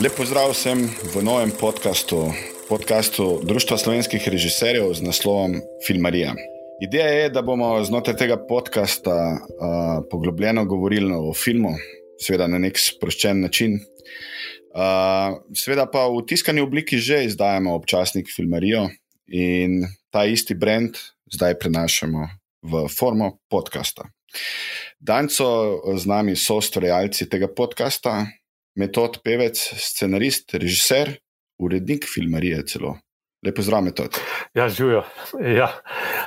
Lep pozdrav vsem v novem podkastu, podkastu Društva slovenskih režiserjev z naslovom Filmarija. Ideja je, da bomo znotraj tega podcasta uh, poglobljeno govorili o filmu, seveda na nek sproščen način. Uh, seveda pa v tiskani obliki že izdajamo občasnik Filmarijo in ta isti brand zdaj prenašamo v formo podcasta. Danes so z nami soustvarjalci tega podcasta, metod pevec, scenarist, režiser, urednik filmarije celo. Lepo zdrav, metod. Ja, živijo. Ja.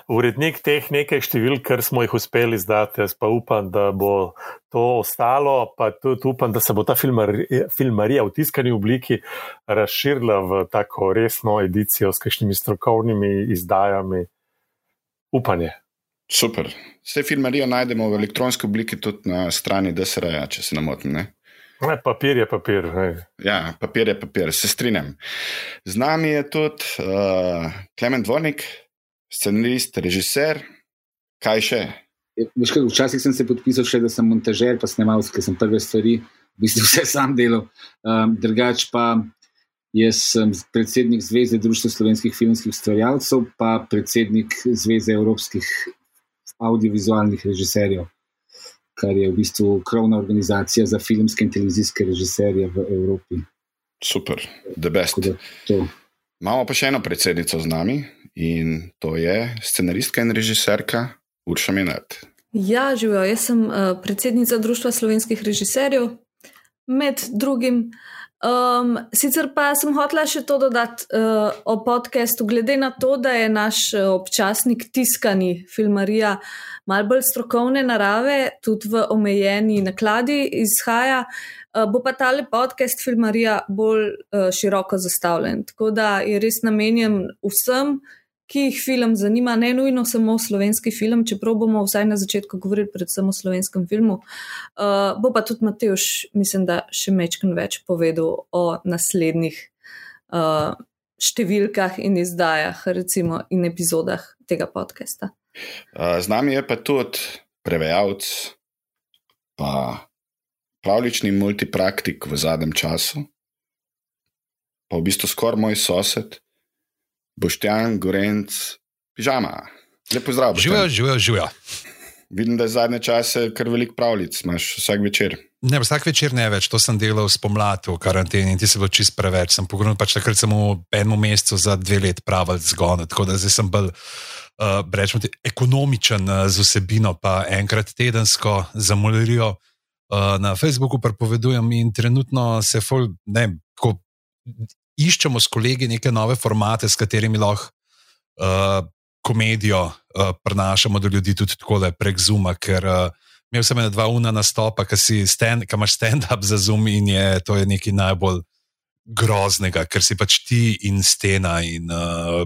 Urednik teh nekaj številk, kar smo jih uspeli izdati, jaz pa upam, da bo to ostalo, pa tudi upam, da se bo ta filmarija, filmarija v tiskani obliki razširila v tako resno edicijo s kakšnimi strokovnimi izdajami. Upanje. Super. Vse filmarijo najdemo v elektronski obliki tudi na strani DSR-ja, če se ne motim. Ne, papir je papir. Ne. Ja, papir je papir, se strinjam. Z nami je tudi uh, Klemen Dvornik, scenarist, režiser. Kaj še? Ja, včasih sem se podpisal, še, da sem montažer, pa snemalec, ker sem prve stvari, v bistvu vse sam delal. Um, drugač pa jaz sem predsednik Zveze Društva slovenskih filmskih stvarjalcev, pa predsednik Zveze evropskih audiovizualnih režiserjev, kar je v bistvu krovna organizacija za filmske in televizijske režiserje v Evropi. Super, the best. Imamo pa še eno predsednico z nami in to je scenaristka in režiserka Urša Minat. Ja, živijo. Jaz sem uh, predsednica Društva slovenskih režiserjev, med drugim. Um, sicer pa sem hotela še to dodati uh, o podkastu, glede na to, da je naš uh, občasnik tiskani filmarija mal bolj strokovne narave, tudi v omejeni nakladi izhaja, uh, bo pa tale podcast filmarija bolj uh, široko zastavljen. Tako da je res namenjen vsem, ki jih film zanima, ne nujno samo slovenski film, čeprav bomo vsaj na začetku govorili predvsem o slovenskem filmu. Uh, bo pa tudi Mateoš, mislim, da še mečkam več povedal o naslednjih uh, številkah in izdajah, recimo, in epizodah tega podcasta. Uh, z nami je pa tudi prevajalec, pa pravlični multipraktik v zadnjem času, pa v bistvu skoraj moj sosed. Boštjan, Gorenc, pižama. Lepo zdrav. Živijo, živijo, živijo. Vidim, da je zadnje čase kar velik pravljic, imaš vsak večer. Ne, vsak večer ne več, to sem delal spomladi v karanteni in ti se bo čist preveč. Sem pogledal pač takrat samo enem mesecu za dve let pravil zgon, tako da zdaj sem bolj. Uh, rečemo, ekonomičen uh, z vsebino, pa enkrat tedensko za molerijo uh, na Facebooku prepovedujem, in trenutno se fol, ne, tako, iščemo s kolegi neke nove formate, s katerimi lahko uh, komedijo uh, prenašamo do ljudi tudi tako prek Zuma. Ker uh, imel sem ena dva una nastopa, ki stand, imaš stand-up za Zoom in je to je nekaj najbolj groznega, ker si pač ti in stena. In, uh,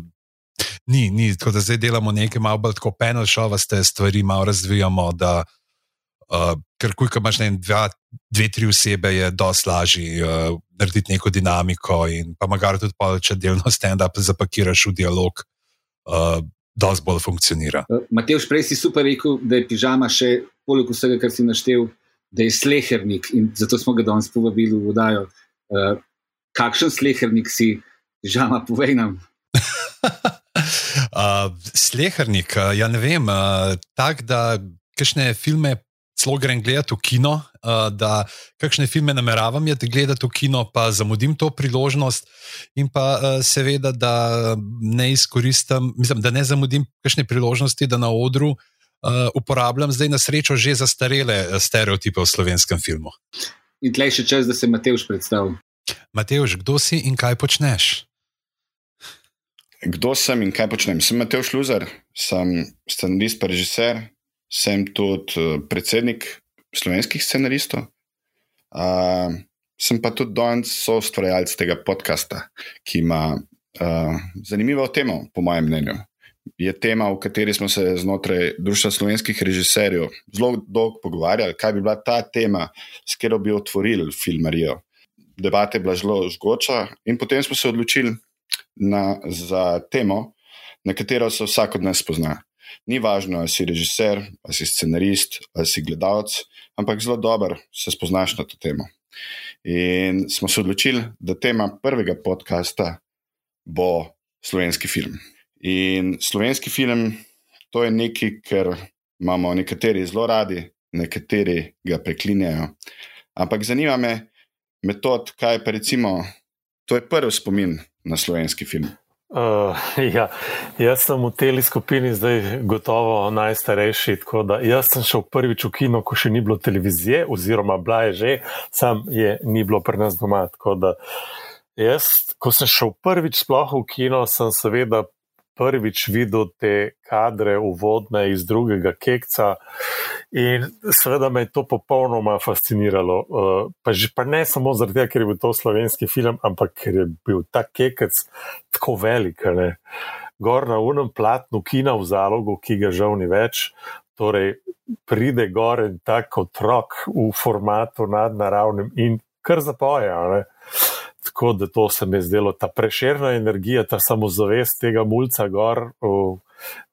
Ni, ni, tako da zdaj delamo nekaj malo bolj tako penalšovaste stvari, malo razvijamo. Da, uh, ker, ko imaš ne, dva, dve, tri osebe, je dosti lažje uh, narediti neko dinamiko. In pa magari tudi, pa, če delno stand-up zapakiraš v dialog, uh, dosti bolj funkcionira. Uh, Matej, prej si super rekel, da je pižama še poleg vsega, kar si naštel, da je slehernik in zato smo ga danes povabili v vodajo. Uh, kakšen slehernik si, pižama, povej nam. uh, slehernik, ja ne vem, uh, tako da. Kakšne filme celo grem gledati v kino, uh, da kakšne filme nameravam gledati v kino, pa zamudim to priložnost, in pa uh, seveda, da ne izkoristim, mislim, da ne zamudim kakšne priložnosti, da na odru uh, uporabljam zdaj na srečo že zastarele stereotipe v slovenskem filmu. In tleh še čas, da se Mateoš predstavi. Mateoš, kdo si in kaj počneš? Kdo sem in kaj počnem? Sem Mateoš Luzer, sem scenarist, režiser, sem tudi eh, predsednik slovenskih scenaristov. Uh, sem pa tudi danes soustvarjalec tega podcasta, ki ima uh, zanimivo temo, po mojem mnenju. Je tema, o kateri smo se znotraj Društva slovenskih režiserjev zelo dolgo pogovarjali, kaj bi bila ta tema, s katero bi otvorili filmarijo. Debata je bila zelo žgoča, in potem smo se odločili na, za temo, na katero se vsak od nas spozna. Ni važno, ali si režiser, ali si scenarist, ali si gledalec, ampak zelo dobro se spoznaš na to temo. In smo se odločili, da tema prvega podcasta bo slovenski film. In slovenski film, to je nekaj, kar imamo nekateri zelo radi, nekateri ga preklinjajo. Ampak zanima me metod, kaj pa recimo, to je prvi spomin na slovenski film. Uh, ja, jaz sem v tej skupini zdaj gotovo najstarejši. Jaz sem šel prvič v kino, ko še ni bilo televizije, oziroma bila je že, sam je ni bilo pri nas doma. Jaz, ko sem šel prvič sploh v kino, sem seveda prvič videl te kadre uvodne iz drugega kekca in seveda me je to popolnoma fasciniralo. Uh, pa, že, pa ne samo zaradi tega, ker je bil to slovenski film, ampak ker je bil ta kekec tako velik. Ne? Gor na unem platnu kina v zalogu, ki ga žal ni več. Torej, pride gor in tako otrok v formatu nadnaravnem in kar zapoje. Tako da to se mi je zdelo, ta preširna energija, ta samozavest tega mulca gor v,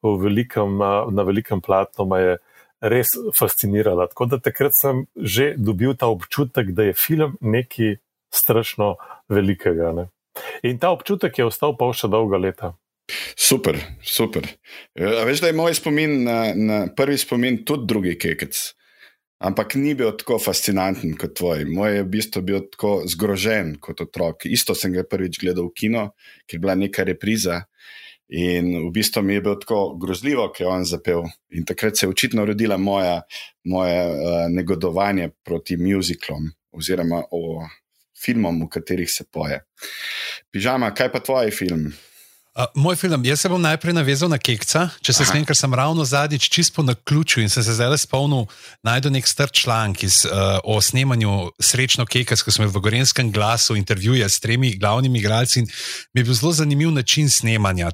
v velikem, na velikem platnu me je res fascinirala. Tako da takrat sem že dobil ta občutek, da je film nekaj strašno velikega. Ne? In ta občutek je ostal pa še dolga leta. Super, super. A veš, da je moj spomin na, na prvi spomin tudi drugi kekec. Ampak ni bil tako fascinanten kot tvoj. Moj je v bistvu bil tako zgrožen kot otrok. Isto sem ga prvič gledal v kino, ker je bila neka repriza. In v bistvu mi je bilo tako grozljivo, ker je on zapel. In takrat se je očitno rodila moja, moje uh, negodovanje proti muziklom oziroma o filmom, v katerih se poje. Pižama, kaj pa tvoj film? Uh, moj film, jaz se bom najprej navezal na Kekca, če se smem, ker sem ravno zadnjič čisto na ključu in sem se zdaj spomnil, najdu nek star članek uh, o snemanju Srečno Kekec, ko smo v Gorenskem glasu intervjuje s tremi glavnimi igralci in mi je bil zelo zanimiv način snemanja.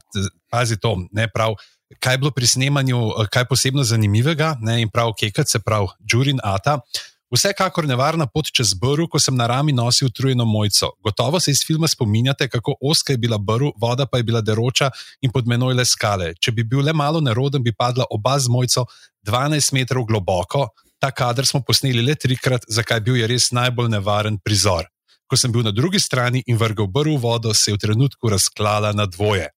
Pazi to, ne prav. Kaj je bilo pri snemanju, kaj posebno zanimivega, ne, in prav Kekec, se pravi Džurin Ata. Vsekakor nevarna pot čez brv, ko sem na rami nosil utrujeno mojco. Gotovo se iz filma spominjate, kako oska je bila brv, voda pa je bila deroča in pod menoj le skale. Če bi bil le malo neroden, bi padla oba z mojco 12 metrov globoko. Ta kader smo posneli le trikrat, zakaj bil je res najbolj nevaren prizor. Ko sem bil na drugi strani in vrgal brv v vodo, se je v trenutku razklala na dvoje.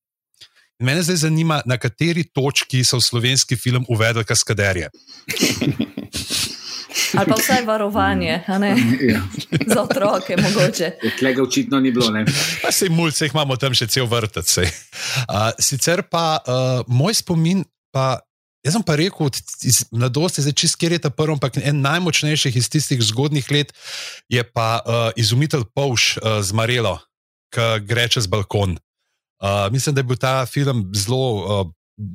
In mene zdaj zanima, na kateri točki so v slovenski film uvedli kaskaderje. Ali pa vsaj varovanje, ja. za otroke, mogoče. Tega očitno ni bilo. Sej mulce imamo tam še cel vrtec. Uh, sicer pa uh, moj spomin, pa, jaz sem pa rekel, iz mladosti, zdaj čist kjer je ta prvi, ampak en najmočnejših iz tistih zgodnih let je pa uh, izumitelj Povš uh, z Marelo, ki gre čez balkon. Uh, mislim, da je bil ta film zelo, uh,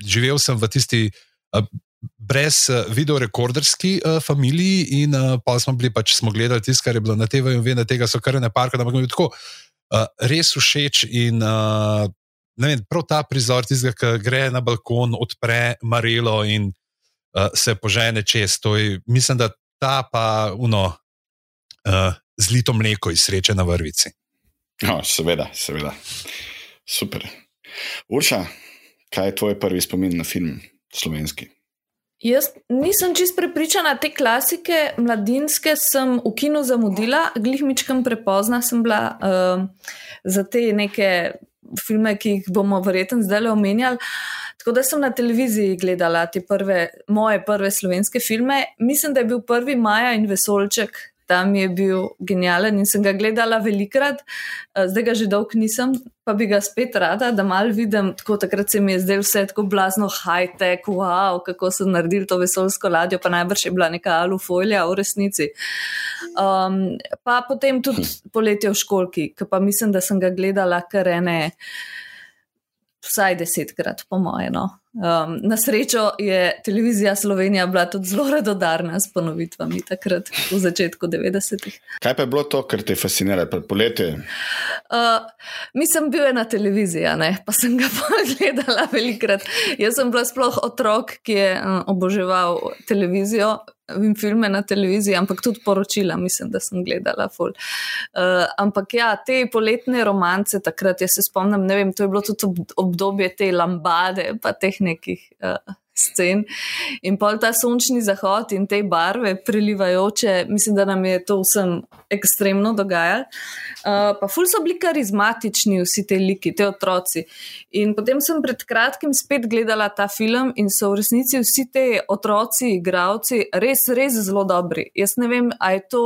živel sem v tisti. Uh, brez uh, videorekorderski uh, familiji, in uh, pa smo bili pač smo gledali tisto, kar je bilo na TV, in vem, da tega so kar ne parka, ampak mi je tako uh, res všeč. In uh, vem, prav ta prizor, tistega, ki gre na balkon, odpre Marelo in uh, se požene čez. Je, mislim, da ta pa uno. Uh, Zlito mleko iz sreče na vrvici. No, seveda, seveda. Super. Urša, kaj je tvoj prvi spomin na film slovenski? Jaz nisem čist prepričana, te klasike mladinske sem v kinu zamudila, glihmičkam prepozna sem bila uh, za te neke filme, ki jih bomo verjetno zdaj le omenjali. Tako da sem na televiziji gledala te prve, moje prve slovenske filme. Mislim, da je bil prvi Maja in Vesolček tam je bil genijalen in sem ga gledala velikrat, eh, zdaj ga že dolgo nisem, pa bi ga spet rada, da mal vidim. Tako takrat se mi je zdelo vse tako blazno high-tech, wow, kako so naredili to vesolsko ladjo, pa najbrž je bila neka alufolija v resnici. Um, pa potem tudi poletje v školki, ki pa mislim, da sem ga gledala kar ene vsaj desetkrat, po mojem. No. Um, na srečo je televizija Slovenija bila tudi zelo radodarna s ponovitvami takrat, v začetku 90-ih. Kaj pa je bilo to, kar te fascinira, pred poletjem? Uh, mislim, bil je na televiziji, pa sem ga pogledala velikrat. Jaz sem bila sploh otrok, ki je uh, oboževal televizijo, in filme na televiziji, ampak tudi poročila, mislim, da sem gledala. Uh, ampak ja, te poletne romance, takrat jaz se spomnim, ne vem, to je bilo tudi obdobje te lambade, pa teh nekih uh, scen. In pol ta sončni zahod in te barve prelivajoče, mislim, da nam je to vsem ekstremno dogajalo. Uh, pa ful so bili karizmatični vsi ti liki, te otroci. In potem sem pred kratkim spet gledala ta film in so v resnici vsi ti otroci, igravci, res, res zelo dobri. Jaz ne vem, a je to,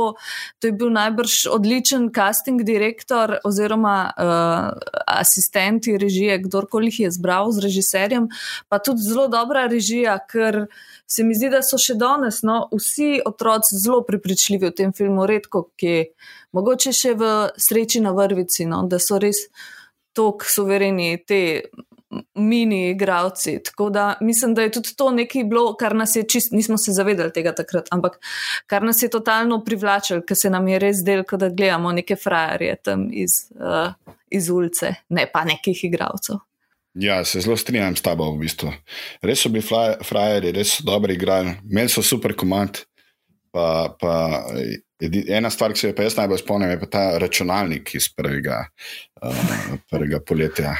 to je bil najbrž odličen casting direktor oziroma uh, asistenti režije, kdorkoli jih je zbral z režiserjem, pa tudi zelo dobra režija, ker se mi zdi, da so še danes no, vsi otroci zelo prepričljivi v tem filmu, redko ki, mogoče še v sreči na vrvici, no, da so res tako suvereni te mini igravci. Tako da mislim, da je tudi to nekaj bilo, kar nas je čist, nismo se zavedali tega takrat, ampak kar nas je totalno privlačilo, ker se nam je res del, da gledamo neke frajerje tam iz, uh, iz ulice, ne pa nekih igravcev. Ja, se zelo strinjam s tabo. V bistvu. Res so bili frajeri, res so dobro igrali, imeli so super komand. Pa, pa, ena stvar, ki se je pa jaz najbolj spomnim, je pa ta računalnik iz prvega, uh, prvega poletja,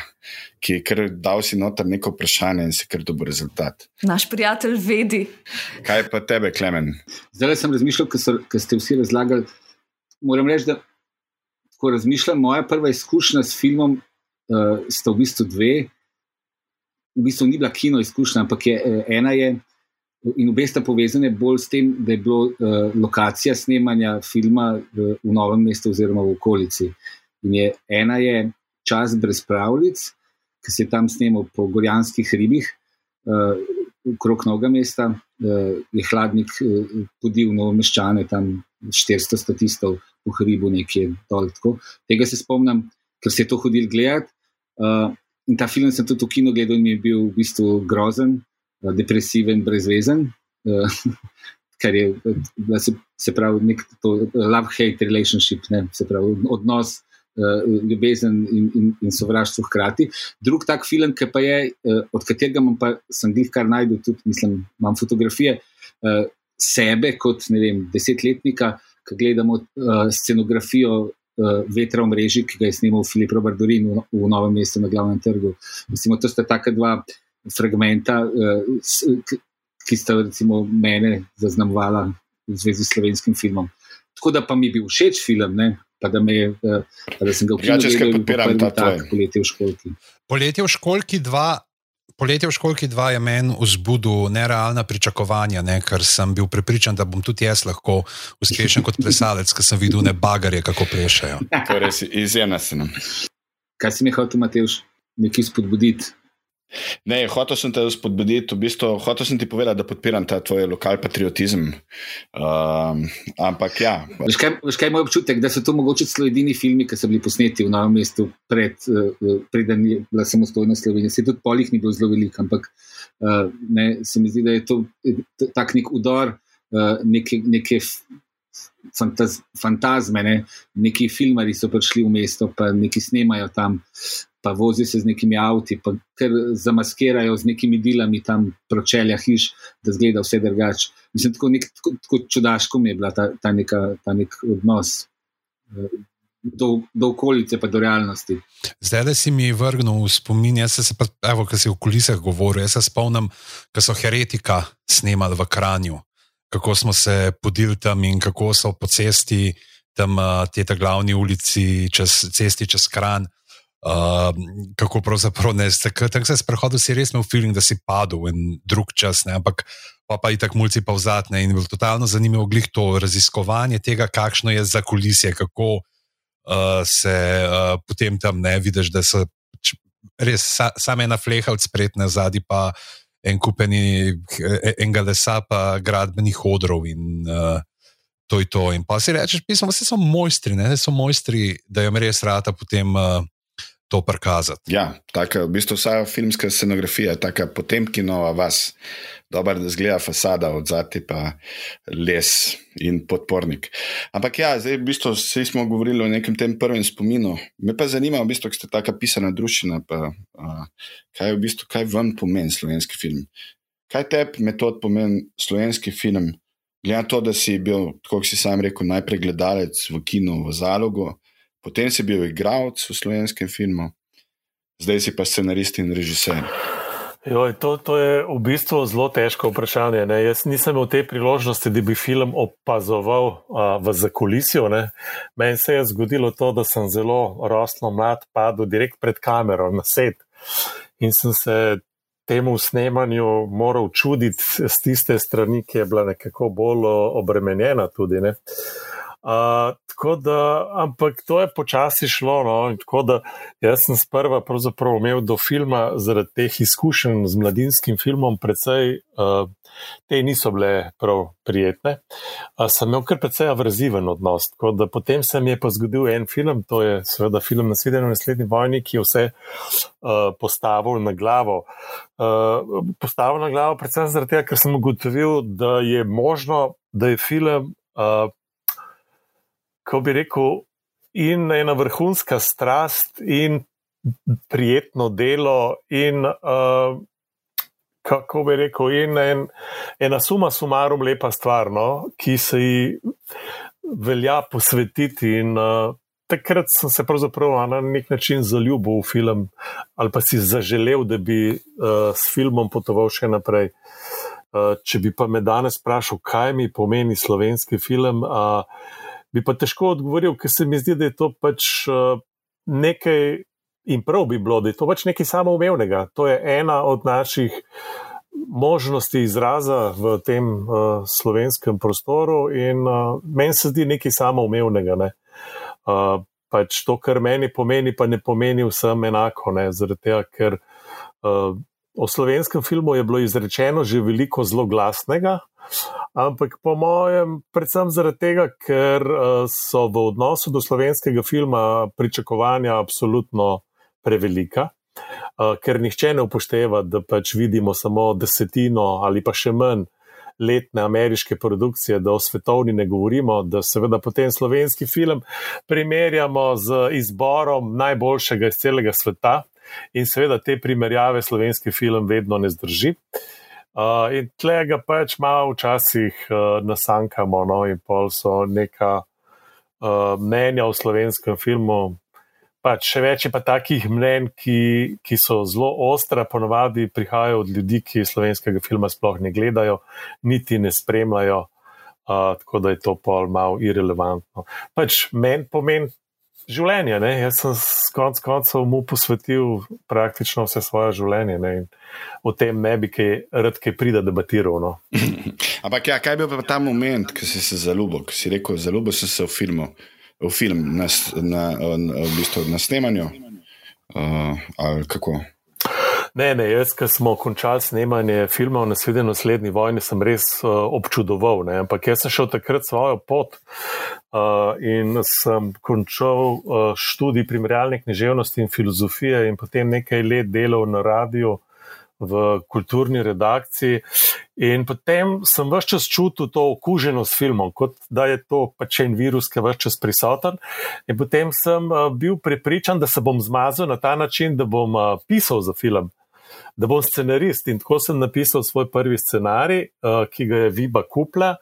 ki je kar dal si noter neko vprašanje in si kar dober rezultat. Naš prijatelj vedi. Kaj pa tebe, Klemen? Zdaj sem razmišljal, ker ste vsi razlagali. Moram reči, da ko razmišljam, moja prva izkušnja s filmom uh, sta v bistvu dve v bistvu ni bila kino izkušnja, ampak je, eh, ena je, in obe sta povezane bolj s tem, da je bila uh, lokacija snemanja filma v, v novem mestu oziroma v okolici. Je, ena je čas brez pravljic, ki se je tam snemal po gorjanskih ribih, uh, okrog novega mesta, uh, je hladnik uh, podil novo meščane, tam 400 statistov v hribu, nekje dol. Tako. Tega se spomnim, ker se je to hodil gledati. Uh, In ta film sem tudi v kinu gledal in je bil v bistvu grozen, eh, depresiven, brezvezen. Eh, kar je, da se, se pravi, nek love-hate relationship, ne, se pravi, odnos, uh, ljubezen in, in, in sovraštvo hkrati. Drug tak film, ki pa je, uh, od katerega pa sem jih kar najdel, tudi mislim, imam fotografije uh, sebe kot vem, desetletnika, ki gledamo uh, scenografijo vetra v mreži, ki ga je snimal Filip Robardorin v, v novem mestu na glavnem trgu. Mislim, to sta taka dva fragmenta, uh, ki sta recimo mene zaznamovala v zvezi s slovenskim filmom. Tako da pa mi je bil všeč film, ne? pa da, je, uh, pa da sem ga videl, da je bil prvi tak poletje v školki. Poletje v školki dva. Poletje v školki 2 je meni vzbudil nerealna pričakovanja, ne, ker sem bil prepričan, da bom tudi jaz lahko uspešen kot plesalec, ker sem videl ne bagarje, kako plešajo. Torej, izjemna si nam. Kaj si mi hotel, Mateus, nekaj spodbuditi? Ne, hotel sem te spodbuditi, v bistvu, hotel sem ti povedati, da podpiram ta tvoj lokal patriotizem. Um, ampak ja. Veš kaj, veš kaj je moj občutek, da so to mogoče celo edini filmi, ki so bili posneti v novem mestu, pred, uh, preden je bila samostojna Slovenija. Se tudi polih ni bilo zelo veliko, ampak uh, ne, se mi zdi, da je to tak nek udor uh, neke. neke Fantaz, fantazme, ne? neki filmari so prišli v mesto, pa neki snemajo tam pa vozijo se z nekimi avti, pa kar zamaskirajo z nekimi dilami tam pročelja hiš, da zgleda vse drugače. Mislim, tako, nek, tako, tako čudaško mi je bila ta, ta, neka, ta nek odnos. Eh, do, do okolice, pa do realnosti. Zdaj, da si mi vrnil v spomin, jaz se pa, evo, ki si v kulisah govoril, jaz se spomnim, ko so heretika snemali v Kranju, kako smo se podili tam in kako so po cesti, tam eh, te glavni ulici, čez, cesti čez Kran, Uh, kako pravzaprav ne, tako se je sprehodil, si res imel feeling, da si padel in drug čas, ne, ampak pa, pa i tako mulci pa vzadne in bilo totalno zanimivo glih to raziskovanje tega, kakšno je za kulisje, kako uh, se uh, potem tam ne vidiš, da so res sa, same ena fleha od spretne zadnji pa en kupeni e, enega lesa pa gradbenih odrov in uh, to je to. In pa si rečeš, pismo, vse so mojstri, ne, so mojstri, da jim res rata potem uh, to prikazati. Ja, tako v bistvu vsa filmska scenografija, tako potem kinova vas, dobro, da zgleda fasada od zadaj, pa les in podpornik. Ampak ja, zdaj v bistvu vsi smo govorili o nekem tem prvem spominu. Me pa zanima, v bistvu, ste tako pisana družina, pa a, kaj je v bistvu, kaj vam pomeni slovenski film. Kaj tebi metod pomeni slovenski film? Glede na to, da si bil, kot si sam rekel, najprej gledalec v kinu v zalogu, Potem si bil igralec v slovenskem filmu, zdaj si pa scenarist in režiser. Joj, to, to je v bistvu zelo težko vprašanje. Ne? Jaz nisem imel te priložnosti, da bi film opazoval uh, v zakulisju. Meni se je zgodilo to, da sem zelo rosno mlad padel direkt pred kamero na set in sem se temu snemanju moral čuditi z tiste strani, ki je bila nekako bolj obremenjena tudi. Ne? Uh, tako da, ampak to je počasi šlo. No, tako da jaz sem sprva imel do filma zaradi teh izkušenj z mladinskim filmom, predvsej uh, te niso bile prav prijetne. Uh, sem imel kar precej averziven odnos. Tako da potem se mi je pa zgodil en film, to je seveda film na svetu, naslednji vojni, ki je vse uh, postavil na glavo. Uh, postavil na glavo, predvsem zaradi tega, ker sem ugotovil, da je možno, da je film. Uh, ko bi rekel, in ena vrhunska strast, in prijetno delo, in uh, kako bi rekel, in en, ena suma sumarum lepa stvar, no, ki se ji velja posvetiti. In, uh, Takrat sem se pravzaprav na nek način zaljubil v film, ali pa si zaželel, da bi uh, s filmom potoval še naprej. Uh, če bi pa me danes vprašal, kaj mi pomeni slovenski film, uh, bi pa težko odgovoril, ker se mi zdi, da je to pač uh, nekaj in prav bi bilo, da je to pač nekaj samoumevnega. To je ena od naših možnosti izraza v tem uh, slovenskem prostoru in uh, meni se zdi nekaj samoumevnega. Ne? Uh, pač to, kar meni pomeni, pa ne pomeni vsem enako, zaradi tega, ker uh, o slovenskem filmu je bilo izrečeno že veliko zelo glasnega. Ampak po mojem, predvsem zaradi tega, ker eh, so v odnosu do slovenskega filma pričakovanja absolutno prevelika, eh, ker nihče ne upošteva, da pač vidimo samo desetino ali pa še manj letne ameriške produkcije, da o svetovni ne govorimo, da seveda potem slovenski film primerjamo z izborom najboljšega iz celega sveta in seveda te primerjave slovenski film vedno ne zdrži. Uh, in tle ga pač malo včasih uh, nasankamo, no, in pol so neka uh, mnenja o slovenskem filmu. Pač še več je pa takih mnen, ki, ki so zelo ostra, ponovadi prihajajo od ljudi, ki slovenskega filma sploh ne gledajo, niti ne spremljajo, uh, tako da je to pol malo irrelevantno. Pač meni pomeni življenje. Ne? Jaz sem konec koncev mu posvetil praktično vse svoje življenje ne? in o tem ne bi kaj rad kaj prida debatiral. No? Ampak ja, kaj je bil pa ta moment, ko si se zaljubil, ko si rekel, zaljubil si se v filmu, v film, na, na, na, v bistvu na snemanju? Uh, ali kako? Ne, ne, jaz, ki smo končali snemanje filma o naslednji vojni, sem res uh, občudoval. Ne? Ampak jaz sem šel takrat svojo pot uh, in sem končal uh, študij primerjalne književnosti in filozofije, in potem nekaj let delal na radiju v kulturni redakciji. In potem sem vse čas čutil to okuženo s filmom, kot da je to pač en virus, ki je vse čas prisoten. In potem sem bil prepričan, da se bom zmazal na ta način, da bom pisal za film da bom scenarist. In tako sem napisal svoj prvi scenarij, uh, ki ga je Viba kupla.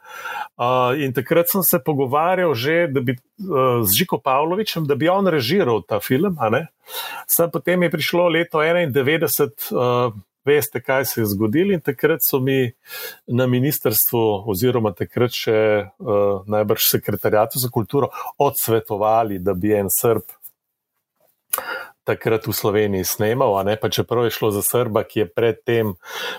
Uh, in takrat sem se pogovarjal že bi, uh, z Žiko Pavlovičem, da bi on režiral ta film. Sam potem je prišlo leto 91. Uh, Veste, kaj se je zgodilo, in takrat so mi na ministrstvu, oziroma takrat še uh, najbrž sekretarjatu za kulturo, odsvetovali, da bi en srb takrat v Sloveniji snemal, ne pa čeprav je šlo za Srba, ki je predtem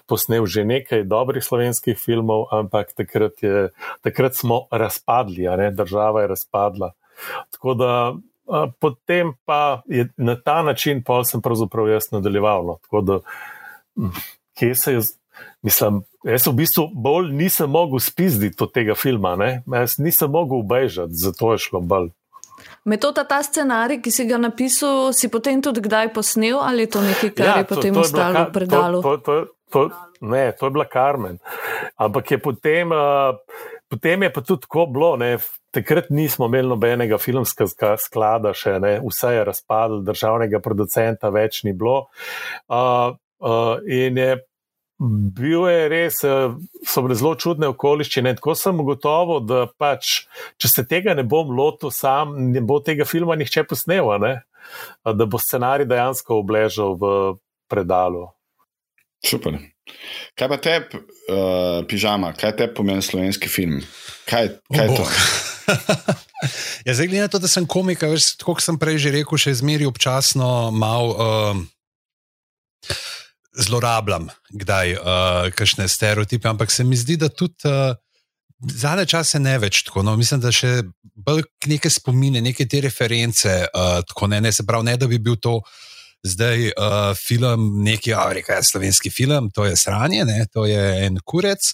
posnel že nekaj dobrih slovenskih filmov, ampak takrat, je, takrat smo razpadli, ne, država je razpadla. Tako da a, potem pa je na ta način pa sem pravzaprav jaz nadaljeval. No. Tako da, hm, kje se je. Mislim, jaz v bistvu bolj nisem mogel spizditi od tega filma, ne? jaz nisem mogel ubežati, zato je šlo bolj. Metoda ta scenarij, ki si ga napisal, si potem tudi kdaj posnel ali je to nekaj, kar ja, je potem ostalo v predalu? To, to, to, to, ne, to je bila Karmen. Ampak je potem, uh, potem je pa tudi tako bilo. Ne, takrat nismo imeli nobenega filmskega sklada, še ne, vse je razpadlo, državnega producenta več ni bilo. Uh, uh, in je Bil je res, eh, so bile zelo čudne okoliščine. Tako sem ugotovil, da pač, če se tega ne bom lotil sam, ne bo tega filma nihče posnel, ne? da bo scenarij dejansko obležal v predalu. Super. Kaj pa te, uh, pižama, kaj te pomeni slovenski film? Kaj, kaj je to? ja, zdaj, glede na to, da sem komik, kot sem prej že rekel, še zmeri občasno malo uh, zlorabljam, kdaj uh, kakšne stereotipe, ampak se mi zdi, da tudi. Uh, Zadnje čase ne več tako. No, mislim, da še bolj neke spomine, neke te reference. Uh, tako, ne, ne, se pravi, ne da bi bil to zdaj uh, film, neki, a reka, slovenski film, to je sranje, ne, to je en kurec.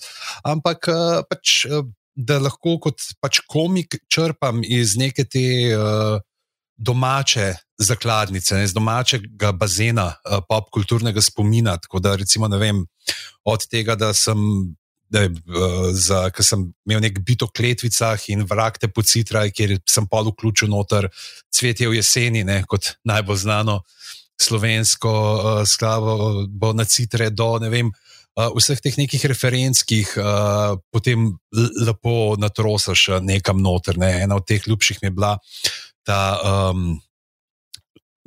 Ampak uh, pač. Uh, da lahko kot pač komik črpam iz neke te uh, domače zakladnice, ne, iz domačega bazena uh, popkulturnega spomina. Tako da, recimo, vem, od tega, da sem. Da je, uh, za, sem imel nek bit o kletvicah in vrak te pocitraj, kjer sem pa vključil noter cvetje v jeseni, ne, kot najbolj znano slovensko uh, sklavo, bo na citre do ne vem, uh, uh, vseh teh nekih referenc, ki jih uh, potem lepo natrosaš nekam noter. Ne. Ena od teh ljubših mi je bila ta um,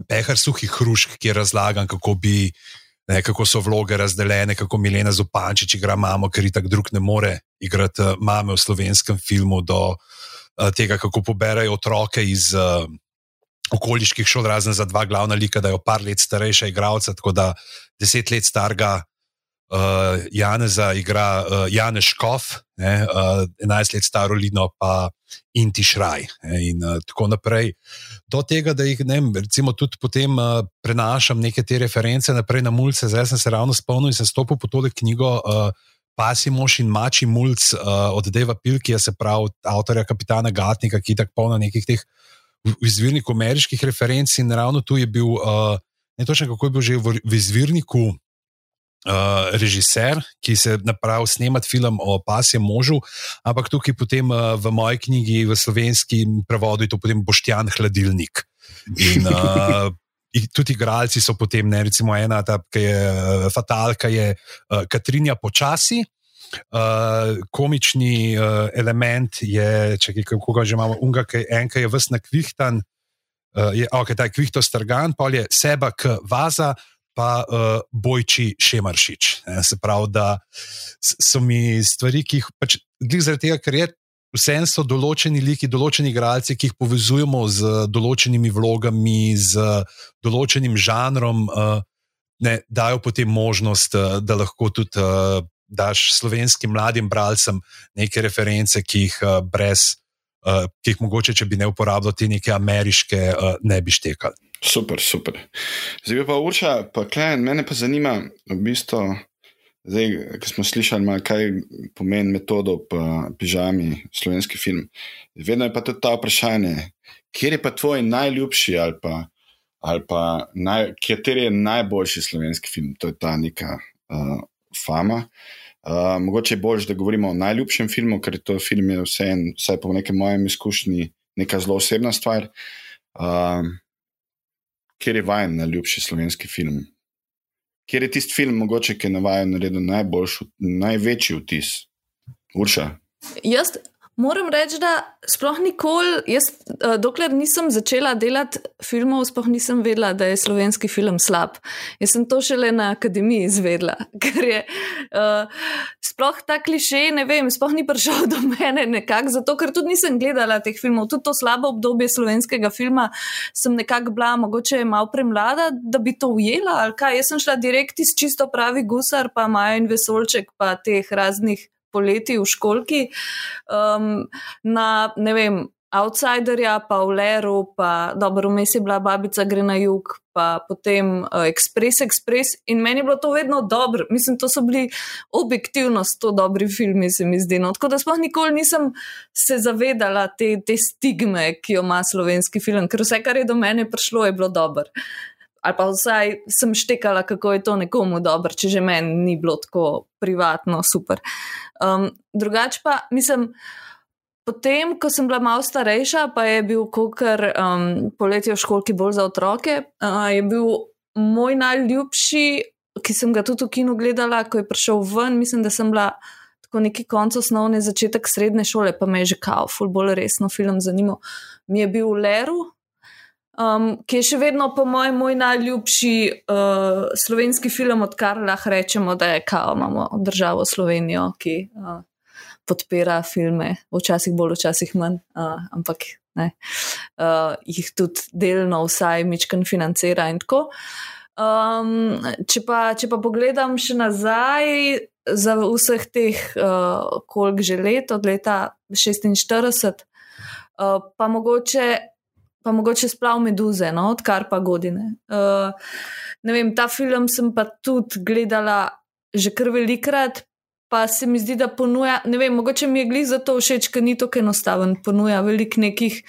pehar suhih hrušk, ki je razlagan, kako bi. Ne, kako so vloge razdeljene, kako Milena Zupančič igra mamo, ker tako drug ne more igrati mame v slovenskem filmu, do uh, tega, kako poberajo otroke iz uh, okoliških šol, razen za dva glavna lika, da je par let starejša igralca, tako da deset let starega uh, Janeza igra uh, Janez Škof, ne, uh, 11 let staro Lino pa Inti Šraj ne, in uh, tako naprej. Do tega, da jih ne, recimo, tudi potem uh, prenašam neke te reference naprej na mulce, zdaj sem se ravno spomnil in sem stopil po tole knjigo. Uh, Pasi mož in mači mulj uh, od Deva Pilkija, se pravi, avtorja kapitana Gatnika, ki je tako polno nekih teh izvirnikov ameriških referenc. In ravno tu je bil, uh, ne točno kako je bil že v, v izvirniku uh, režiser, ki se napravi snemati film o pasjem možu, ampak tukaj potem uh, v moji knjigi, v slovenski prevodu, je to potem Boštjan Hladilnik. In, uh, Tudi igralci so potem, ne, recimo, ena, ta, ki je fatalka, je uh, Katrinja Počasi, uh, komični uh, element je, če kako ga že imamo, unga, ki je enka, je vse nakvihtan, uh, je ok, ta je kvihto strgan, pa je seba k vaza, pa uh, Bojči Šemaršič. Ne, se pravi, da so mi stvari, ki jih pač zaradi tega, ker je. Vsem so določeni liki, določeni igralci, ki jih povezujemo z določenimi vlogami, z določenim žanrom, uh, ne, dajo potem možnost, uh, da lahko tudi uh, daš slovenskim mladim bralcem neke reference, ki jih uh, brez, uh, ki jih mogoče, če bi ne uporabljal te neke ameriške, uh, ne bi štekali. Super, super. Zdaj pa Urša, pa Klein, mene pa zanima, v bistvu, zdaj, ki smo slišali, malo, kaj pomeni metodo pa pižami, slovenski film. Vedno je pa tudi ta vprašanje, kje je pa tvoj najljubši ali pa, ali pa naj, kjer je najboljši slovenski film, to je ta neka uh, fama. Uh, mogoče je bolje, da govorimo o najljubšem filmu, ker to film, je vse en, vsaj po nekem mojem izkušnji, neka zelo osebna stvar. Uh, kjer je vajen najljubši slovenski film? Kjer je tisti film, mogoče, ki je na vaju naredil najboljši, največji vtis? Urša. Jaz Moram reči, da sploh nikoli, jaz, uh, dokler nisem začela delati filmov, sploh nisem vedela, da je slovenski film slab. Jaz sem to šele na akademiji izvedela, ker je uh, sploh ta kliše, ne vem, sploh ni prišel do mene nekako, zato ker tudi nisem gledala teh filmov. Tudi to slabo obdobje slovenskega filma sem nekako bila, mogoče malo premlada, da bi to ujela ali kaj. Jaz sem šla direkt iz čisto pravi gusar, pa Maja in Vesolček, pa teh raznih poleti v školki, um, na ne vem. Outsiderja, pa v Leru, pa dobro, vmes je bila babica, gre na jug, pa potem uh, Express, Express. In meni je bilo to vedno dobro, mislim, to so bili objektivno sto dobri filmi, se mi zdi. No. Tako da sploh nikoli nisem se zavedala te, te stigme, ki jo ima slovenski film, ker vse, kar je do mene prišlo, je bilo dobro ali pa vsaj sem štekala, kako je to nekomu dobro, če že meni ni bilo tako privatno, super. Um, drugače pa mislim. Potem, ko sem bila malo starejša, pa je bil kar um, poletje v školki bolj za otroke, uh, je bil moj najljubši, ki sem ga tudi v kinu gledala, ko je prišel ven. Mislim, da sem bila tako neki konc osnovne, začetek srednje šole, pa me je že kao, ful bolj resno film zanimal. Mi je bil v Leru, um, ki je še vedno, po mojem, moj najljubši uh, slovenski film, odkar lahko rečemo, da je kao, imamo državo Slovenijo, ki uh, podpira filme, včasih bolj, včasih manj, uh, ampak ne, uh, jih tudi delno vsaj mičken financira in tako. Um, če, pa, če pa pogledam še nazaj, za vseh teh, uh, koliko že let, od leta 46, uh, pa mogoče pa mogoče splav meduze, no, odkar pa godine. Uh, vem, ta film sem pa tudi gledala že kar velikrat, pa se mi zdi, da ponuja, ne vem, mogoče mi je glih zato všeč, ker ni tako enostaven, ponuja veliko nekih.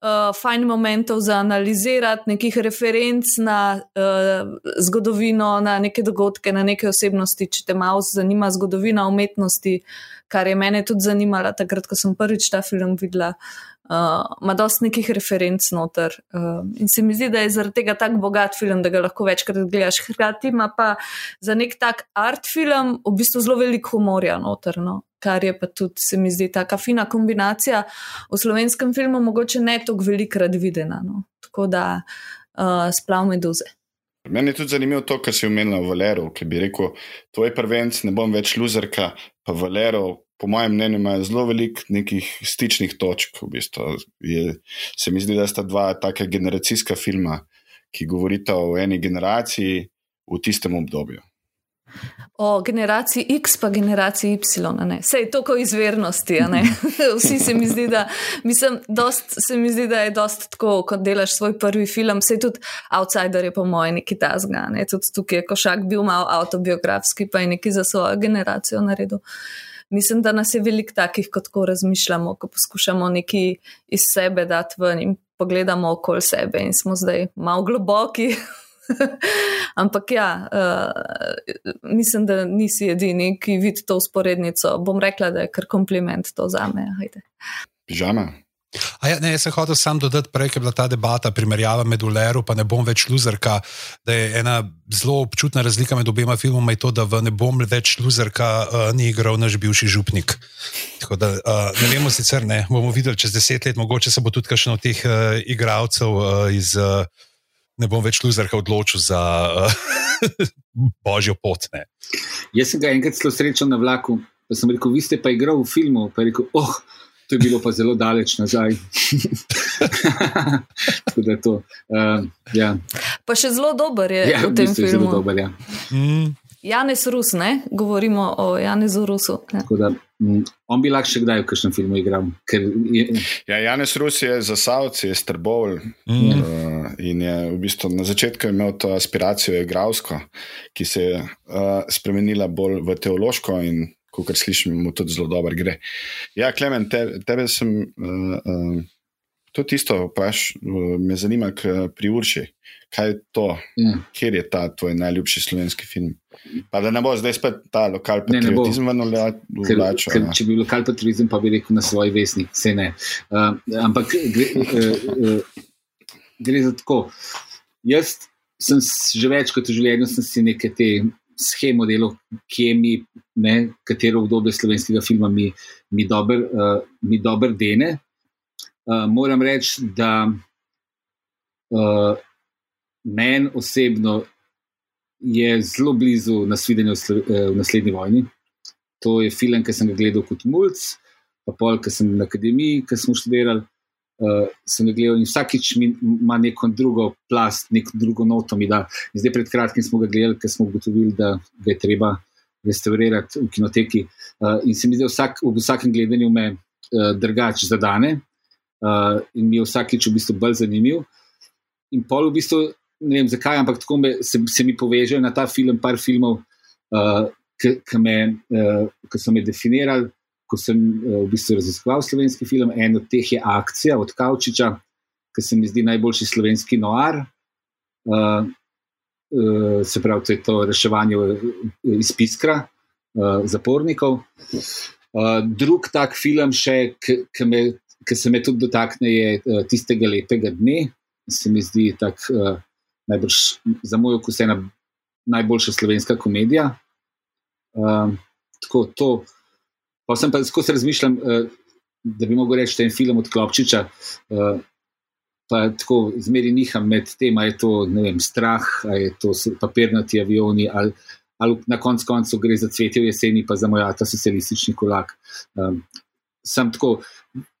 Uh, fajn momentov za analizirati, nekih referenc na uh, zgodovino, na neke dogodke, na neke osebnosti, če te malo zanima zgodovina umetnosti, kar je mene tudi zanimalo, takrat, ko sem prvič ta film videla. Uh, uh, ima dosti nekih referenc noter. Uh, in se mi zdi, da je zaradi tega tako bogat film, da ga lahko večkrat gledaš. Hkrati ima pa za nek tak art film v bistvu zelo veliko humorja noter. No? Kar je pa tudi, se mi zdi, tako fina kombinacija v slovenskem filmu, mogoče ne tako velikrat videna. No? Tako da uh, splav meduze. Meni je tudi zanimivo to, kar si omenil v Valeru, ki bi rekel: Tvoj prvenc, ne bom več luzerka, pa Valero, po mojem mnenju, ima zelo veliko nekih stičnih točk. V bistvu. je, se mi zdi, da sta dva taka generacijska filma, ki govorita o eni generaciji v tistem obdobju. O generaciji X, pa generaciji Y, vse je toliko izvernosti. Vsi se mi zdi, da, mislim, dost, se mi zdi, da je dost tako, kot delaš svoj prvi film. Vse tudi Outsider je po mojem neki ta zgan. Tudi tukaj je košak bil malo autobiografski, pa je neki za svojo generacijo naredil. Uh, mislim, da nas je veliko takih, kot ko razmišljamo, ko poskušamo nekaj iz sebe dati ven in pogledamo okoli sebe in smo zdaj malo globoki. Ampak ja, uh, mislim, da nisi edini, ki vidi to usporednico. Bom rekla, da je kar kompliment to za me. Pižama. Ja, ne, jaz sem hotel sam dodati, prej je bila ta debata, primerjava med Uleru in ne bom več luzerka. Da je ena zelo občutna razlika med obema filmoma, to, da v ne bom več luzerka uh, ni igral naš bivši župnik. Da, uh, ne vemo sicer, ne bomo videli čez deset let, mogoče se bo tudi kakšen od teh uh, igralcev uh, iz uh, ne bom več luzerka odločil za uh, božjo pot. Ne. Jaz sem ga enkrat zelo srečal na vlaku, pa sem rekel, vi ste pa igrali v filmu, pa je rekel, oh. To je bilo pa zelo daleč nazaj. to, uh, ja. Pa še zelo dober je ja, v tem filmu. Zelo dober, ja. mm. Janes Rus, ne? govorimo o Janezu Rusu. Da, mm, on bi lahko še kdaj v kakšnem filmu igral. Je... Ja, Janes Rus je za Savci, je strbol. Mm. Uh, in je v bistvu na začetku imel to aspiracijo igralsko, ki se je uh, spremenila bolj v teološko. In kot slišim, mu tudi zelo dobro gre. Ja, Klemen, te, tebe sem uh, uh, tudi isto vprašal, uh, me zanima, pri Urši, kaj je to, ja. kjer je ta tvoj najljubši slovenski film. Pa da ne bo zdaj spet ta lokal patriotizem v Nulaču. Če bi bil lokal patriotizem, pa bi rekel na svoj vesnik, vse ne. Uh, ampak gre, uh, uh, gre za tako. Jaz sem že več kot v življenju, sem si neke te schemo delo, kje mi, ne, katero obdobje slovenskega filma mi, mi dobro uh, dober dene. Uh, moram reči, da uh, meni osebno je zelo blizu nasvidenju v naslednji vojni. To je film, ki sem ga gledal kot mulj, pa pol, ki sem na akademiji, ki smo študirali uh, sem gledal in vsakič ima neko drugo plast, neko drugo noto. Zdaj, pred kratkim smo ga gledali, ker smo ugotovili, da ga je treba restaurirati v kinoteki. Uh, in se mi zdi, da vsak, v vsakem gledanju me uh, drugače zadane uh, in mi je vsakič v bistvu bolj zanimiv. In pol v bistvu. Ne vem zakaj, ampak tako me, se, se mi poveže na ta film, par filmov, uh, ki so me definirali, ko sem uh, v bistvu raziskoval slovenski film, en od teh je Akcija od Kavčiča, ki se mi zdi najboljši slovenski noir. Uh, uh, se pravi, to je to reševanje iz piskra uh, zapornikov. Uh, drug tak film, ki se me tudi dotakne, je uh, tistega lepega dne. Se mi zdi tak, uh, najbrž za moj okus ena najboljša slovenska komedija. Uh, tako to. Pa sem pa skozi razmišljal, uh, da bi lahko rekel, da je en film od Klopčiča, uh, pa tako zmeri niham med tem, ali je to vem, strah, ali je to papirnati avioni, ali, ali na koncu koncev gre za cvetje v jeseni, pa za mojata socialistični kolak. Um, sem tako,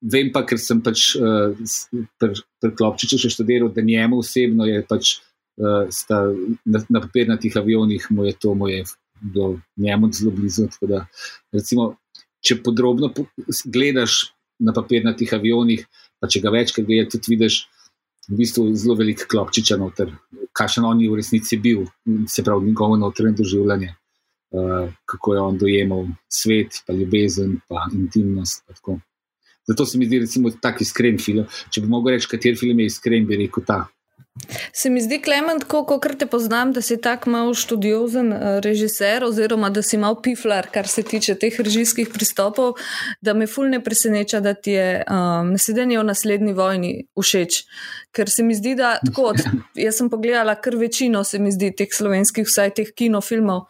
vem pa, ker sem pač uh, pri pr Klopčiču še študiral, da njemu osebno je pač uh, na, na papirnatih avionih, mu je to moje. Do njemu zelo blizu. Da, recimo, če podrobno gledaš na papirnatih avionih, pa če ga večkrat gledaš, tudi vidiš, v bistvu zelo velik klopčič noter, kakšen on je v resnici bil, se pravi, njegovo notranje doživljanje, uh, kako je on dojemal svet, pa ljubezen, pa intimnost. Pa Zato se mi zdi, recimo, tako iskren film. Če bi mogel reči, kateri film je iskren, bi rekel ta. Se mi zdi, Klement, kot te poznam, da si tako malo študiozen eh, režiser, oziroma da si malo piflar, kar se tiče teh režijskih pristopov, da me fulne preseneča, da ti je um, nasedenje v naslednji vojni všeč. Ker se mi zdi, da tako, jaz sem pogledala kar večino, se mi zdi, teh slovenskih, vsaj teh kinofilmov.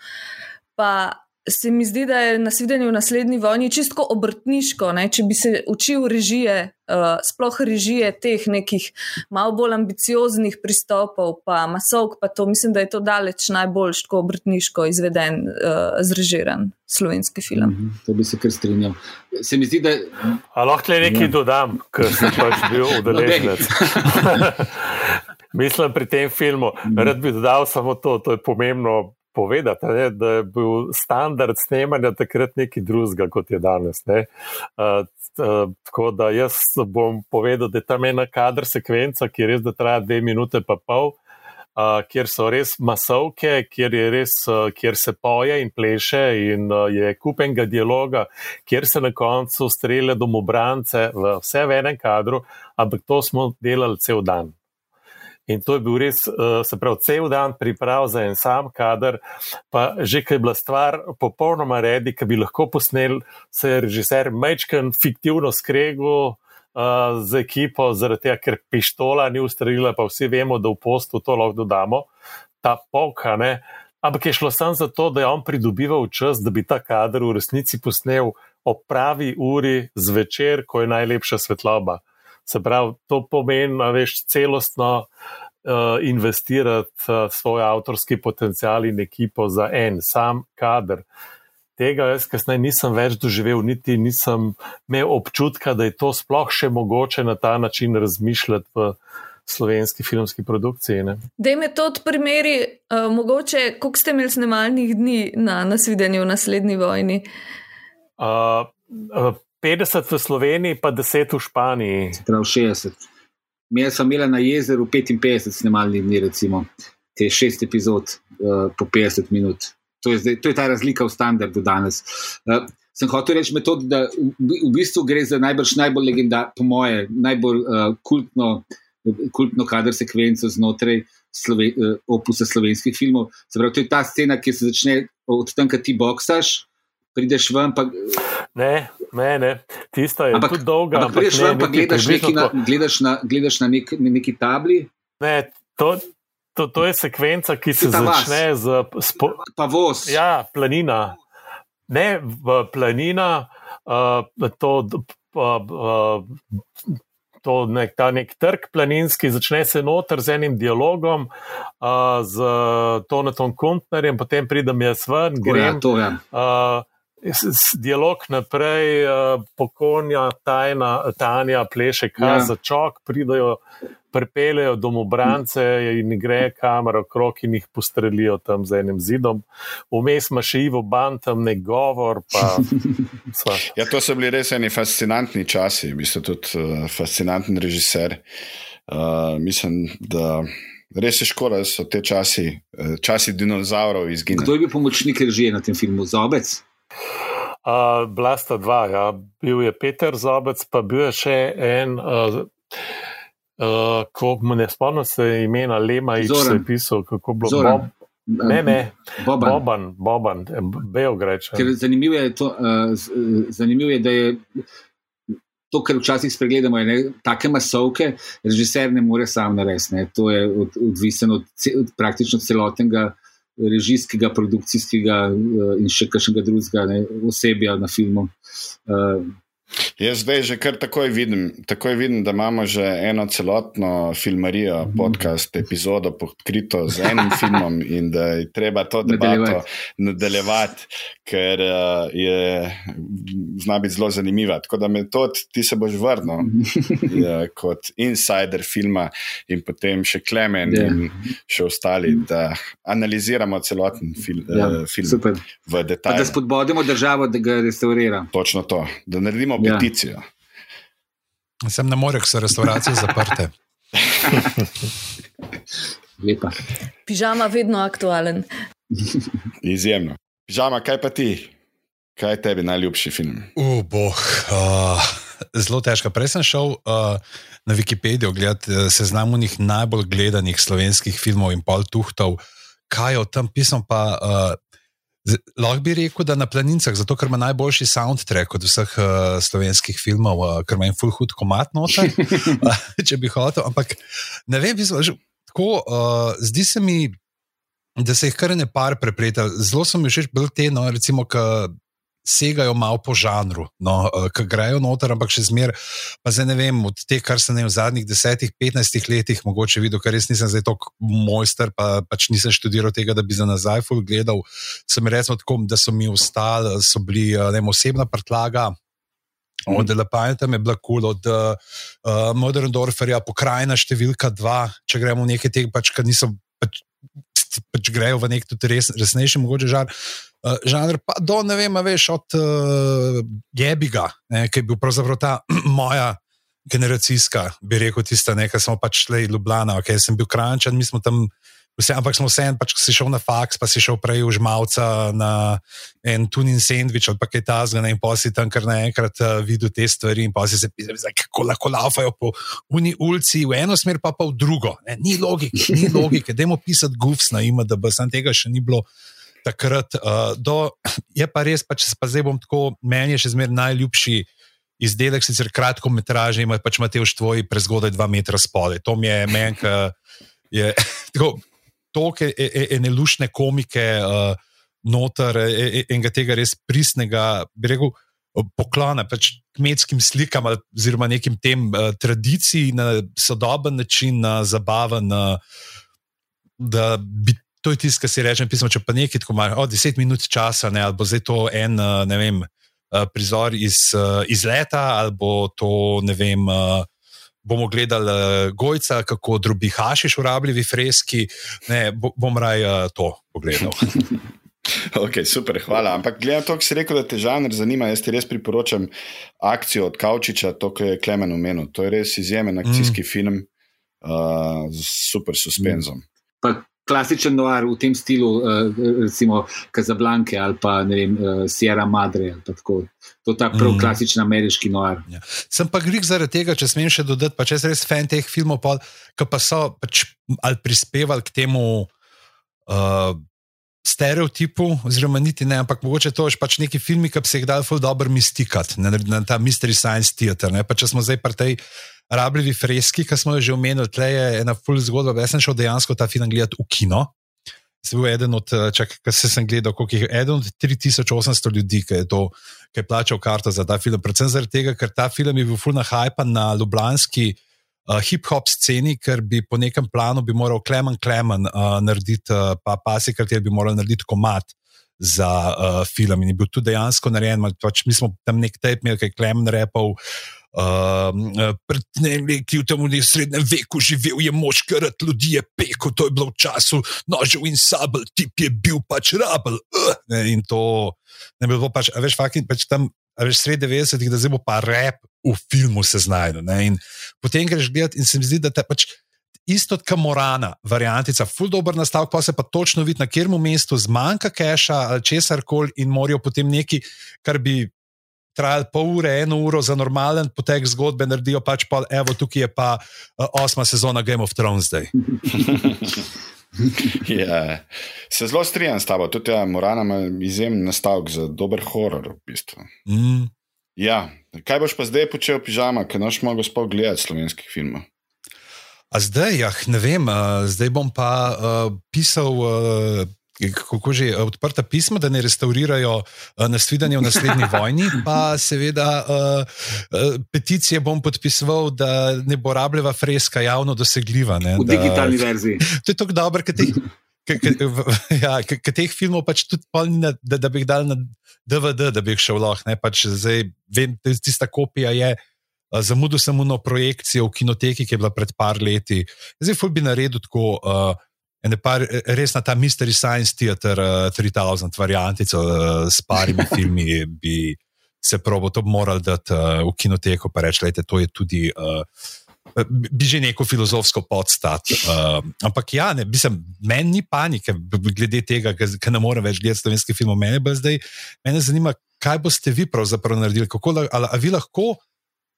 Pa se mi zdi, da je nasvidenje v naslednji vojni čisto obrtniško. Ne? Če bi se učil režije, uh, sploh režije teh nekih malo bolj ambicioznih pristopov, pa masovk, pa to mislim, da je to daleč najbolj tako obrtniško izveden, uh, zrežiran slovenski film. Mm -hmm, to bi se kar strinjal. Se mi zdi, da. A lahko le nekaj ja. dodam, ker sem pač bil udeleženec. Mislim, pri tem filmu, mhm. rad bi dodal samo to, to je pomembno povedati, ne, da je bil standard snemanja takrat nekaj drugega, kot je danes. Uh, uh, tako da jaz bom povedal, da je tam ena kader sekvenca, ki res da traja dve minute pa pol. Uh, kjer so res masovke, kjer, res, uh, kjer se poje in pleše, in uh, je kupenega dialoga, kjer se na koncu strelja domobrance, vse v enem kadru, ampak to smo delali cel dan. In to je bil res, eh, se pravi, cel dan priprav za en sam kader, pa že kaj je bila stvar popolnoma redi, ki bi lahko posnel, se je režiser Mečken fiktivno skregal. Uh, z ekipo, zaradi tega, ker pištola ni ustrelila, pa vsi vemo, da v postu to lahko dodamo, ta polka. Ne? Ampak je šlo samo za to, da je on pridobival čas, da bi ta kader v resnici posnel o pravi uri zvečer, ko je najlepša svetloba. Se pravi, to pomeni, da veš celostno uh, investirati uh, svoj avtorski potencial in ekipo za en sam kader. Tega jaz kasneje nisem več doživel, niti nisem imel občutka, da je to sploh še mogoče na ta način razmišljati v slovenski filmski produkciji. Da je to od primeri, uh, mogoče, koliko ste imeli snemalnih dni na nasvidenju v naslednji vojni? Uh, uh, 50 v Sloveniji, pa 10 v Španiji. Prav 60. Mi smo imeli na jezeru 55 snemalnih dni, recimo, te šest epizod uh, po 50 minut. To je, zdaj, to je ta razlika v standardu danes. Uh, sem hotel reči metod, da v, v bistvu gre za najbrž najbolj legendarno, po moje, najbolj uh, kultno, kultno kader sekvenco znotraj slove, uh, opusa slovenskih filmov. Se pravi, to je ta scena, ki se začne od tam, kad ti boksaš prideš ven. Pa... Ne, ne, ne, tisto je ampak, tudi dolga. Ampak prideš ven, pa gledaš, neki na, gledaš, na, gledaš na, nek, na neki tabli. Ne, to, to, to je sekvenca, ki se začne vas. z. Spo... Pa voz. Ja, planina. Ne, planina, uh, to. Uh, uh, to nek, ta nek trg planinski, začne se noter z enim dialogom, uh, z Tonetom Kuntnerjem, potem pridem jaz ven, grem. Ja, to, ja. uh, dialog naprej, uh, pokonja, tajna, Tanja, pleše, kaj ja. za čok, pridajo pripeljejo domobrance in gre kamera okrog in jih postrelijo tam z enim zidom. Vmes ima še Ivo Bantam, ne govor. ja, to so bili res eni fascinantni časi, mislim, tudi uh, fascinanten režiser. Uh, mislim, da. Res je škoda, da so te časi, časi dinozaurov izginili. Kdo je bil pomočnik režije na tem filmu? Zobec? Uh, Blasta dva, ja. bil je Peter Zobec, pa bil je še en. Uh, Uh, ko mu ne spomnim se imena Lema, je pisal, kako bo Bob. Ne, ne, Boban, Boban, Boban Beograd. Zanimivo je, to, uh, zanimiv je, da je to, kar včasih spregledamo, je, ne, take masovke, režiser ne more sam narediti. To je od, odvisno od, od praktično celotnega režijskega, produkcijskega uh, in še kakšnega drugega osebja na filmu. Jaz zdaj že kar takoj vidim, takoj vidim, da imamo že eno celotno filmarijo, Mhm. podcast, epizodo podkrito z enim filmom in da je treba to debato Nadaljevati. nadaljevati, ker uh, je, zna biti zelo zanimiva. Tako da me to, ti se boš vrnil ja, kot insider filma in potem še Klemen Ja. in še ostali, da analiziramo celoten fil, Ja, uh, film super. v Pa detajlu. da spodbudimo državo, da ga restaurira. Točno to, da naredimo Ja. Peticijo. Sem ne morek, so restauracije zaprte. Lepa. Pižama vedno aktualen. Izjemno. Žama, kaj pa ti? Kaj je tebi najljubši film? Uh, boh, uh, zelo težko. Prej sem šel uh, na Wikipedijo gledati uh, seznam unih najbolj gledanih slovenskih filmov in pol tuhtov, kaj je o tem pisal. Pa, uh, lahko bi rekel, da na planincah, zato ker ima najboljši soundtrack od vseh uh, slovenskih filmov, uh, ker ima en full hood komat noter, uh, če bi hotel. Ampak ne vem, pisal, že, tako, uh, zdi se mi. Da se jih kar ne par prepleta. Zelo so mi všeč bolj te, no, recimo, ki segajo malo po žanru, no, ki grejo noter, ampak še zmeraj, pa zdaj ne vem, od teh, kar sem ne v zadnjih 10-15 letih mogoče videl, ker res nisem zdaj tako mojster, pa pač nisem študiral tega, da bi za nazaj full gledal. So mi recimo tako, da so mi ostali, so bili ne vem, osebna prtlaga. Od Lepajna je bila kul, cool, od uh, Modern Dorferja, pokrajina številka dva, če gremo v nekaj teh, pač, ki niso. Pač, pač grejo v nek tudi res, resnejši, mogoče žar. Uh, žanr, pa do ne vem, veš, od uh, Jebiga, ne, ki je bil pravzaprav ta moja generacijska, bi rekel, tista nekaj, smo pač šli iz Ljubljana, ok, sem bil krančen, mi smo tam. Vse, ampak smo vseeno, pač, ko si šel na faks, pa si šel prej v žmalca na en tunin sandvič ali kaj tasga, in pa si tam kar naenkrat uh, videl te stvari, in pa si se pisal, kako lahko laufajo po uni ulici v eno smer, pa pa v drugo. Ne, ni logike, ni logike, da imamo pisati gufs na ima, da bi sam tega še ni bilo. Takrat, uh, do, je pa res, pa če se pa zdaj bom tako, meni je še zmeraj najljubši izdelek, sicer kratkometražni, ima pač Mateoš tvoj prezgodaj dva metra spode. To mi je meni, ki je tako toliko e, e, ene lušne komike uh, noter e, e, in tega res pristnega, bi rekel, poklona pač kmetskim slikam oziroma nekim tem uh, tradiciji na sodoben način, na zabaven, uh, da bi. To je tisto, kar si rečem, pismo, če pa nekaj tako malo, 10 minut časa, ne, ali bo zdaj to en, uh, ne vem, uh, prizor iz, uh, iz leta, ali bo to, ne vem, bomo gledali Gojca, kako drubi hašiš v rabljivi freski. Ne, bo, bom raj to pogledal. ok, super, hvala. Ampak gledaj to, kar si rekel, da te žanr zanima. Jaz ti res priporočam akcijo od Kaučiča, to, kar je Klemen omenil. To je res izjemen akcijski mm. film uh, z super suspenzom. Pa klasičen noir v tem stilu, uh, recimo Kazablanke ali pa vem, uh, Sierra Madre. To je ta prav mm. klasičen ameriški noir. Ja. Sem pa grig zaradi tega, če smem še dodati, pa če sem res fan teh filmov, ki pa so pač, ali prispevali k temu. Uh, Stereotipu, oziroma niti ne, ampak mogoče to je pač neki film, ki bi se jih dal zelo dobro mistikati, na, na ta Mystery Science Theater. Ne? Pa če smo zdaj pri tej rabljivi freski, ki smo jo že omenili, tle je ena full zgodba. Jaz sem šel dejansko ta film gledati v kino. Sem bil eden od, čak, se sem gledal, koliko jih je, eden od 3800 ljudi, ki je, to, ki je plačal karto za ta film. Predvsem zaradi tega, ker ta film je bil full na hajpan na ljubljanski. Uh, hip-hop sceni, ker bi po nekem planu bi moral Klemen Klemen uh, narediti, uh, pa pasi, ker bi moral narediti komat za uh, film. In je bil tudi dejansko narejen, pač mi smo tam nek tape imeli, kaj Klemen repal. Uh, pred nekaj, ki v tem srednjem veku živel, je moč, ker ljudi je peko, to je bilo v času nožev in sabel, tip je bil pač rabel. Uh, ne, in to ne bi bilo pač, veš, fakin, pač tam, veš, sred 90-ih, da zdaj bo pa rep v filmu se znajdu. In potem greš gledati in se mi zdi, da te pač. Isto kot Morana, variantica, full dobro nastavek, pa se pa točno vidi, na katerem mestu zmanjka keša ali česar koli, in morajo potem neki, kar bi trajalo pol ure, eno uro za normalen potek zgodbe, naredijo pač pa, evo, tukaj je pa uh, osma sezona Game of Thrones zdaj. ja, se zelo strinjam s tabo, tudi ja, Morana ima izjemen nastavek za dober horor. V bistvu. mm. Ja, kaj boš pa zdaj počel, pižama, ker noč mogel sploh gledati slovenskih filmov? A zdaj, ja, ne vem, uh, zdaj bom pa uh, pisal uh, kako že odprta pisma, da ne restaurirajo nasvidenje v naslednji vojni, pa seveda peticije bom podpisoval, da ne bo rabljeva freska javno dosegljiva. Ne, v da, digitalni verziji. To je tako dobro, ker teh, ja, teh filmov pač tudi ni, da, da bi jih dal na DVD, da bi jih šel lahko. Pač zdaj vem, tista kopija je. Zamudil sem eno projekcijo v kinoteki, ki je bila pred par leti. Zdaj, ful bi naredil tako, uh, par, res na ta Mystery Science Theater uh, 3000 variantico uh, s parimi filmi, bi se probo to moral dati uh, v kinoteko, pa reči, da to je tudi. Uh, Bi že neko filozofsko podstat. Uh, ampak ja, ne, mislim, meni ni panike glede tega, ker ne morem več gledati slovenskih filmov. Mene, zdaj, mene zanima, kaj boste vi pravzaprav naredili. Kako, ali, ali vi lahko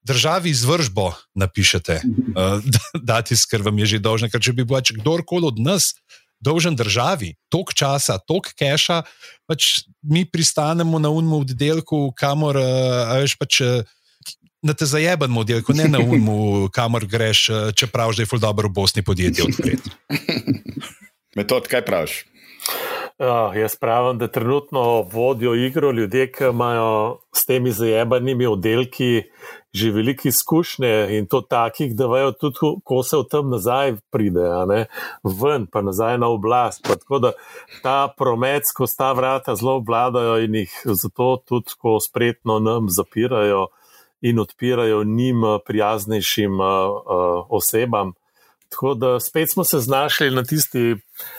državi izvržbo napišete, uh, dati, ker vam je že dolžen. Ker če bi bil kdorkoli od nas dolžen državi, tok časa, tok keša, pač mi pristanemo na unmu oddelku, kamor uh, veš pač. Uh, Na te zajebanem oddelku, ne na umu, kamor greš, čeprav že je fuldo v Bosni podjetje odpreti. Metod, kaj praviš? Uh, jaz pravim, da trenutno vodijo igro ljudje, ki imajo s temi zajebanimi oddelki že velike izkušnje in to takih, da vejo tudi, ko se v tem nazaj pride, ven, pa nazaj na oblast. Pa tako da ta promet skozi ta vrata zelo vladajo in jih zato tudi, ko spretno nam zapirajo in odpirajo njim prijaznejšim uh, uh, osebam. Tako da spet smo se znašli na tisti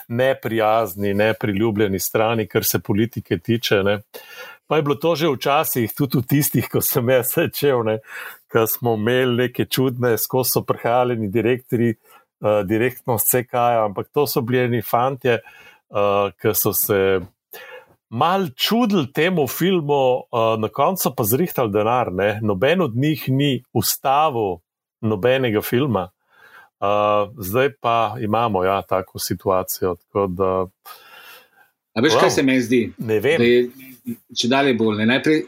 neprijazni, nepriljubljeni strani, kar se politike tiče. Ne. Pa je bilo to že včasih, tudi v tistih, ko sem jaz začel, ko smo imeli neke čudne, skozi so prihajali direktori, uh, direktno z CK, ampak to so bili eni fantje, uh, ki so se mal čudili temu filmu, uh, na koncu pa zrihtali denar. Ne. Noben od njih ni ustavil nobenega filma. Uh, zdaj pa imamo ja, tako situacijo. Tako da, A veš, wow, kaj se mi zdi? Ne vem. Je, če dalje bolj. Ne? Najprej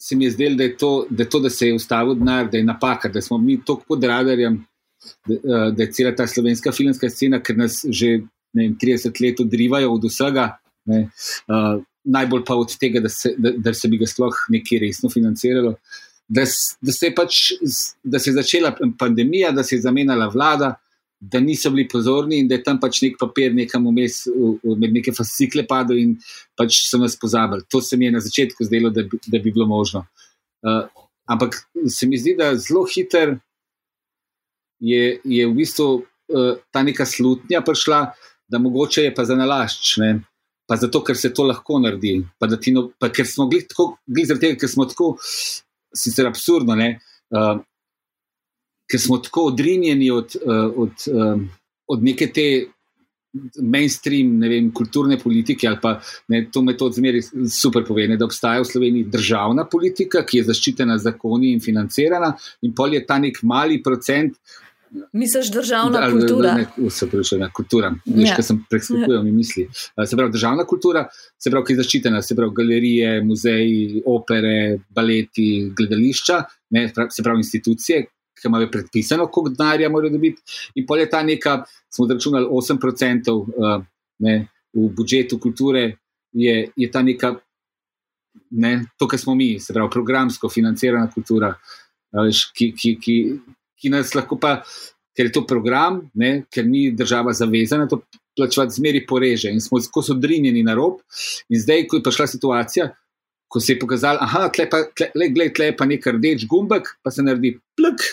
se mi je zdelo, da, da, da se je ustavil denar, da je napaka, da smo mi tako pod radarjem, da, da je cela ta slovenska filmska scena, ker nas že vem, 30 let odrivajo od vsega. Ne? Uh, najbolj pa od tega, da se, da, da se bi ga sploh nekaj resno financiralo. Da, da, se pač, da se je začela pandemija, da se je zamenjala vlada, da niso bili pozorni in da je tam pač nek papir nekam vmes, med neke fascikle padel in pač so nas pozabili. To se mi je na začetku zdelo, da bi, da bi bilo možno. Uh, ampak se mi zdi, da zelo hiter je, je v bistvu uh, ta neka slutnja prišla, da mogoče je pa za nalašč. Ne? Pa zato, ker se to lahko naredi. Pa, no, pa ker smo bili tako, zaradi tega, ker smo tako sicer absurdno, uh, ker smo tako odrinjeni od, uh, od, um, od neke te mainstream ne vem, kulturne politike. Pa, ne, to me to zmeri super pove, ne, da obstaja v Sloveniji državna politika, ki je zaščitena zakoni in financirana, in pol je ta nek mali procent. Misliš, državna da, kultura? Ne, se pravi, državna kultura. Veš, ja. kaj sem preskakujem ja. mi misli. Se pravi, državna kultura, se pravi, ki je zaščitena, se pravi, galerije, muzeji, opere, baleti, gledališča, ne, se pravi, institucije, ki imajo predpisano, koliko denarja morajo dobiti. In pol je ta neka, smo zračunali 8% uh, ne, v budžetu kulture, je, je ta neka, ne, to, kar smo mi, se pravi, programsko financirana kultura, veš, ki. ki, ki ki nas lahko pa, ker je to program, ne, ker ni država zavezana, to plačevati zmeri poreže in smo tako odrinjeni na rob. In zdaj, ko je prišla situacija, ko se je pokazalo, da je tle, tle, tle pa nek rdeč gumbek, pa se naredi plk,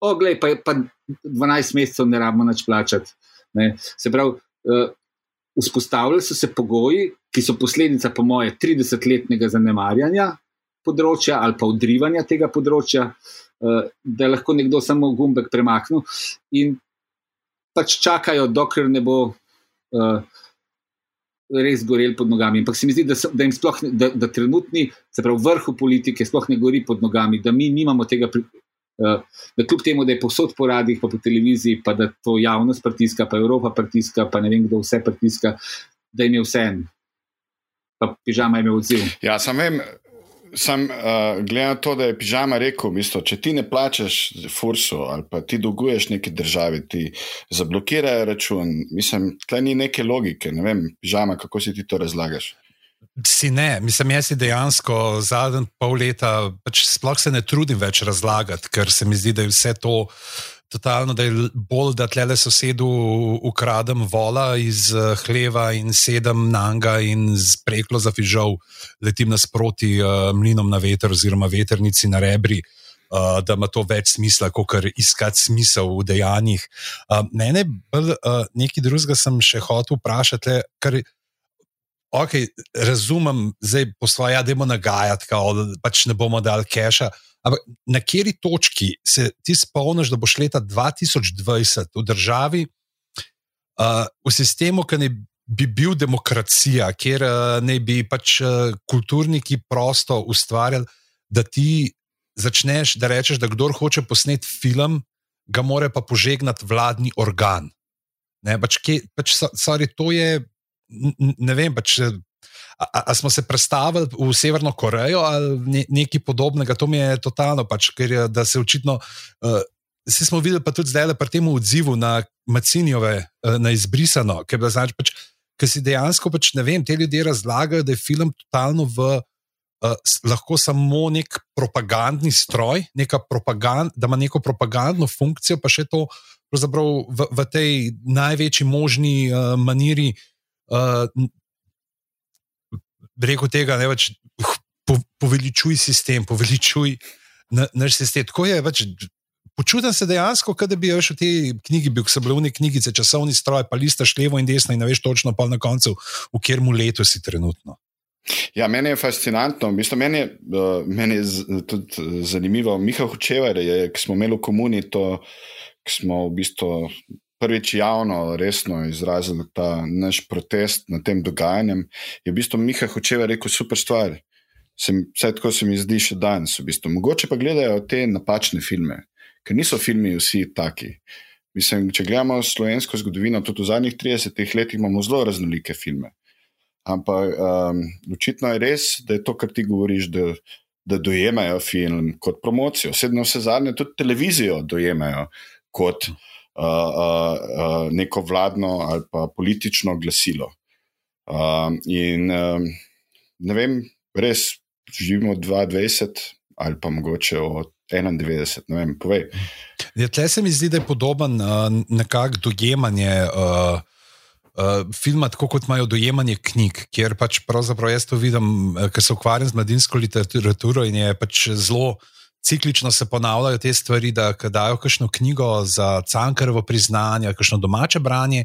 o, glej, pa, pa 12 mesecev ne rabimo več plačati. Ne. Se pravi, uh, vzpostavljali so se pogoji, ki so posledica, po moje, 30-letnega zanemarjanja področja ali pa odrivanja tega področja. Uh, Eh, da je lahko nekdo samo gumbek premaknil, in pač čakajo, dokler ne bo uh, res gorel pod nogami. Ampak se mi zdi, da, so, da sploh, da, da trenutni, se pravi, vrhu politike sploh ne gori pod nogami, da mi nimamo tega. Da kljub temu, da je posod po radijih, pa po televiziji, pa da to javnost pritiska, pa Evropa pritiska, pa ne vem, kdo vse pritiska, da jim je vse en. Pa pižama je imel odziv. Ja, sam vem, sam uh, gledam na to, da je pižama rekel, misto, če ti ne plačeš fursu ali pa ti dolguješ neki državi, ti zablokirajo račun. Mislim, tle ni neke logike. Ne vem, pižama, kako si ti to razlagaš. Si ne, mislim, jaz si dejansko zadnji pol leta pač sploh se ne trudim več razlagati, ker se mi zdi, da je vse to totalno, da je bolj, da tle le sosedu ukradem vola iz uh, hleva in sedem nanga in z preklo za fižol letim nasproti uh, mlinom na veter oziroma veternici na rebri. Uh, da ima to več smisla, kot kar iskati smisel v dejanjih. Uh, mene, uh, nekaj drugega sem še hotel vprašati, ker okay, razumem, zdaj po svoje, da bomo nagajati, da pač ne bomo dali keša. Ampak na kateri točki se ti spomniš, da boš leta 2020 v državi, uh, v sistemu, ki ne bi bil demokracija, kjer uh, ne bi pač uh, kulturniki prosto ustvarjali, da ti začneš, da rečeš, da kdo hoče posneti film, ga mora pa požegnati vladni organ. Ne, pač, kje, pač, sorry, to je, ne vem, pač. Ali smo se predstavili v Severno Korejo ali ne, nekaj podobnega, to mi je totalno, pač, ker je, se očitno. Uh, Vsi smo videli, pa tudi zdaj, pri tem odzivu na Macinjove, uh, na izbrisano, ker znači, pač, si dejansko, pač, ne vem, te ljudje razlagajo, da je film totalno v, uh, lahko samo nek propagandni stroj, propagand, da ima neko propagandno funkcijo, pa še to v, v tej največji možni uh, maniri. Uh, rekel tega, ne več po, poveličuj sistem, poveličuj na, naš sistem. Tako je več. Počutim se dejansko, kot da bi v tej knjigi bil, so bile v neki knjigi, časovni stroj, pa listaš levo in desno in ne veš točno, pa na koncu, v katerem letu si trenutno. Ja, meni je fascinantno. Mislim, meni, je, uh, meni je tudi zanimivo. Miha Hočevar je, ki smo imeli v komuni to, ki smo v bistvu prvič javno, resno izrazili ta naš protest nad tem dogajanjem, je v bistvu Miha Hočeva rekel: super stvar. Vse tako se mi zdi še danes. V bistvu. Mogoče pa gledajo te napačne filme, ker niso filmi vsi taki. Mislim, če gledamo slovensko zgodovino, tudi v zadnjih 30 letih imamo zelo raznolike filme. Ampak um, očitno je res, da je to, kar ti govoriš, da, da dojemajo film kot promocijo. Sedaj, vse zadnje, tudi televizijo dojemajo kot. Uh, uh, uh, neko vladno ali pa politično glasilo. Uh, in uh, ne vem, res živimo 22 ali pa mogoče od 91, ne vem, povej. Ja, tle se mi zdi, da je podoben uh, nekako dojemanje. Uh, Uh, filma, tako kot imajo dojemanje knjig, kjer pač pravzaprav jaz to vidim, ker se ukvarjam z mladinsko literaturo in je pač zelo uh, ciklično se ponavljajo te stvari, da dajo kakšno knjigo za cankarovo priznanje, kakšno domače branje,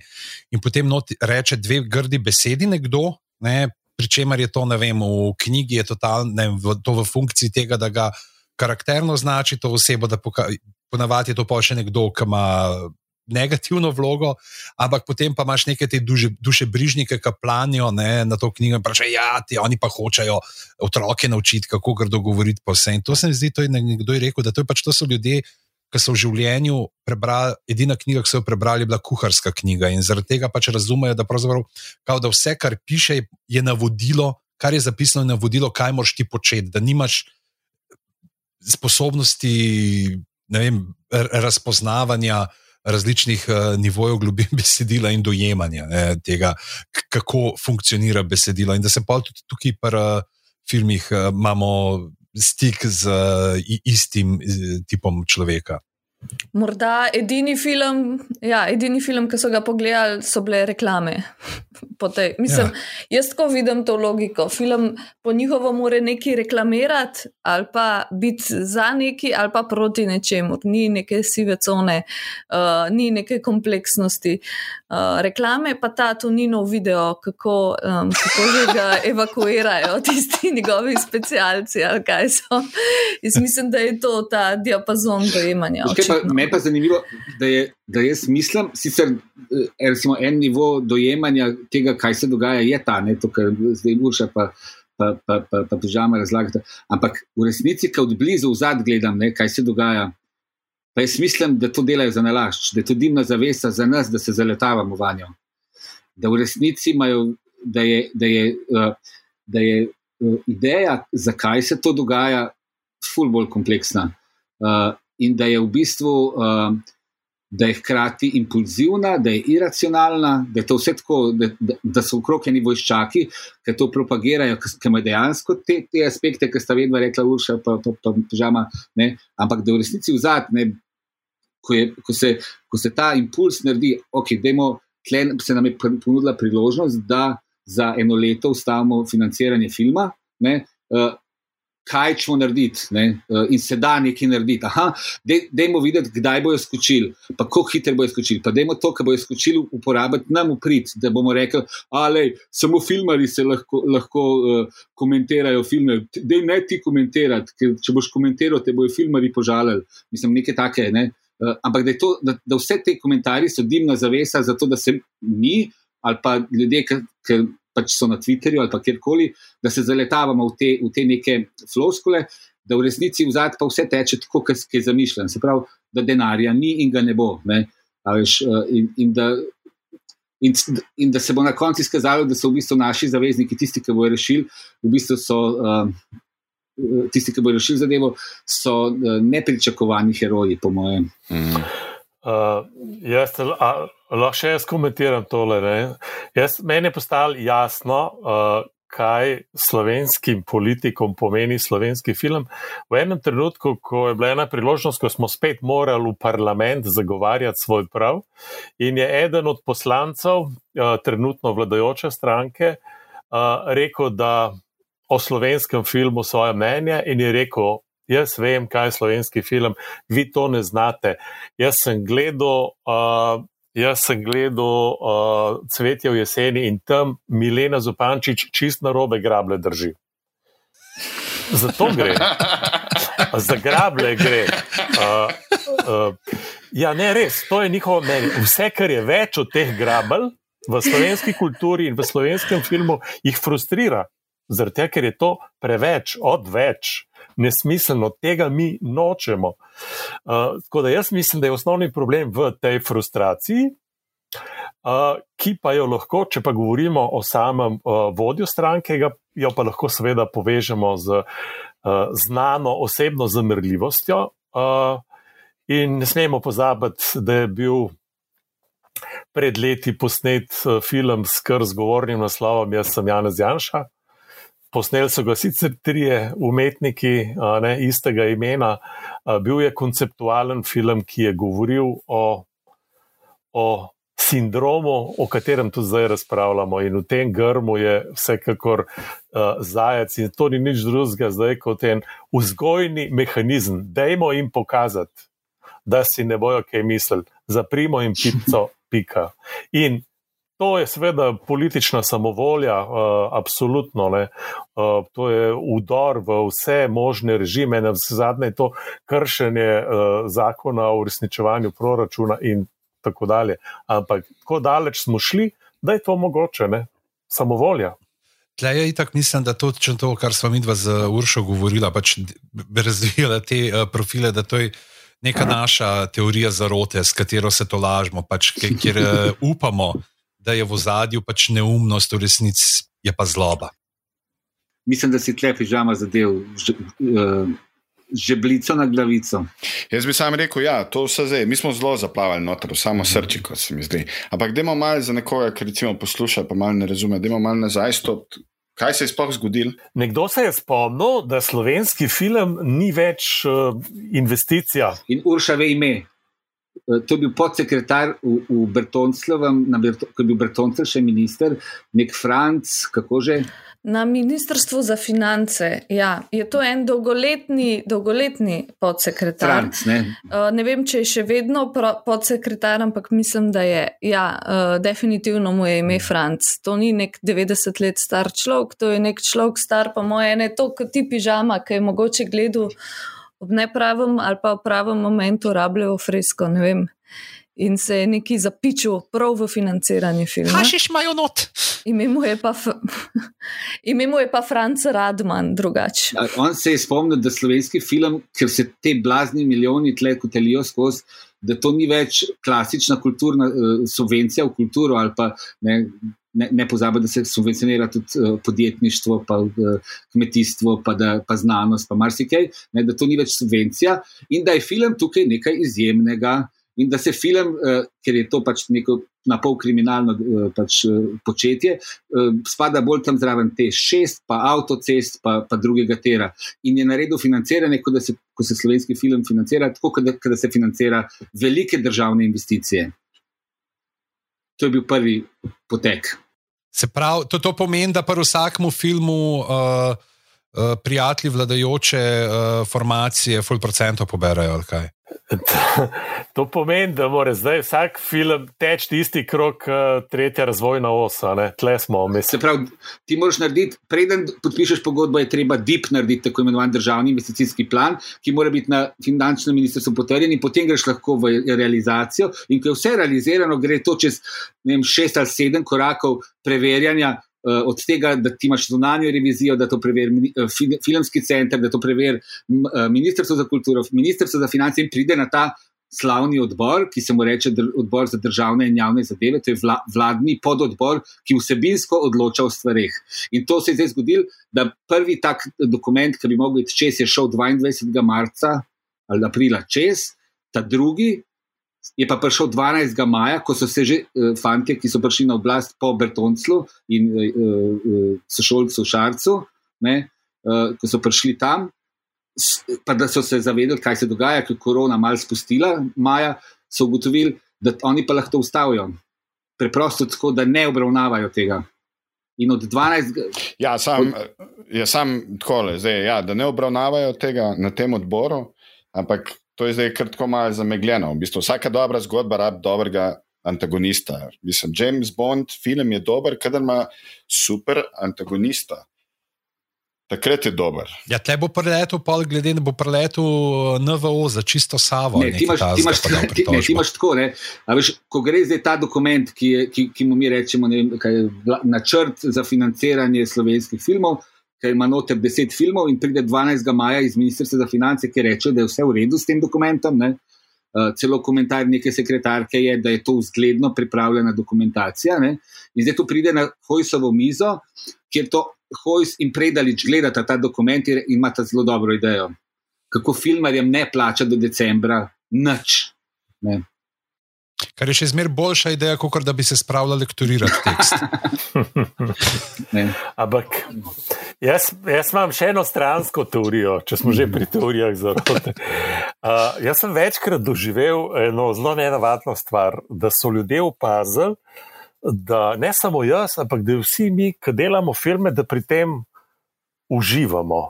in potem reče dve grdi besedi nekdo. Ne, Pričemer je to, ne vem, v knjigi je total, ne, v, to v funkciji tega, da ga karakterno označi to osebo, da ponavadi je to pa še nekdo, ki ima negativno vlogo, ampak potem pa imaš neke te duše, duše brižnike, ki planijo ne, na to knjigo in pravijo: Ja, ti oni pa hočejo otroke naučiti, kako grdo govoriti po vsem. To se mi zdi, to je nekdo je rekel, da to, pač, to so ljudje. Ki so v življenju prebrali, edina knjiga, ki so jo prebrali, je bila kuharska knjiga. In zaradi tega pač razumejo, da, da vse, kar piše, je navodilo, kar je zapisano, je navodilo, kaj moraš ti početi. Da nimaš sposobnosti vem, razpoznavanja uh, različnih uh, nivojev globin besedila in dojemanja ne, tega, kako funkcionira besedilo. In da se pa tudi tukaj pri uh, filmih uh, imamo stik z uh, istim tipom človeka. Morda edini film, ja, edini film, ki so ga pogledali, so bile reklame. Mislim, ja. Jaz tako vidim to logiko. Film po njihovo mora nekaj reklamirati, ali pa biti za neki, ali pa proti nečemu. Ni neke sive cone, uh, ni neke kompleksnosti. Uh, reklame pa ta tu ni nov video, kako, um, kako že ga evakuirajo tisti njegovi specialci. Jaz mislim, da je to ta diapazon dojemanja. Me pa zanimivo, da, je, da jaz mislim, sicer eh, recimo, en nivo dojemanja tega, kaj se dogaja, je ta, ne to, kar zdaj Urša pa, pa, pa, pa, pa pižama razlagate. Ampak v resnici, ko od blizu vzad gledam, ne, kaj se dogaja, pa jaz mislim, da to delajo za nalašč, da je to dimna zavesa za nas, da se zaletavamo vanjo. Da v resnici imajo, da je. Da je, uh, da je uh, ideja, zakaj se to dogaja, ful bolj kompleksna. Uh, in da je v bistvu, uh, da je hkrati impulzivna, da je iracionalna, da je to vse tako, da, da, da so okrog eni vojščaki, ki to propagirajo, ki imajo dejansko te, te aspekte, ki sta vedno rekla, urša, pa, pa, pa, pa žama, ne, ampak da v resnici vzad, ne, ko, je, ko, se, ko se ta impuls naredi, ok, dajmo, tle se nam je ponudila priložnost, da za eno leto ustavimo financiranje filma. Ne, uh, kaj ćemo narediti, ne? uh, in se da nekaj narediti. Aha, dajmo videti, kdaj bojo skočili, pa kako hitro bojo skočili. Pa dajmo to, kar bojo skočili, uporabiti nam v prid, da bomo rekli, da samo filmari se lahko, lahko uh, komentirajo filme. Dej ne ti komentirati, ker če boš komentiral, te bojo filmari požalili. Mislim, nekaj take. Ne? Uh, ampak da, to, da, da vse te komentarje so dimna zavesa, zato da se mi ali pa ljudje, ki pač so na Twitterju ali kjerkoli, da se zaletavamo v te, v te neke floskole, da v resnici v zadnjem pa vse teče tako, kot je zamišljen. Se pravi, da denarja ni in ga ne bo. Ne? Veš, uh, in, in, da, in, in da se bo na koncu izkazalo, da so v bistvu naši zavezniki tisti, ki bodo rešili, v bistvu so. Uh, Tisti, ki bodo rešili zadevo, so uh, nepričakovani heroji, po mojem. Mm. Uh, jaz, a, lahko še jaz komentiram tole. Jaz, meni je postalo jasno, uh, kaj slovenskim politikom pomeni slovenski film. V enem trenutku, ko je bila ena priložnost, ko smo spet morali v parlament zagovarjati svoj prav, in je eden od poslancev, uh, trenutno vladajoče stranke, uh, rekel, da o slovenskem filmu svoje mnenje in je rekel, jaz vem, kaj je slovenski film, vi to ne znate. Jaz sem gledal. Uh, Jaz sem gledal uh, Cvetje v jeseni in tam Milena Zupančič čist na robe grable drži. Zato gre. Za grable gre. Uh, uh, ja, ne, res, to je njihovo mnenje. Vse, kar je več od teh grabel v slovenski kulturi in v slovenskem filmu, jih frustrira. Zato, ker je to preveč, odveč nesmiselno, tega mi nočemo. Uh, tako da jaz mislim, da je osnovni problem v tej frustraciji, uh, ki pa jo lahko, če pa govorimo o samem uh, vodju stranke, jo pa lahko seveda povežemo z uh, znano osebno zamrljivostjo. Uh, in ne smemo pozabiti, da je bil. Pred leti posnet film s kar zgovornim naslovom Jaz sem Janez Janša, Posneli so ga sicer trije umetniki ne, istega imena, bil je konceptualen film, ki je govoril o, o sindromu, o katerem tudi zdaj razpravljamo. In v tem grmu je vsekakor uh, zajec in to ni nič drugega zdaj kot en vzgojni mehanizem. Dajmo jim pokazati, da si ne bojo kaj misliti, zaprimo jim pico, pika. In To je seveda politična samovolja, uh, absolutno. Uh, to je udor v vse možne režime, na vse zadnje je to kršenje uh, zakona o uresničevanju proračuna in tako dalje. Ampak tako daleč smo šli, da je to mogoče, ne? samovolja. Tle je itak, mislim, da to, to kar smo mi dva z Uršo govorila, pač razvijala te uh, profile, da to je neka naša teorija zarote, s katero se to lažemo, pač, ker uh, upamo da je v zadju pač neumnost, v resnici je pa zloba. Mislim, da si klepi žama zadev. Žeblico na glavico. Jaz bi sam rekel, da ja, to vse zdaj. Mi smo zelo zaplavili noter, samo srči, kot se mi zdi. Ampak, da imamo malo za nekoga, ki recimo posluša, pa malo ne razume, da imamo malo nazaj. Kaj se je sploh zgodilo? Nekdo se je spomnil, da slovenski film ni več uh, investicija. In Urša ve ime. Eh, to je bil podsekretar v, v Bertonclovem, ko je bil Bertoncel še minister, nek Franc, kako že. Na ministrstvu za finance. Ja, je to en dolgoletni, dolgoletni podsekretar. Franc, ne? Uh, ne vem, če je še vedno podsekretar, ampak mislim, da je. Ja, uh, definitivno mu je ime Franc. To ni nek 90 let star človek, to je nek človek star, pa moje ene, to kot ti pižama, ki je mogoče gledal ob nepravem ali pa v pravem momentu rabljajo fresko. In se je neki zapičil prav v financiranje filma. Še imajo not? Ime mu je pa, je pa Franz Radman, drugače. On se je spomnil, da slovenski film, ker se te blazni milijoni tle kotelijo skozi, da to ni več klasična kulturna uh, subvencija v kulturo ali pa ne, ne, ne pozabiti, da se subvencionira tudi uh, podjetništvo, pa uh, kmetijstvo, pa, da, pa znanost, pa marsikaj, ne, da to ni več subvencija in da je film tukaj nekaj izjemnega. In da se film, uh, ker je to pač neko na pol kriminalno uh, pač, uh, početje, spada bolj tam zraven te šest, pa avtocest, pa, pa drugega tera. In je naredil financiranje, kot da se, ko se slovenski film financira, tako kot da, da se financira velike državne investicije. To je bil prvi potek. Se pravi, to, to pomeni, da pri vsakem filmu uh, uh, prijatelji vladajoče uh, formacije, full procentov poberajo. To pomeni, da mora zdaj vsak film teči isti krok, uh, tretja razvojna osa. Tle smo. Se pravi, ti moraš narediti, preden podpišeš pogodbo, je treba DIP narediti, tako imenovan državni investicijski plan, ki mora biti na finančnem ministrstvu potrjen, in potem greš lahko v realizacijo. In ko je vse realizirano, gre to čez vem, šest ali sedem korakov preverjanja. Uh, od tega, da ti imaš zunanjo revizijo, da to preveri uh, filmski center, da to preveri uh, Ministrstvo za kulturo, Ministrstvo za finance in pride na ta slavni odbor, ki se mu reče odbor za državne in javne zadeve, to je vla, vladni pododbor, ki vsebinsko odloča o stvarih. In to se je zdaj zgodilo, da prvi tak dokument, ki bi mogel iti čez, je šel 22. marca ali aprila čez, ta drugi. Je pa prišel 12. maja, ko so se že uh, fanti, ki so prišli na oblast po Bertonclu in uh, uh, sošolcu Šarcu, ne, uh, ko so prišli tam, pa da so se zavedali, kaj se dogaja, ker je korona malo spustila, maja so ugotovili, da oni pa lahko ustavijo. Preprosto tako, da ne obravnavajo tega. In od 12. Ja, sam, ja, sam takole, zdaj, ja, da ne obravnavajo tega na tem odboru, ampak to je zdaj kar tako malo zamegljeno. V bistvu, vsaka dobra zgodba rab dobrega antagonista. Mislim, James Bond film je dober, kadar ima super antagonista. Takrat je dober. Ja, te bo preletel, pol glede na bo preletel eh, NVO za čisto Savo. Ne, ti imaš, ti imaš, ti, ne, ti imaš tako, ne. A veš, ko gre zdaj ta dokument, ki, je, ki, ki mu mi rečemo, ne, kaj je načrt za financiranje slovenskih filmov, ki ima noter deset filmov in pride 12. maja iz Ministrstva za finance, ki reče, da je vse v redu s tem dokumentom. Ne. Uh, celo komentar neke sekretarke je, da je to vzgledno pripravljena dokumentacija. Ne? In zdaj to pride na Hojsovo mizo, kjer to Hojs in Predalič gledata ta dokument in imata zelo dobro idejo, kako filmarjem ne plača do decembra nič. Ne. Kar je še zmeraj boljša ideja, kot da bi se spravljali lektorirati tekst. Ampak jaz, jaz imam še eno stransko teorijo, če smo že pri teorijah zarote. Uh, jaz sem večkrat doživel eno zelo nenavadno stvar, da so ljudje opazili, da ne samo jaz, ampak da vsi mi, ki delamo filme, da pri tem uživamo.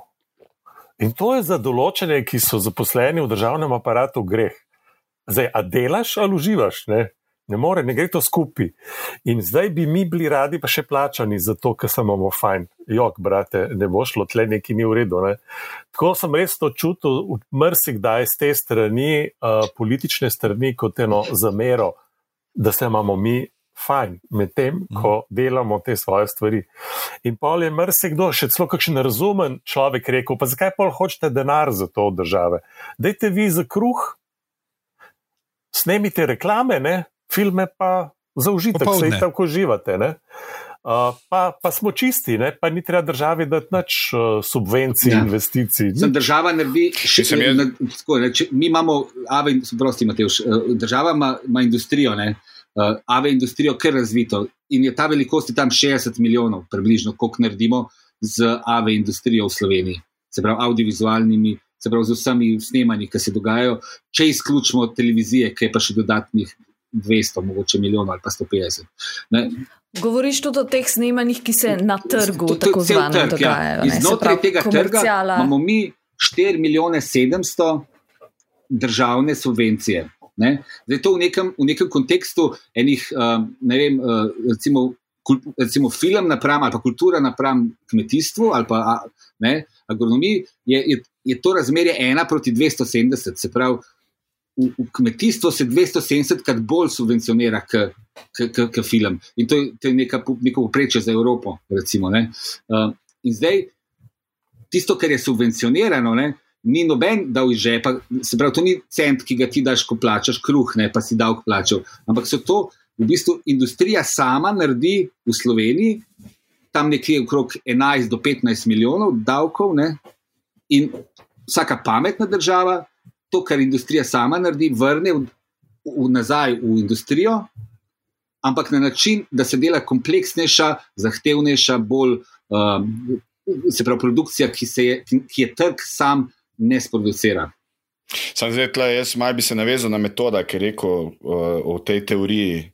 In to je za določene, ki so zaposleni v državnem aparatu, greh. Zdaj, a delaš ali uživaš? Ne? ne more, ne gre to skupaj. In zdaj bi mi bili radi, pa še plačani za to, ker smo imamo fajn. Jok, brate, ne bo šlo, tle neki ni v redu. Ne? Tako sem res to čutil, mrsikdaj z te strani, uh, politične strani, kot eno zamero, da se imamo mi fajn, medtem ko mhm. delamo te svoje stvari. In pol je mrsikdo, še celo kakšen razumen človek, rekel: Pa zakaj pol hočete denar za to od države? Dajte vi za kruh, snemite reklame, ne? filme pa za užitek, se jih tako uživate. Uh, pa, pa smo čisti, ne? pa ni treba državi dati nič uh, subvencij, ja. investicij. Za država naredi še nekaj. Mi imamo, ave, prosti, Mateuš, država ima, ima industrijo. Ne? uh, AVE industrijo kar razvito in je ta velikost je tam 60 milijonov, približno, koliko naredimo z AVE industrijo v Sloveniji, se pravi, audiovizualnimi, se pravi, z vsemi snemanji, ki se dogajajo, če izključimo televizije, ki je pa še dodatnih 200, mogoče milijonov ali pa 150. Ne? Govoriš tudi o teh snemanjih, ki se na trgu to, to, tako zelo ja. dogajajo. Ja. Znotraj tega trga imamo mi 4 milijone 700 državne subvencije. Ne? Zdaj, to v nekem, v nekem kontekstu enih, uh, ne vem, uh, recimo, recimo film napram ali pa kultura napram kmetijstvu ali pa ne, agronomiji, je, je, je to razmerje 1 proti 270. Se pravi, v, v kmetijstvu se 270 krat bolj subvencionira kot film. In to je, to je neka, neko poprečje za Evropo. Recimo, uh, in zdaj, tisto, kar je subvencionirano, ne, ni noben dal iz žepa, se pravi, to ni cent, ki ga ti daš, ko plačaš kruh, ne pa si davek plačal. Ampak so to v bistvu industrija sama naredi v Sloveniji tam nekje okrog 11 do 15 milijonov davkov, ne? in vsaka pametna država to, kar industrija sama naredi, vrne v, v nazaj v industrijo, ampak na način, da se dela kompleksnejša, zahtevnejša, bolj. Um, Se pravi, produkcija, ki, se je, ki je trg, sam ne sproducira. Sam zdaj, tle, jaz malo bi se navezal na metoda, ki je rekel uh, o tej teoriji,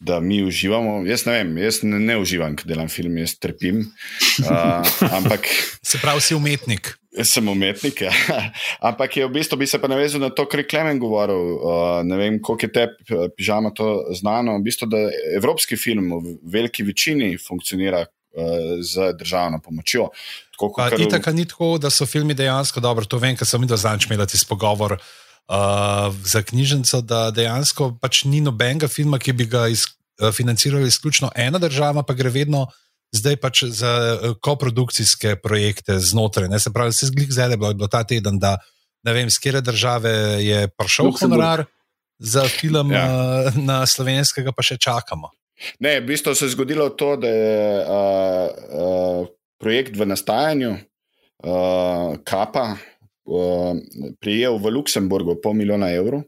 da mi uživamo. Jaz ne vem, jaz ne, ne uživam, ker delam film, jaz trpim. Uh, ampak. Se pravi, si umetnik. Jaz sem umetnik, ja. ampak je v bistvu bi se pa navezal na to, kar je Klemen govoril. Uh, ne vem, koliko je te pižama to znano. V bistvu, da evropski film v veliki večini funkcionira z državno pomočjo. Tako, kar... Itaka ni tako, da so filmi dejansko dobro. To vem, ker sem videl zadnjič imel tisti pogovor uh, za knjižnico, da dejansko pač ni nobenega filma, ki bi ga iz, uh, financirala izključno ena država, pa gre vedno. Zdaj pač za koprodukcijske projekte znotraj. Ne? Se pravi, se zglik zdaj, da je bilo ta teden, da ne vem, iz kere države je prišel honorar za film ja. na slovenskega, pa še čakamo. Ne, v bistvu se je zgodilo to, da je uh, uh, projekt v nastajanju, uh, Kapa, uh, prijel v Luksemburgu pol milijona evrov.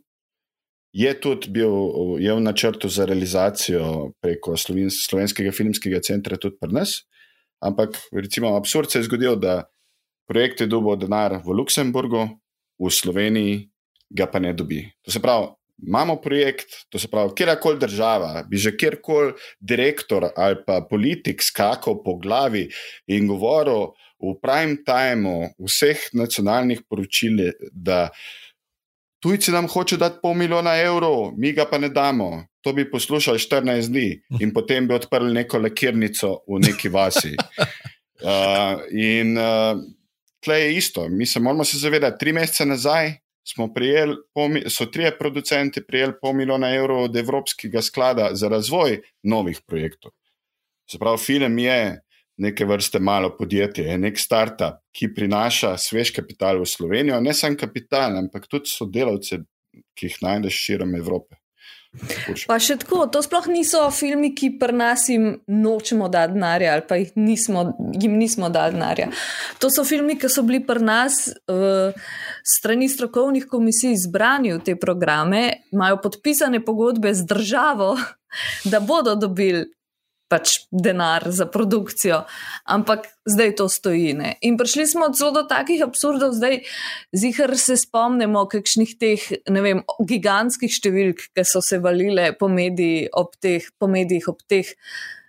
Je tudi bil je v načrtu za realizacijo preko Slovenskega filmskega centra, tudi pri nas. Ampak, recimo, absurd se je zgodil, da projekt je dobil denar v Luksemburgu, v Sloveniji ga pa ne dobi. To se pravi, imamo projekt, to se pravi, kjerkoli država, bi že kjerkoli direktor ali pa politik skakal po glavi in govoril v prime timeu vseh nacionalnih poročil, da tujci nam hoče dati pol milijona evrov, mi ga pa ne damo. To bi poslušali 14 dni in potem bi odprli neko lekirnico v neki vasi. Uh, in uh, tle je isto, mi se moramo se zavedati, tri mesece nazaj smo prijeli, so trije producenti prijeli pol milijona evrov od Evropskega sklada za razvoj novih projektov. Se pravi, film je neke vrste malo podjetje, je nek startup, ki prinaša svež kapital v Slovenijo, ne samo kapital, ampak tudi sodelavce, ki jih najdeš širom Evrope. Pa še tako, to sploh niso filmi, ki pri nas jim nočemo dati denarja ali pa nismo, jim nismo dali denarja. To so filmi, ki so bili pri nas uh, strani strokovnih komisij izbrani v te programe, imajo podpisane pogodbe z državo, da bodo dobili pač denar za produkcijo, ampak zdaj to stoji. Ne? In prišli smo celo do takih absurdov, zdaj zihar se spomnimo kakšnih teh, ne vem, gigantskih številk, ki so se valile po, mediji ob teh, po medijih ob teh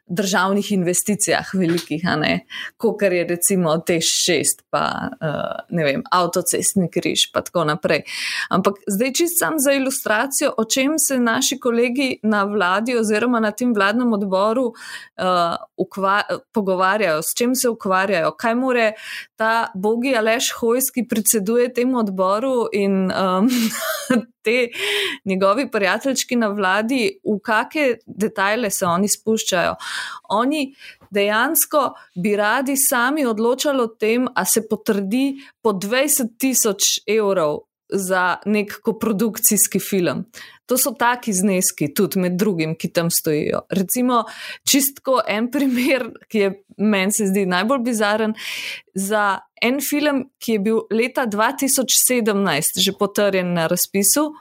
državnih investicijah, velikih, kot je recimo T6, pa uh, ne vem, avtocestni križ, pa tako naprej. Ampak zdaj, čist sam za ilustracijo, o čem se naši kolegi na vladi oziroma na tem vladnem odboru uh, ukva, pogovarjajo, s čem se ukvarjajo, kaj more ta bogi Aleš Hojs, ki predseduje temu odboru in um, te njegovi prijateljčki na vladi, v kakšne detajle se oni spuščajo. Oni dejansko bi radi sami odločali o tem, a se potrdi po 20 tisoč evrov za nek koprodukcijski film. To so taki zneski, tudi med drugim, ki tam stojijo. Recimo, čistko en primer, ki je meni se zdi najbolj bizaren, za en film, ki je bil leta 2017 že potrjen na razpisu.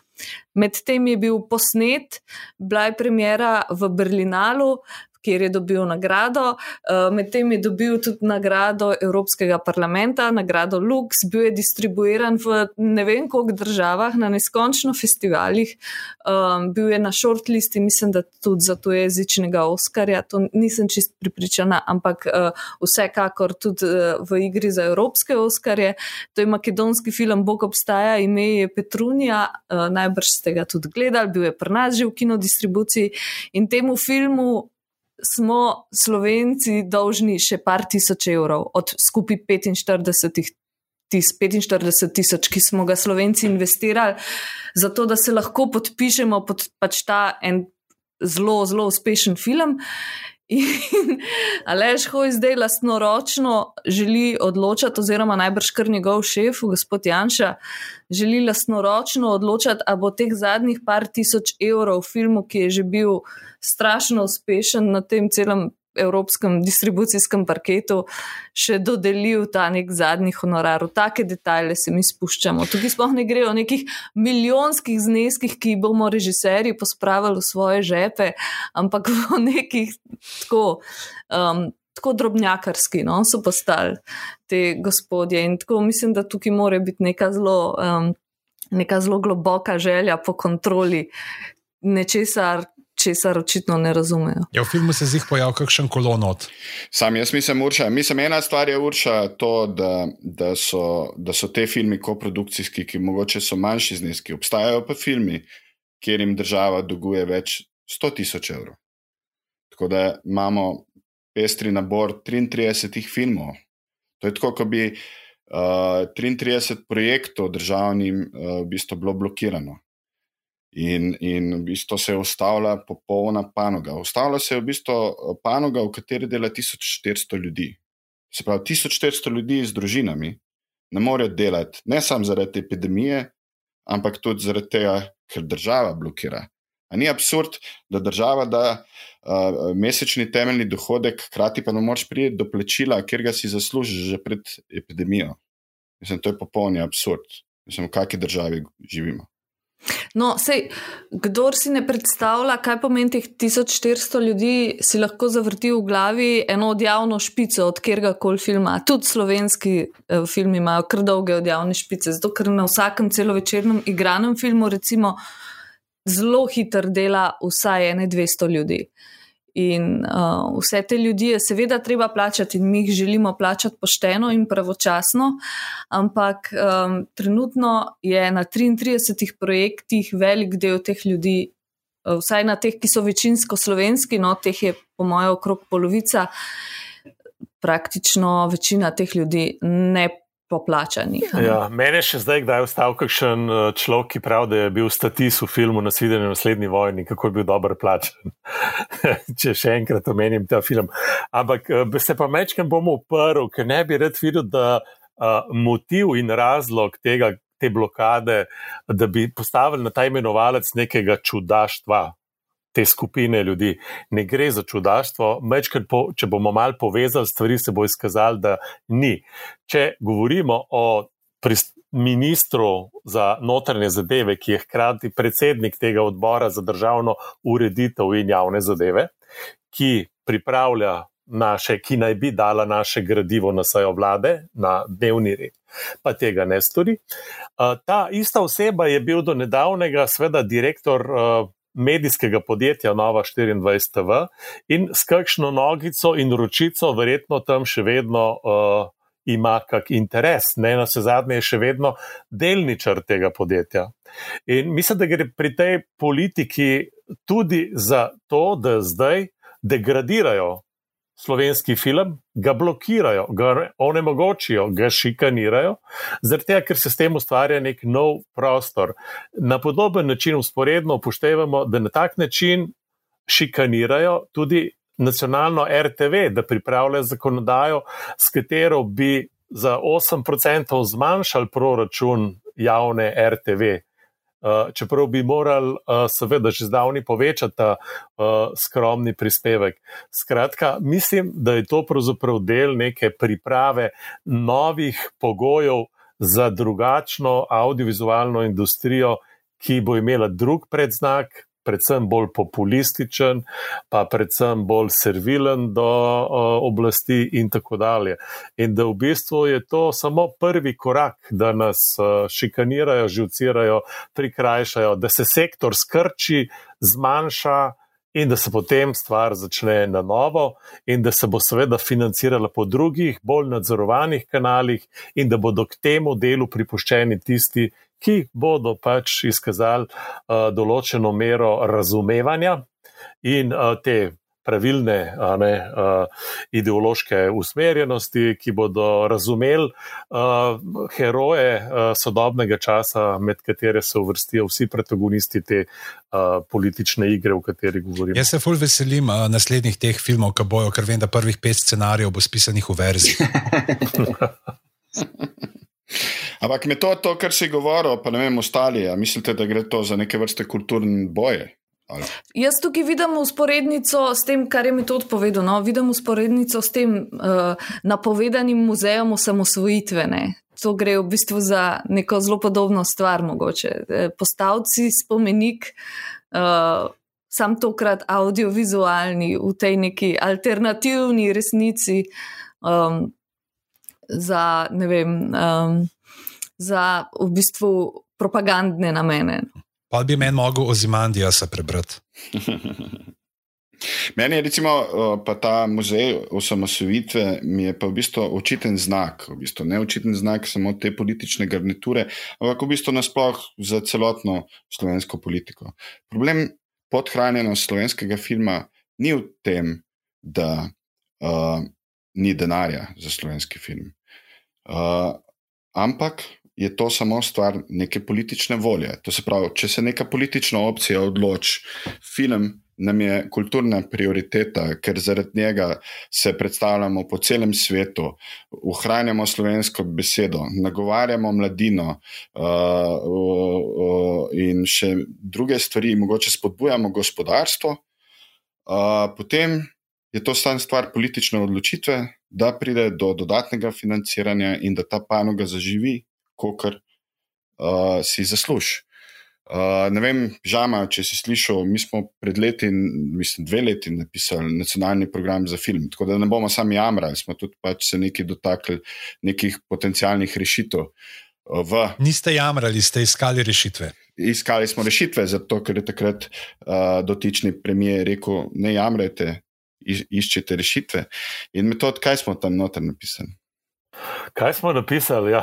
Medtem je bil posnet, bila je premjera v Berlinalu, kjer je dobil nagrado. Eh, medtem je dobil tudi nagrado Evropskega parlamenta, nagrado Lux, bil je distribuiran v ne vem koliko državah, na neskončno festivalih, eh, bil je na shortlisti, mislim, da tudi za to jezičnega Oskarja. To nisem čist pripričana, ampak eh, vsekakor tudi v igri za Evropske Oskarje. To je makedonski film Bog obstaja, ime je Petrunija, najbrž ste ga tudi gledali, bil je pri nas že v kinodistribuciji in temu filmu smo Slovenci dolžni še par tisoč evrov od skupaj 45 tisoč, ki smo ga Slovenci investirali, zato da se lahko podpišemo pod pač ta en zelo, zelo uspešen film. Alež Hoj zdaj lastnoročno želi odločati, oziroma najbrž kar njegov šef, gospod Janša, želi lastnoročno odločati, ali bo teh zadnjih par tisoč evrov v filmu, ki je že bil strašno uspešen na tem celem evropskem distribucijskem parketu še dodelil ta nek zadnji honorar. V take detajle se mi spuščamo. Tukaj sploh ne gre o nekih milijonskih zneskih, ki bomo režiserji pospravili v svoje žepe, ampak o nekih tako. Um, Tako drobnjakarski no, so postali te gospodje. In tako mislim, da tukaj mora biti neka zelo, um, neka zelo globoka želja po kontroli nečesar, česar očitno ne razumejo. Ja, v filmu se zdaj pojavlja kakšen kolonot. Sam jaz mislim, Urša. Mislim, ena stvar je Urša to, da, da, so, da so te filmi koprodukcijski, ki mogoče so manjši zneski. Obstajajo pa filmi, kjer jim država dolguje več 100 tisoč evrov. Tako da imamo pestri nabor 33 filmov. To je tako, kot bi uh, 33 projektov državnim uh, v bistvu bilo blokirano. In, in v bistvu se je ustavila popolna panoga. Ustavila se je v bistvu eh, panoga, v kateri dela 1400 ljudi. Se pravi, 1400 ljudi z družinami ne morejo delati, ne samo zaradi epidemije, ampak tudi zaradi tega, ker država blokira. A ni absurd, da država da uh, mesečni temeljni dohodek, hkrati pa ne moreš priti do plačila, ker ga si zaslužiš že pred epidemijo. Mislim, to je popolni absurd. Mislim, v kakšni državi živimo. No, sej, kdor si ne predstavlja, kaj pomeni teh 1400 ljudi, si lahko zavrti v glavi eno odjavno špico od kjerga koli filma. Tudi slovenski eh, filmi imajo kar dolge odjavne špice, zato ker na vsakem celovečernem igranem filmu, recimo, zelo hitro dela vsaj ene 200 ljudi. In uh, vse te ljudi je seveda treba plačati, in mi jih želimo plačati pošteno in pravočasno, ampak um, trenutno je na 33 projektih velik del teh ljudi, uh, vsaj na teh, ki so večinsko slovenski, no, teh je po mojem okrog polovica, praktično večina teh ljudi ne poplačani. Ja, mene še zdaj, kdaj je ostal kakšen eh, človek, ki pravi, da je bil status v filmu Nasvidenje v naslednji vojni, kako je bil dobro plačen. Če še enkrat omenim ta film. Ampak eh, se pa mečkam bom uprl, ker ne bi rad videl, da uh, motiv in razlog tega, te blokade, da bi postavili na ta imenovalec nekega čudaštva te skupine ljudi. Ne gre za čudaštvo, večkrat, po, če bomo malo povezali stvari, se bo izkazalo, da ni. Če govorimo o ministru za notranje zadeve, ki je hkrati predsednik tega odbora za državno ureditev in javne zadeve, ki pripravlja naše, ki naj bi dala naše gradivo na sajo vlade, na dnevni red. Pa tega ne stori. Ta ista oseba je bil do nedavnega, sveda, direktor medijskega podjetja Nova 24TV in s kakšno nogico in ročico, verjetno tam še vedno uh, ima kak interes, ne na vse zadnje, je še vedno delničar tega podjetja. In mislim, da gre pri tej politiki tudi za to, da zdaj degradirajo slovenski film, ga blokirajo, ga onemogočijo, ga šikanirajo, zaradi tega, ker se s tem ustvarja nek nov prostor. Na podoben način usporedno upoštevamo, da na tak način šikanirajo tudi nacionalno RTV, da pripravlja zakonodajo, s katero bi za 8% zmanjšali proračun javne RTV. Eh, čeprav bi morali, uh, seveda, že zdavni povečati ta uh, skromni prispevek. Skratka, mislim, da je to pravzaprav del neke priprave novih pogojev za drugačno audiovizualno industrijo, ki bo imela drug predznak, predvsem bolj populističen, pa predvsem bolj servilen do uh, oblasti in tako dalje. In da v bistvu je to samo prvi korak, da nas uh, šikanirajo, živcirajo, prikrajšajo, da se sektor skrči, zmanjša. In da se potem stvar začne na novo, in da se bo seveda financirala po drugih, bolj nadzorovanih kanalih, in da bodo k temu delu pripuščeni tisti, ki bodo pač izkazali uh, določeno mero razumevanja in uh, te pravilne ne, uh, ideološke usmerjenosti, ki bodo razumeli heroje sodobnega časa, med katere se uvrstijo vsi protagonisti te politične igre, o kateri govorimo. Jaz se fulj veselim naslednjih teh filmov, ki bojo, ker vem, da prvih pet scenarijev bo spisanih v verziji. Ampak me to, to, kar si govoril, pa ne vem, ostali, a mislite, da gre to za neke vrste kulturne boje? Ali? Jaz tukaj vidim usporednico s tem, kar je mi to odpovedal. No? Vidim usporednico s tem uh, napovedanim muzejem osamosvojitve. To gre v bistvu za neko zelo podobno stvar, mogoče. Eh, postavci spomenik, uh, sam tokrat audiovizualni, v tej neki alternativni resnici. Um, za, ne vem, um, za v bistvu propagandne namene. Pa bi meni mogel Ozimandija se prebrati. Meni je recimo pa ta muzej osamosvojitve, mi je pa v bistvu očiten znak, v bistvu ne očiten znak samo te politične garniture, ampak v bistvu nasploh za celotno slovensko politiko. Problem podhranjenosti slovenskega filma ni v tem, da uh, ni denarja za slovenski film. Uh, ampak je to samo stvar neke politične volje. To se pravi, če se neka politična opcija odloči, film nam je kulturna prioriteta, ker zaradi njega se predstavljamo po celem svetu, ohranjamo slovensko besedo, nagovarjamo mladino uh, uh, in še druge stvari, mogoče spodbujamo gospodarstvo, uh, potem je to stvar politične odločitve, da pride do dodatnega financiranja in da ta panoga zaživi, kot uh, si zasluži. Uh, ne vem, žama, če si slišal, mi smo pred leti, mislim, dve leti napisali nacionalni program za film, tako da ne bomo sami jamrali, smo tudi pač se nekaj dotaknili nekih potencijalnih rešitev. V... Niste jamrali, ste iskali rešitve. Iskali smo rešitve, zato ker je takrat uh, dotični premijer rekel: Ne jamrajte, iščete rešitve. In metod, kaj smo tam noter napisali? Kaj smo napisali? Ja.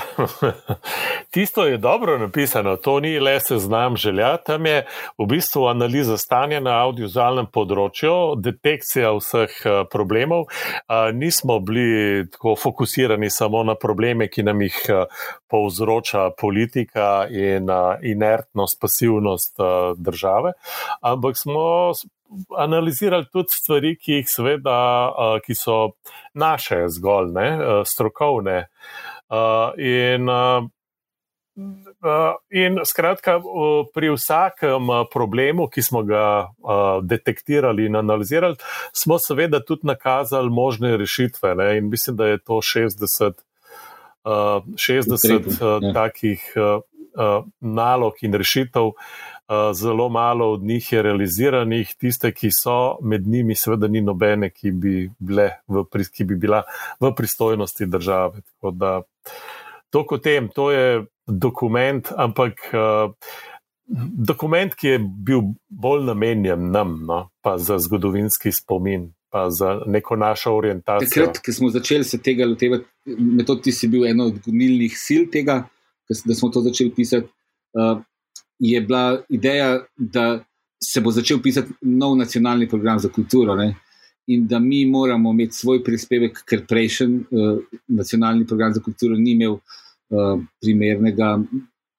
Tisto je dobro napisano, to ni le seznam želja, tam je v bistvu analiza stanja na audiovizualnem področju, detekcija vseh eh, problemov. Nismo bili tako fokusirani samo na probleme, ki nam jih eh, povzroča politika in inertnost, pasivnost eh, države, ampak smo analizirali tudi stvari, ki, jih seveda, ki so naše zgolj, ne, strokovne. In, in skratka, pri vsakem problemu, ki smo ga detektirali in analizirali, smo seveda tudi nakazali možne rešitve. Ne, in mislim, da je to 60, 60 ja. takih nalog in rešitev. Zelo malo od njih je realiziranih, tiste, ki so med njimi, seveda ni nobene, ki bi, v, ki bi bila v pristojnosti države. Tako da, to kot tem, to je dokument, ampak uh, dokument, ki je bil bolj namenjen nam, no, pa za zgodovinski spomin, pa za neko našo orientacijo. Takrat, ko smo začeli se tega lotevati, metod ti si bil eno od gonilnih sil tega, da smo to začeli pisati. Uh, je bila ideja, da se bo začel pisati nov nacionalni program za kulturo ne? in da mi moramo imeti svoj prispevek, ker prejšnji uh, nacionalni program za kulturo ni imel uh, primernega,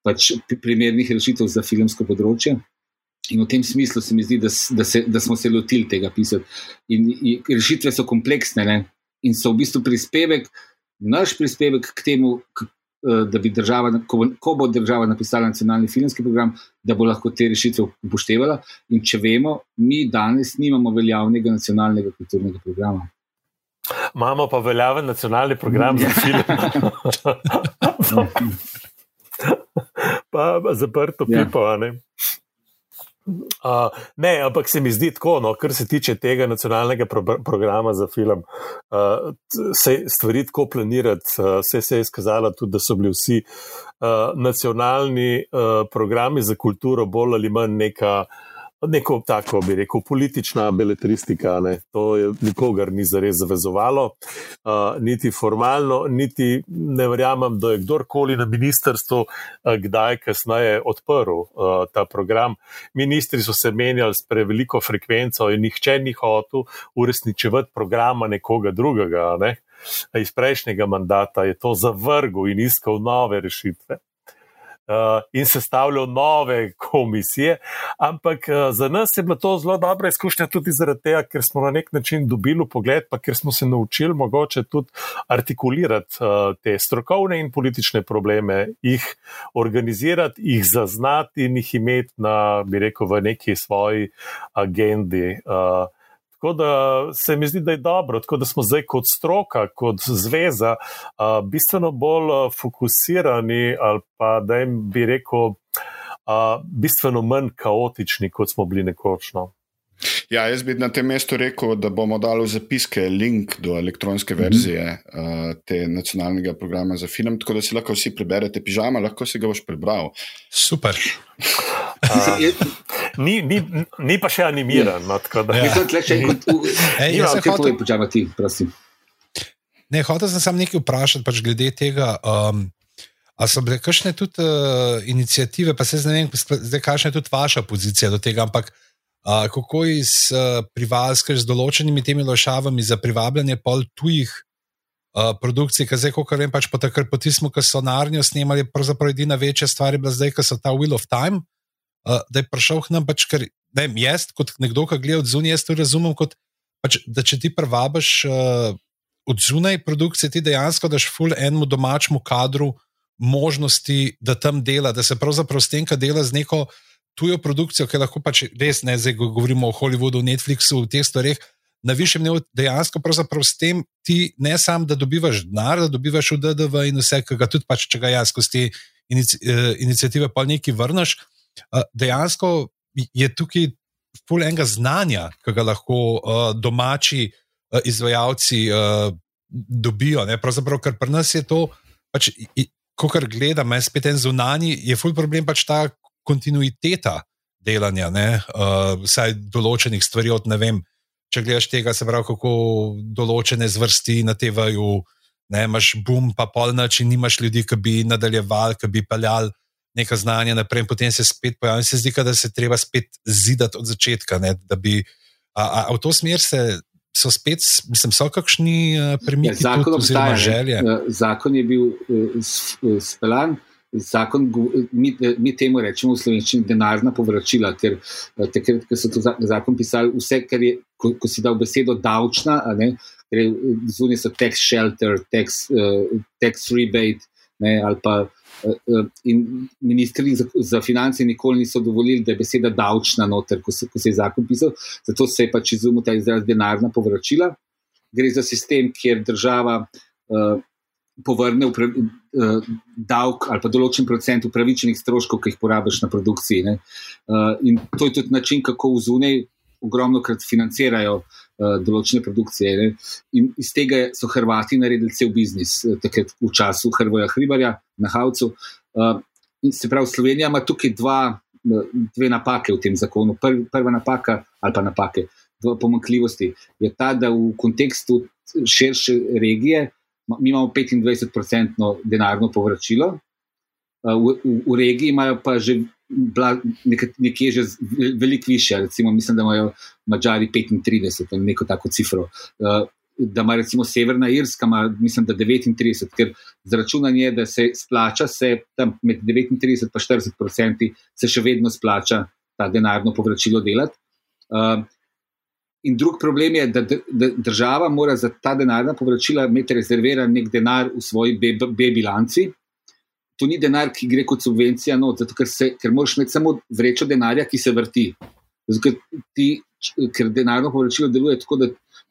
pač primernih rešitev za filmsko področje. In v tem smislu se mi zdi, da, da, se, da smo se lotili tega pisati. In, in rešitve so kompleksne ne? in so v bistvu prispevek, naš prispevek k temu, da bi država, ko, ko bo država napisala nacionalni filmski program, da bo lahko te rešitve upoštevala. In če vemo, mi danes nimamo veljavnega nacionalnega kulturnega programa. Imamo pa veljaven nacionalni program za film. pa zaprto ja. pipo, ne. Uh, ne, ampak se mi zdi tako, no, kar se tiče tega nacionalnega pro programa za film, uh, se stvari tako planirati. Uh, vse se je izkazalo tudi, da so bili vsi uh, nacionalni uh, programi za kulturo bolj ali manj neka neko tako, bi rekel, politična beletristika. Ne. To je nikogar ni zares zavezovalo, uh, niti formalno, niti ne verjamem, da je kdorkoli na ministrstvu uh, kdaj kasneje odprl uh, ta program. Ministri so se menjali s preveliko frekvenco in nihče ni hotel uresničevati programa nekoga drugega. Ne. Iz prejšnjega mandata je to zavrgel in iskal nove rešitve. Uh, in sestavljal nove komisije. Ampak uh, za nas je bila to zelo dobra izkušnja, tudi zaradi tega, ker smo na nek način dobili pogled, pa ker smo se naučili mogoče tudi artikulirati uh, te strokovne in politične probleme, jih organizirati, jih zaznati in jih imeti na, bi rekel, v neki svoji agendi. Uh, Tako da se mi zdi, da je dobro, tako da smo zdaj kot stroka, kot zveza, uh, bistveno bolj fokusirani ali pa da jim bi rekel, uh, bistveno manj kaotični, kot smo bili nekočno. Ja, jaz bi na tem mestu rekel, da bomo dali v zapiske link do elektronske verzije mm -hmm. uh, te nacionalnega programa za film, tako da si lahko vsi preberete pižama, lahko si ga boš prebral. Super. Uh, ni, ni, ni pa še animiran. No, ja. Mislim, da če se hoče počakati, prosim. Ne, hotel sem samo nekaj vprašati, pač glede tega. Um, A so bile kakšne tudi uh, inicijative, pa se zdaj ne vem, zdaj kakšna je tudi vaša pozicija do tega, ampak uh, kako iz uh, privalske z določenimi temi lošavami za privabljanje pol tujih uh, produkcij, ki zdaj, kot vem, pač po takrat, po tistem, ko so narnijo snemali, pravzaprav edina večja stvar je bila zdaj, ko so ta Wheel of Time, uh, da je prišel k nam, pač, ker ne jaz kot nekdo, ki gleda od zunaj, jaz to razumem kot, pač, da če ti privabiš uh, od zunaj produkcije, ti dejansko daš ful enemu domačemu kadru možnosti, da tam dela, da se pravzaprav s tem, kar dela z neko tujo produkcijo, ki lahko pač res ne, zdaj govorimo o Hollywoodu, Netflixu, v teh stvareh, na višjem nivoju dejansko pravzaprav s tem ti ne samo, da dobivaš denar, da dobivaš v DDV in vse, ki ga tudi pač, če ga jaz skozi te inici, uh, inicijative pa nekaj vrneš, dejansko je tukaj pol enega znanja, ki ga lahko uh, domači uh, izvajalci uh, dobijo. Ne? Pravzaprav, ker pri nas je to, pač, ko kar gledam, spet en zunani, je ful problem pač ta kontinuiteta delanja, ne, uh, vsaj določenih stvari. Od, vem, če gledaš tega, se pravi, kako določene zvrsti na TV-ju, imaš bum, pa polnoč in nimaš ljudi, ki bi nadaljevali, ki bi peljali nekaj znanja naprej, in potem se spet pojavi. Se zdi, da se treba spet zidati od začetka. Ne, bi, a, a, a v to smer se. So spet, mislim, so kakšni premiki, ja, zakon, tudi, obstaja, želje. Zakon je bil uh, speljan, zakon, mi, mi temu rečemo v slovenščini denarna povračila, ker takrat, ko so to zakon pisali, vse, kar je, ko, ko si dal besedo davčna, zunaj so tax shelter, tax, uh, tax rebate ne, ali pa. Uh, in ministri za, za finance nikoli niso dovolili, da je beseda davčna noter, ko se, ko se je zakon pisal, zato se je pač izumil ta izraz denarna povračila. Gre za sistem, kjer država uh, povrne upra, uh, davek ali pa določen procent upravičenih stroškov, ki jih porabiš na produkciji. Uh, in to je tudi način, kako v zunaj ogromno krat financirajo uh, določene produkcije. Ne? In iz tega so Hrvati naredili cel biznis, takrat v času Hrvoja Hribarja na Havcu. Uh, se pravi, Slovenija ima tukaj dva, dve napake v tem zakonu. Prv, prva napaka ali pa napake. Pomankljivosti je ta, da v kontekstu širše regije mi imamo 25-odstotno denarno povračilo, v, v, v regiji imajo pa že bla, nek, nekje že veliko više, recimo, mislim, da imajo Mačari 35 ali neko tako cifro. Da ima recimo Severna Irska, ima, mislim, da 39, ker zračunanje je, da se splača, se tam med 39 in 40 odstotki se še vedno splača ta denarno povračilo delati. Uh, In drug problem je, da, da država mora za ta denarna povračila imeti rezerviran nek denar v svoji B-bilanci. To ni denar, ki gre kot subvencija, no, zato ker, se, ker moraš imeti samo vrečo denarja, ki se vrti. Zato, ker, ti, ker denarno povračilo deluje tako, da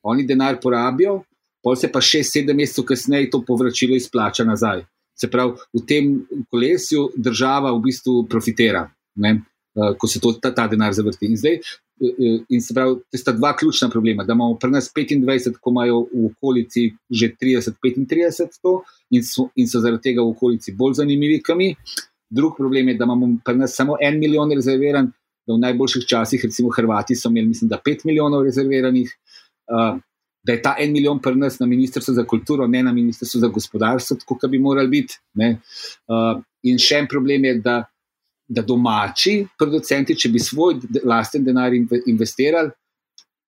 oni denar porabijo, pa se pa še sedem mesecev kasneje to povračilo izplača nazaj. Se pravi, v tem kolesju država v bistvu profitira, ne, ko se to, ta, ta denar zavrti. In zdaj In se pravi, to sta dva ključna problema. Da imamo pri nas 25, ko imajo v okolici že 30-35 to in so, in so zaradi tega v okolici bolj zanimivi kot mi. Drug problem je, da imamo pri nas samo en milijon rezerviran, da v najboljših časih, recimo Hrvati, so imeli, mislim, da 5 milijonov rezerviranih, uh, da je ta en milijon pri nas na Ministrstvu za kulturo, ne na Ministrstvu za gospodarstvo, tako kot bi morali biti. Uh, in še en problem je, da, da domači producenti, če bi svoj lasten denar investirali,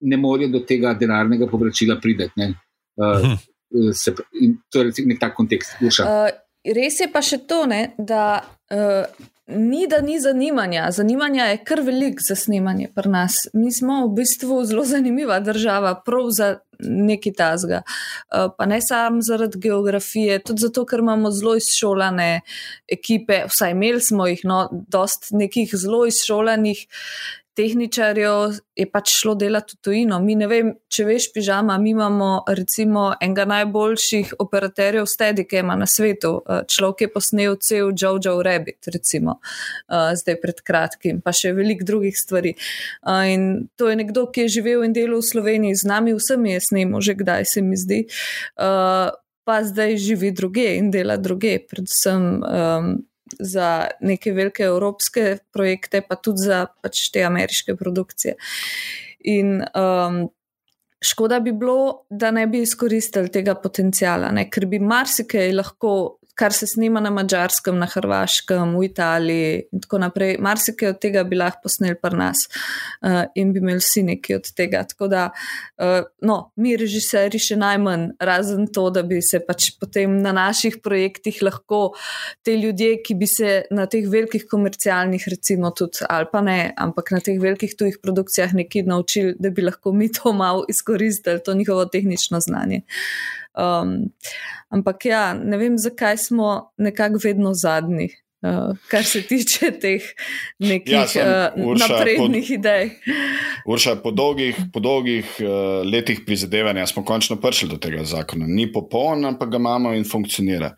ne morejo do tega denarnega povračila prideti. Uh, se, in to je nek tak kontekst. Uh, res je pa še to, ne, da uh, ni, da ni zanimanja. Zanimanja je kar velik za snemanje pri nas. Mi smo v bistvu zelo zanimiva država, prav za neki tasga. Uh, pa ne samo zaradi geografije, tudi zato, ker imamo zelo izšolane ekipe, vsaj imeli smo jih, no, dost nekih zelo izšolanih tehničarjev je pač šlo delati v tujino. Mi ne vem, če veš, pižama, mi imamo recimo enega najboljših operaterjev Steadicama na svetu. Eh, človek je posnel cel Jojo Rabbit, recimo, eh, zdaj pred kratkim, pa še veliko drugih stvari. Eh, in to je nekdo, ki je živel in delal v Sloveniji z nami, vsem je snemo, že kdaj se mi zdi. Pa zdaj živi druge in dela druge, predvsem um, za neke velike evropske projekte, pa tudi za pač te ameriške produkcije. In um, škoda bi bilo, da ne bi izkoristili tega potencijala, ne? ker bi marsikaj lahko kar se snima na Mačarskem, na Hrvaškem, v Italiji in tako naprej. Marsikaj od tega bi lahko posneli pri nas uh, in bi imeli vsi nekaj od tega. Tako da, uh, no, mi, režiserji, še najmanj, razen to, da bi se pač potem na naših projektih lahko te ljudje, ki bi se na teh velikih komercialnih, recimo tudi ali pa ne, ampak na teh velikih tujih produkcijah nekaj naučili, da bi lahko mi to malo izkoristili, to njihovo tehnično znanje. Um, ampak ja, ne vem, zakaj smo nekako vedno zadnji. Uh, kar se tiče teh nekih ja, sem, uh, Urša, naprednih po, idej. Urša, po dolgih, po dolgih uh, letih prizadevanja smo končno prišli do tega zakona. Ni popoln, ampak ga imamo in funkcionira.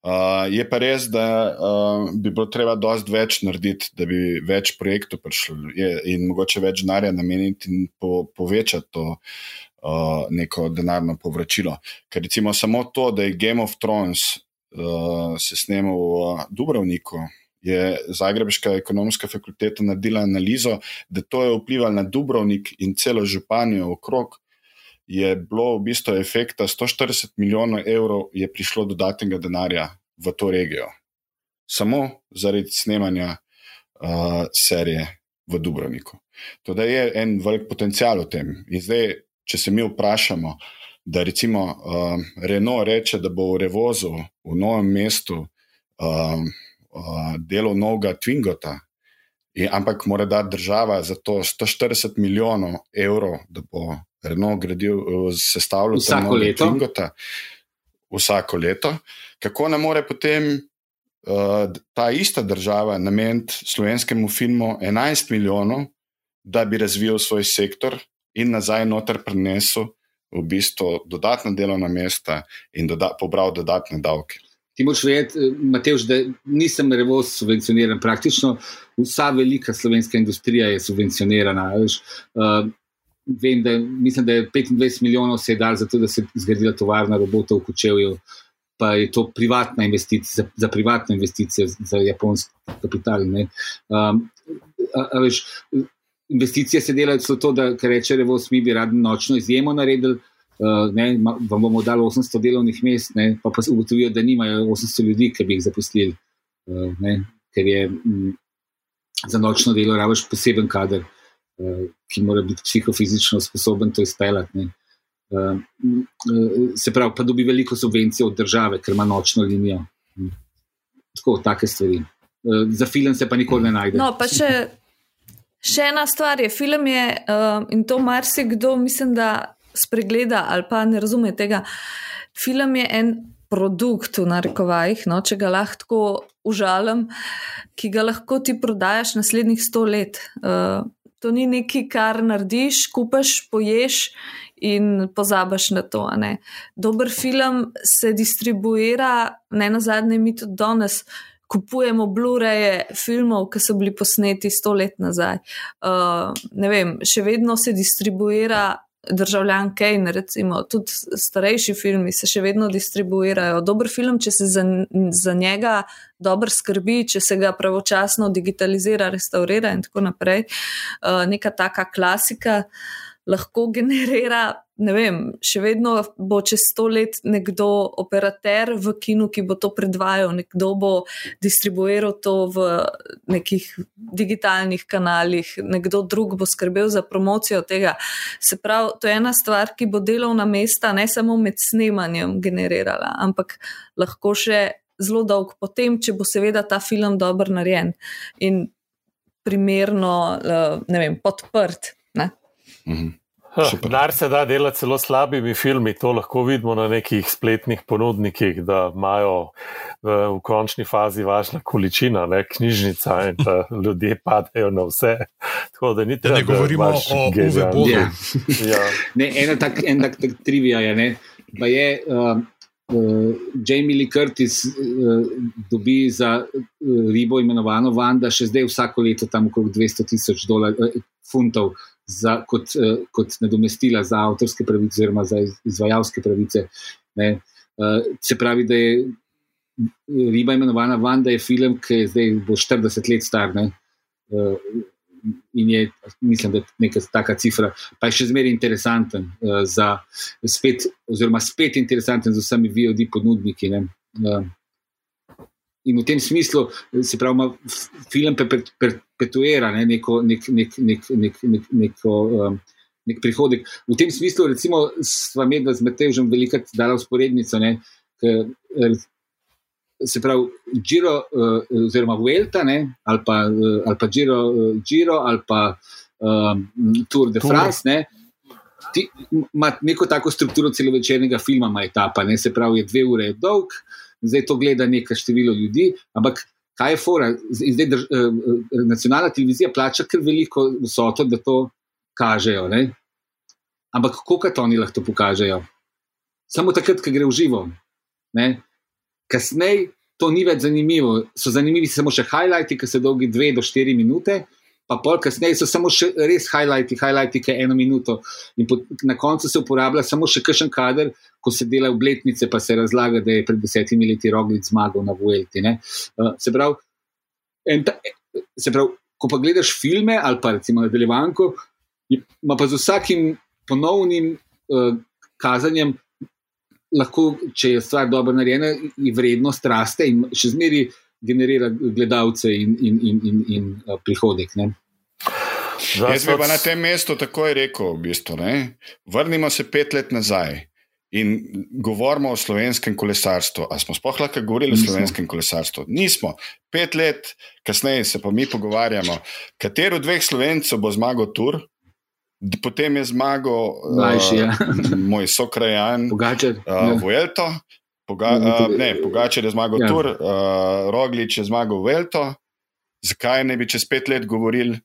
Uh, je pa res, da uh, bi bilo treba dosti več narediti, da bi več projektov prišlo in mogoče več denarja nameniti in po, povečati to. Uh, neko denarno povračilo. Ker recimo samo to, da je Game of Thrones uh, se snemal v Dubrovniku, je Zagrebska ekonomska fakulteta naredila analizo, da to je vplivalo na Dubrovnik in celo županijo okrog. Je bilo v bistvu efekta 140 milijonov evrov, je prišlo dodatnega denarja v to regijo. Samo zaradi snemanja uh, serije v Dubrovniku. To je en velik potencial v tem. In zdaj če se mi vprašamo, da recimo uh, Renault reče, da bo v Revozu v novem mestu uh, uh, delal novega Twingota, in, ampak mora dati država za to 140 milijonov evrov, da bo Renault gradil, sestavljal vsako leto. Twingota, vsako leto. Kako ne more potem uh, ta ista država nameniti slovenskemu filmu 11 milijonov, da bi razvijal svoj sektor? In nazaj noter prenesel v bistvu dodatna delovna mesta in doda pobral dodatne davke. Ti moš vedeti, eh, Matejš, da nisem revoz subvencioniran. Praktično vsa velika slovenska industrija je subvencionirana. Uh, vem, da, mislim, da je 25 milijonov se je dal za to, da se je zgradila tovarna robotov v Kučevju, pa je to privatna investicija, za, za privatno investicijo, za japonski kapital. Um, a, a veš, investicije se delajo so to, da reče, da mi bi radi nočno izjemo naredili. Uh, ne, vam bomo dali 800 delovnih mest, ne, pa pa ugotovijo, da nimajo 800 ljudi, ki bi jih zaposlili, uh, ne, ker je m, mm, za nočno delo rabiš poseben kader, uh, ki mora biti psihofizično sposoben to izpeljati. Uh, se pravi, pa dobi veliko subvencij od države, ker ima nočno linijo. Tako, take stvari. Uh, za film se pa nikoli ne najde. No, pa še Še ena stvar je, film je uh, in to marsikdo, mislim, da spregleda ali pa ne razume tega. Film je en produkt, v narekovajih, no, če ga lahko užalim, ki ga lahko ti prodajaš naslednjih sto let. Uh, to ni nekaj, kar narediš, kupaš, poješ. In pozabiš na to. Dober film se distribuira, ne na zadnje, mi tudi danes kupujemo Blu-raye filmov, ki so bili posneti sto let nazaj. Uh, ne vem, še vedno se distribuira državljan Kane, recimo, tudi starejši filmi se še vedno distribuirajo. Dober film, če se za, za njega dobro skrbi, če se ga pravočasno digitalizira, restaurira in tako naprej, uh, neka taka klasika lahko generira ne vem, še vedno bo čez sto let nekdo operater v kinu, ki bo to predvajal, nekdo bo distribuiral to v nekih digitalnih kanalih, nekdo drug bo skrbel za promocijo tega. Se pravi, to je ena stvar, ki bo delovna mesta ne samo med snemanjem generirala, ampak lahko še zelo dolg potem, če bo seveda ta film dobro narejen in primerno, eh, ne vem, podprt. Ne? Mhm. Denar se da delati celo slabimi filmi, to lahko vidimo na nekih spletnih ponudnikih, da imajo v, v končni fazi važna količina, ne knjižnica in da ljudje padajo na vse. Tako da ni treba. Ne govorimo o UVB-u. Ja. ja. En tak, en tak, tak trivija je, ne, da je. Uh, Uh, Jamie Lee Curtis uh, dobi za uh, ribo imenovano Vanda, še zdaj vsako leto tam okrog 200 tisoč uh, funtov za, kot, uh, kot nadomestila za avtorske pravice, oziroma za izvajalske pravice. Ne. Uh, se pravi, da je riba imenovana Vanda, je film, ki je zdaj bo 40 let star. Uh, in je, mislim, da je neka taka cifra, pa je še zmeraj interesanten uh, za spet, oziroma spet interesanten za vsemi VOD ponudniki. Uh, in v tem smislu se pravi, ima film perpetuira ne, neko, nek, nek, nek, nek, nek, neko, um, nek prihodek. V tem smislu, recimo, sva medla z Matežem velikrat dala usporednico. Ne, k, se pravi, Giro, uh, oziroma Vuelta, ne, ali pa, uh, ali pa Giro, uh, Giro, ali pa um, Tour de France. Ne, Ima neko tako strukturo celovečernega filma, ima etapa, ne, se pravi, je dve ure dolg, zdaj to gleda nekaj število ljudi, ampak kaj je fora? Zdaj drž, eh, eh, nacionalna televizija plača kar veliko vsoto, da to kažejo. Ne? Ampak kako to oni lahko pokažejo? Samo takrat, ko gre v živo. Kasneje to ni več zanimivo. So zanimivi samo še highlighti, ki so dolgi dve do štiri minute pa pol kasneje so samo še res highlighti, highlighti, ki je eno minuto. In po, na koncu se uporablja samo še kakšen kader, ko se dela obletnice, pa se razlaga, da je pred desetimi leti Roglic zmagal na Vuelti. Uh, se pravi, ta, se pravi, ko pa gledaš filme ali pa recimo nadaljevanko, ima pa z vsakim ponovnim uh, kazanjem. Lahko, če je stvar dobro narejena, je vrednost raste in še zmeraj generira gledalce in, in, in, in, in uh, prihodek. Ne? Jaz bi pa na tem mestu takoj rekel: v bistvu, vrnimo se pet let nazaj in govorimo o slovenskem kolesarstvu. Ali smo sploh lahko govorili Nismo. o slovenskem kolesarstvu? Nismo. Pet let kasneje se pa mi pogovarjamo, katero dveh slovencev bo zmagal tur. Potem je zmagal Mlajši, ja. uh, moj sokrajan, Pogačer, uh, Vuelto, Poga uh, ne, Pogačer je zmagal ja. Tur, uh, Roglič je zmagal Velto. Zakaj ne bi čez pet let govorili?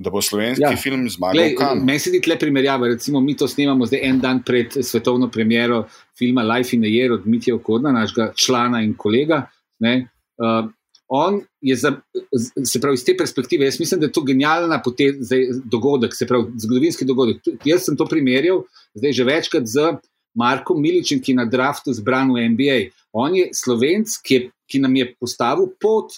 Da bo slovenski ja. film zmagal. Meni se ti tle primerjava. Recimo, mi to snemamo zdaj en dan pred svetovno premiero filma Life in the Year od Mitja Okorna, našega člana in kolega. Uh, on je, za, se pravi, iz te perspektive, jaz mislim, da je to genialna potez, dogodek, se pravi, zgodovinski dogodek. Jaz sem to primerjal zdaj že večkrat z. Marko Miličem, ki je na draftu zbran v NBA. On je slovenc, ki, je, ki nam je postavil pot,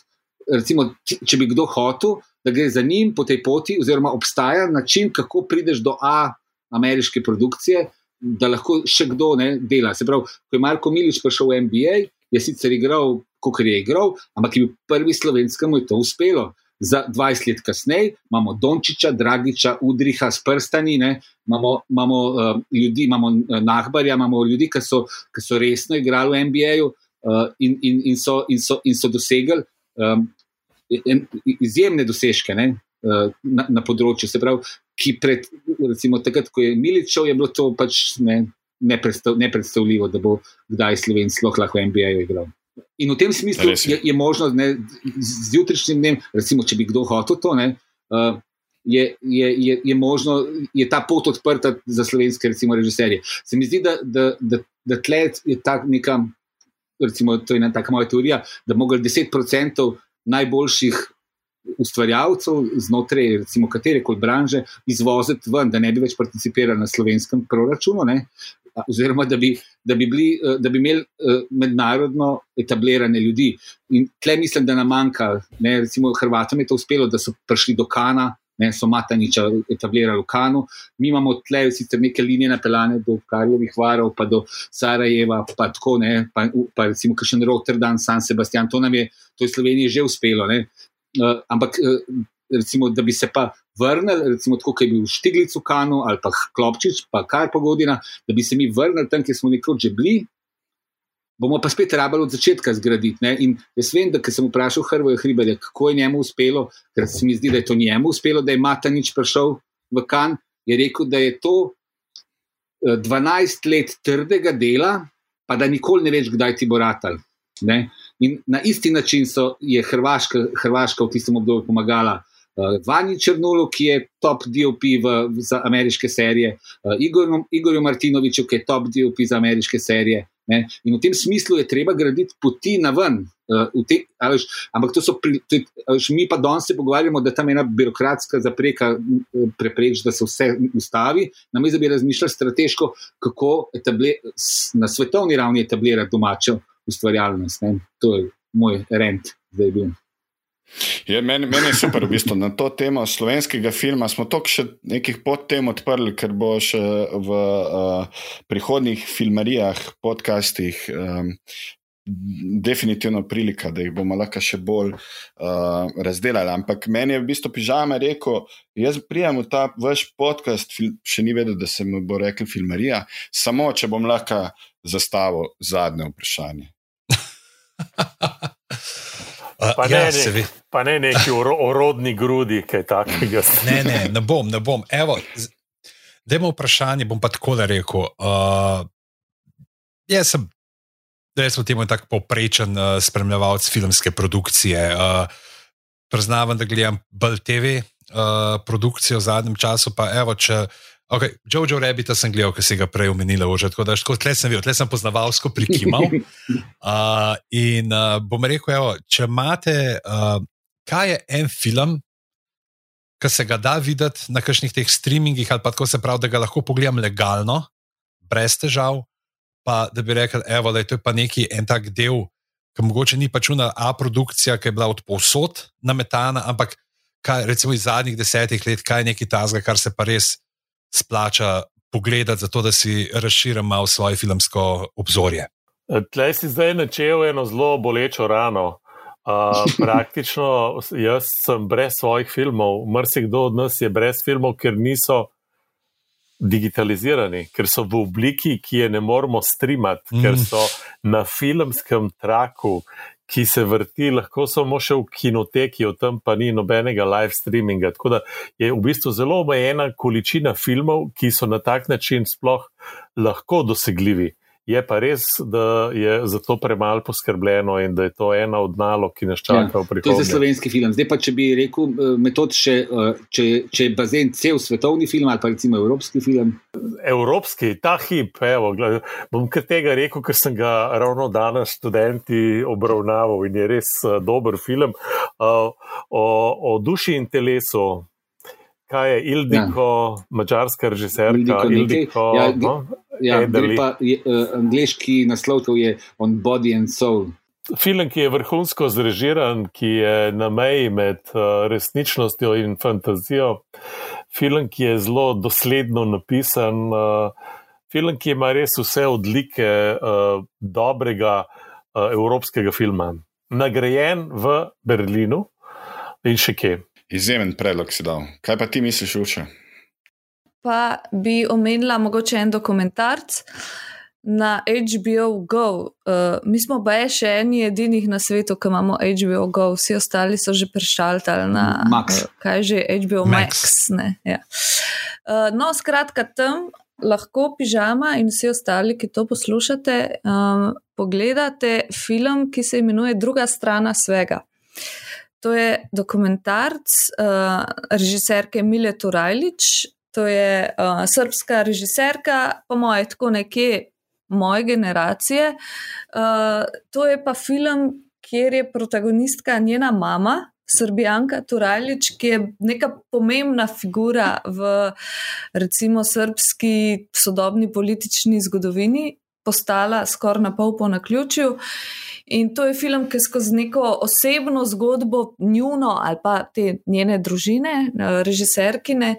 recimo, če bi kdo hotel, da gre za njim po tej poti, oziroma obstaja način, kako prideš do A ameriške produkcije, da lahko še kdo ne dela. Se pravi, ko je Marko Milič prišel v NBA, je sicer igral, kot je igral, ampak je bil prvi slovenc, ki mu je to uspelo za 20 let kasneje, imamo Dončiča, Dragiča, Udriha s prstani, ne, imamo, imamo uh, ljudi, imamo uh, Nahbarja, imamo ljudi, ki so, ki so resno igrali v NBA-ju uh, in, in, in, so, in, so, in so dosegli um, izjemne dosežke ne, uh, na, na področju. Se pravi, ki pred, recimo, takrat, ko je Miličev, je bilo to pač ne, nepredstav, nepredstavljivo, da bo kdaj Slovenc lahko v NBA-ju igral. In v tem smislu je, je možno ne, z jutrišnjim dnem, recimo, če bi kdo hotel to, ne, uh, je, je, je, je možno, je ta pot odprta za slovenske recimo, režiserje. Se mi zdi, da, da, da, da tle je ta neka, recimo, to je ena taka moja teorija, da mogli 10% najboljših ustvarjalcev znotraj, katere koli branže, izvoziti ven, da ne bi več participirali na slovenskem proračunu. Ne? Oziroma, da bi, da, bi bili, da bi imeli mednarodno etablirane ljudi. In tle mislim, da nam manjka. Ne, recimo, Hrvatom je to uspelo, da so prišli do Kana, ne, so Mataniča etablirali v Kanu. Mi imamo tle sicer neke linije napeljane do Karlovih varov, pa do Sarajeva, pa tako ne, pa, pa recimo kakšen Rotterdam, San Sebastian, to nam je, to je Sloveniji že uspelo. Ne. Uh, ampak, uh, recimo, da bi se pa vrnili, recimo, tako kot je bil Štiglic v Kanu ali pa Klopčič, pa kar pogodina, da bi se mi vrnili tam, kjer smo nekoč že bili, bomo pa spet rabili od začetka zgraditi. Ne? In jaz vem, da sem vprašal Hrvoja Hriberja, kako je njemu uspelo, ker se mi zdi, da je to njemu uspelo, da je Matanič prišel v Kan, je rekel, da je to 12 let trdega dela, pa da nikoli ne veš, kdaj ti bo ratal. Ne? In na isti način so, je Hrvaška, Hrvaška v tistem obdobju pomagala uh, Vani Črnulu, ki je top DOP v, za ameriške serije, uh, Igorju Martinoviču, ki je top DOP za ameriške serije. Ne? In v tem smislu je treba graditi poti na ven. Uh, te, ališ, ampak to so, pri, to, ališ, mi pa danes se pogovarjamo, da tam ena birokratska zapreka prepreči, da se vse ustavi, namesto da bi razmišljali strateško, kako etable, na svetovni ravni etablirati domačo ustvarjalnost. Ne? To je moj rent, zdaj bil. Je, meni, meni je super, v bistvu, na to temo slovenskega filma smo toliko še nekih podtem odprli, ker bo še v uh, prihodnih filmarijah, podcastih um, definitivno prilika, da jih bomo lahko še bolj uh, razdelali. Ampak meni je v bistvu pižama rekel, jaz prijem v ta vaš podcast, fil, še ni vedel, da se mu bo rekel filmarija, samo če bom lahko zastavil zadnje vprašanje. Pa ne, ja, ne, pa ne neki orodni grudi, kaj takega. ne, ne, ne bom, ne bom. Evo, dajmo vprašanje, bom pa tako rekel. Uh, jaz sem, sem temu tako poprečen uh, spremljevalec filmske produkcije. Uh, priznavam, da gledam BLTV uh, produkcijo v zadnjem času, pa evo, če. Okay, Jojo Rebita sem gledal, ki si ga prej omenila, že tako da tle sem videl, tle sem poznavalsko prikimal. Uh, in uh, bom rekel, evo, če imate, uh, kaj je en film, ki se ga da videti na kakšnih teh streamingih, ali pa tako se pravi, da ga lahko pogledam legalno, brez težav, pa da bi rekel, evo, da je to pa neki en tak del, ki mogoče ni pač una A produkcija, ki je bila od posod nametana, ampak kaj, recimo iz zadnjih desetih let, kaj je neki tazga, kar se pa res splača pogledati, zato da si razširim malo svoje filmsko obzorje. Tlej si zdaj načel eno zelo bolečo rano. Uh, praktično jaz sem brez svojih filmov, mrsikdo od nas je brez filmov, ker niso digitalizirani, ker so v obliki, ki je ne moremo streamati, mm. ker so na filmskem traku, ki se vrti, lahko samo še v kinoteki, od tam pa ni nobenega live streaminga. Tako da je v bistvu zelo omejena količina filmov, ki so na tak način sploh lahko dosegljivi. Je pa res, da je za to premalo poskrbljeno in da je to ena od nalog, ki nas čaka ja, v prihodnosti. To je za slovenski film. Zdaj pa, če bi rekel, eh, metod še, eh, če, če je bazen cel svetovni film ali pa recimo evropski film. Evropski, ta hip, evo, gled, bom kar tega rekel, ker sem ga ravno danes študenti obravnaval in je res uh, dober film uh, o, o duši in telesu. Kaj je Ildiko, ja. mačarska režiserka? Ildiko, Ildiko, ja, no? ja, pa, je, uh, angliški naslov je On Body and Soul. Film, ki je vrhunsko zrežiran, ki je na meji med uh, resničnostjo in fantazijo, film, ki je zelo dosledno napisan, uh, film, ki ima res vse odlike dobrega evropskega filma. Nagrajen v Berlinu in še kje. Izjemen predlog si dal. Kaj pa ti misliš, Uče? pa bi omenila mogoče en dokumentarc na HBO Go. Uh, mi smo pa še eni edinih na svetu, ki imamo HBO Go, vsi ostali so že prešaltali na Max. Uh, kaj že HBO Max. Max ja. uh, no, skratka, tam lahko pižama in vsi ostali, ki to poslušate, um, pogledate film, ki se imenuje Druga strana svega. To je dokumentarc uh, režiserke Mile Turajlič, To je uh, srpska režiserka, po mojem, tako nekje moje generacije. Uh, to je pa film, kjer je protagonistka njena mama, Srbijanka Turajlič, ki je neka pomembna figura v recimo srpski sodobni politični zgodovini, postala skoraj na pol po naključju. In to je film, ki skozi neko osebno zgodbo, njuno ali pa te njene družine, eh, režiserkine,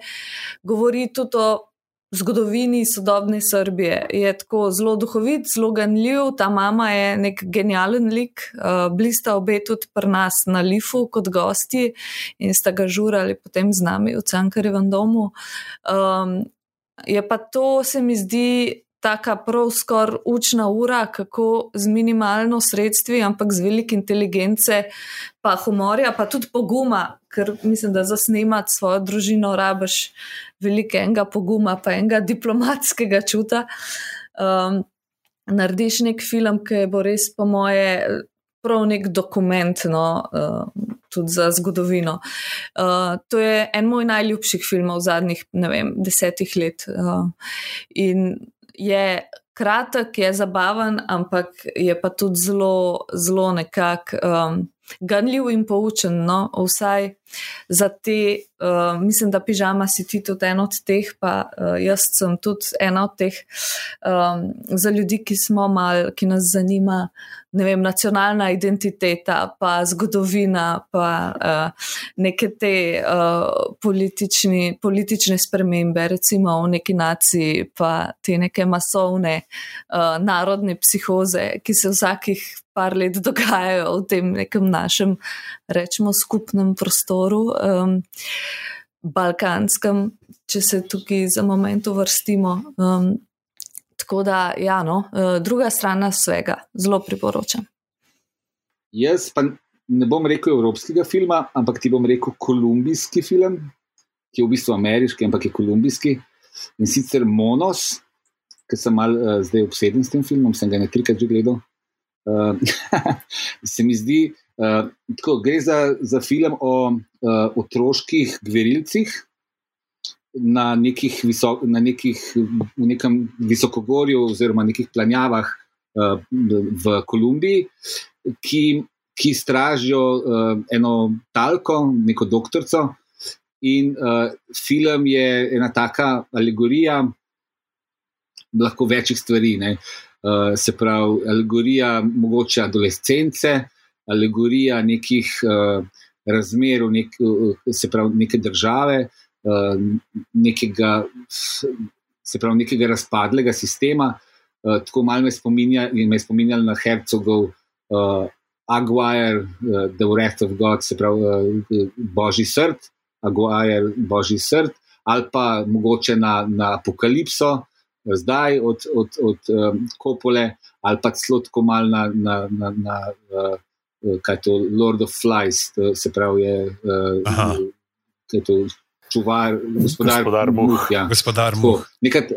govori tudi o zgodovini sodobne Srbije. Je tako zelo duhovit, zelo ganljiv, ta mama je nek genijalen lik, uh, blista obe tudi pri nas na Lifu kot gosti in sta ga žurali potem z nami v Cankarjevem domu. Um, je pa to, se mi zdi, taka prav skoraj učna ura, kako z minimalno sredstvi, ampak z veliko inteligence, pa humorja, pa tudi poguma, ker mislim, da za snemati svojo družino rabaš veliko enega poguma, pa enega diplomatskega čuta. Um, narediš nek film, ki bo res, po moje, prav nek dokument, no, uh, tudi za zgodovino. Uh, to je en moj najljubših filmov zadnjih, ne vem, desetih let. Uh, in je kratek, je zabaven, ampak je pa tudi zelo, zelo nekako um, ganljiv in poučen. No? Vsaj za te, uh, mislim, da pižama si ti tudi en od teh, pa uh, jaz sem tudi ena od teh, um, za ljudi, ki smo mal, ki nas zanima ne vem, nacionalna identiteta, pa zgodovina, pa uh, neke te uh, politične spremembe, recimo v neki naciji, pa te neke masovne uh, narodne psihoze, ki se vsakih par let dogajajo v tem nekem našem, rečemo, skupnem prostoru. Um, Balkanskem, če se tukaj za moment uvrstimo. Um, Tako da, ja, no, eh, druga stran svega, zelo priporočam. Jaz pa ne bom rekel evropskega filma, ampak ti bom rekel kolumbijski film, ki je v bistvu ameriški, ampak je kolumbijski. In sicer Monos, ki sem mal uh, zdaj obseden s tem filmom, sem ga nekajkrat že gledal. Uh, se mi zdi, uh, gre za, za film o uh, otroških gverilcih, na visok, na nekih v nekem visokogorju oziroma nekih planjavah uh, v Kolumbiji, ki, ki stražijo uh, eno talko, neko doktorico. In uh, film je ena taka alegorija, lahko večjih stvari. Uh, se pravi, alegorija mogoče adolescence, alegorija nekih uh, razmer, nek, uh, se pravi, neke države, uh, Eh, nekega, se pravi, nekega razpadlega sistema. Uh, tako malo me spominja, me spominja na Hercogov uh, Aguirre, uh, The Wrath of God, se pravi, uh, Božji srd, Aguirre, Božji srd, ali pa mogoče na, na Apokalipso, uh, zdaj od, od, od um, Kopole, ali pa celo tako malo na, na, na, na uh, kaj to Lord of Flies, se pravi, je. Uh, čuvar, gospodar, gospodar Muh. muh, ja. gospodar muh. Nekaj,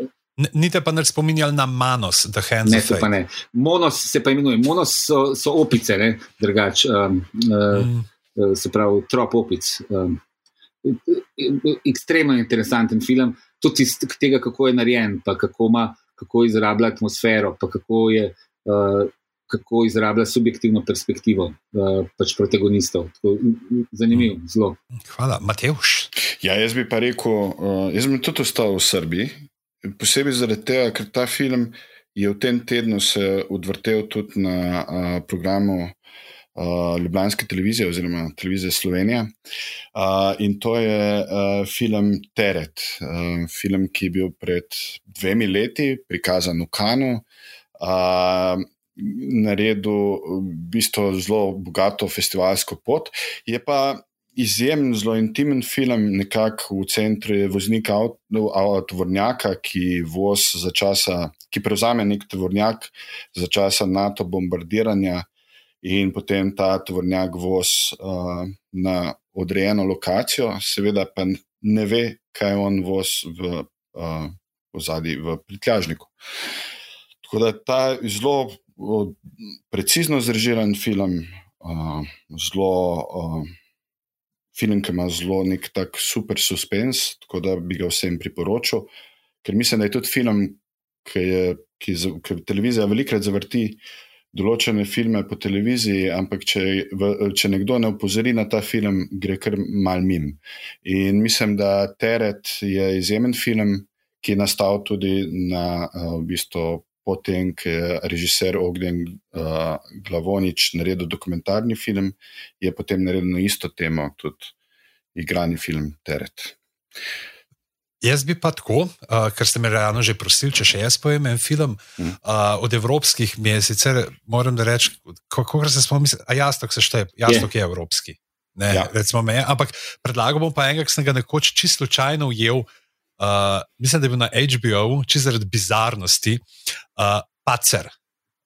Ni te pa ne spominjali na Manos, da je ne se pa ne. Monos se pa imenuje, Monos so, so opice, ne drugač. Um, uh, mm. se pravi, trop opic. Um, ekstremno interesanten film, tudi iz tega, kako je narejen, pa kako, ima, kako izrablja atmosfero, pa kako je. Uh, kako izrablja subjektivno perspektivo uh, pač protagonistov. Tako, zanimivo, mm. zelo. Hvala, Matejš. Ja, jaz bi pa rekel, uh, jaz bi tudi ostal v Srbiji, posebej zaradi tega, ker ta film je v tem tednu se odvrtel tudi na uh, programu. Uh, Ljubljanske televizije, oziroma televizije Slovenije. Uh, in to je uh, film Teret, uh, film, ki je bil pred dvemi leti prikazan v Kanu. Uh, naredil v bistvu zelo bogato festivalsko pot. Je pa izjemen, zelo intimen film, nekako v centru je voznik avtovornjaka, ki, ki prevzame nek tovornjak za časa NATO bombardiranja. In potem ta tovornjak voz uh, na odrejeno lokacijo, seveda pa ne ve, kaj on voz v, uh, zadnji, v prtljažniku. Tako da ta zelo precizno zrežiran film, uh, zelo, uh, film, ki ima zelo nek tak super suspens, tako da bi ga vsem priporočil. Ker mislim, da je tudi film, ki je ki, ki televizija velikrat zavrti določene filme po televiziji, ampak če, v, če nekdo ne opozori na ta film, gre kar mal mim. In mislim, da Teret je izjemen film, ki je nastal tudi na uh, v bistvu. Potem, ko je režiser Ogden uh, Glavonič naredil dokumentarni film, je potem naredil na isto temo tudi igrani film Teret. Jaz bi pa tako, uh, ker ste me realno že prosili, če še jaz povem en film uh, od evropskih mesecev. Moram da reči, kako se spomnim, a jasno se šteje, jasno je evropski. Ne, ja. me, ampak predlagal bom pa enega, ki sem ga nekoč čisto slučajno ujel. Uh, mislim, da je bil na HBO, čisto zaradi bizarnosti, uh, Pacer.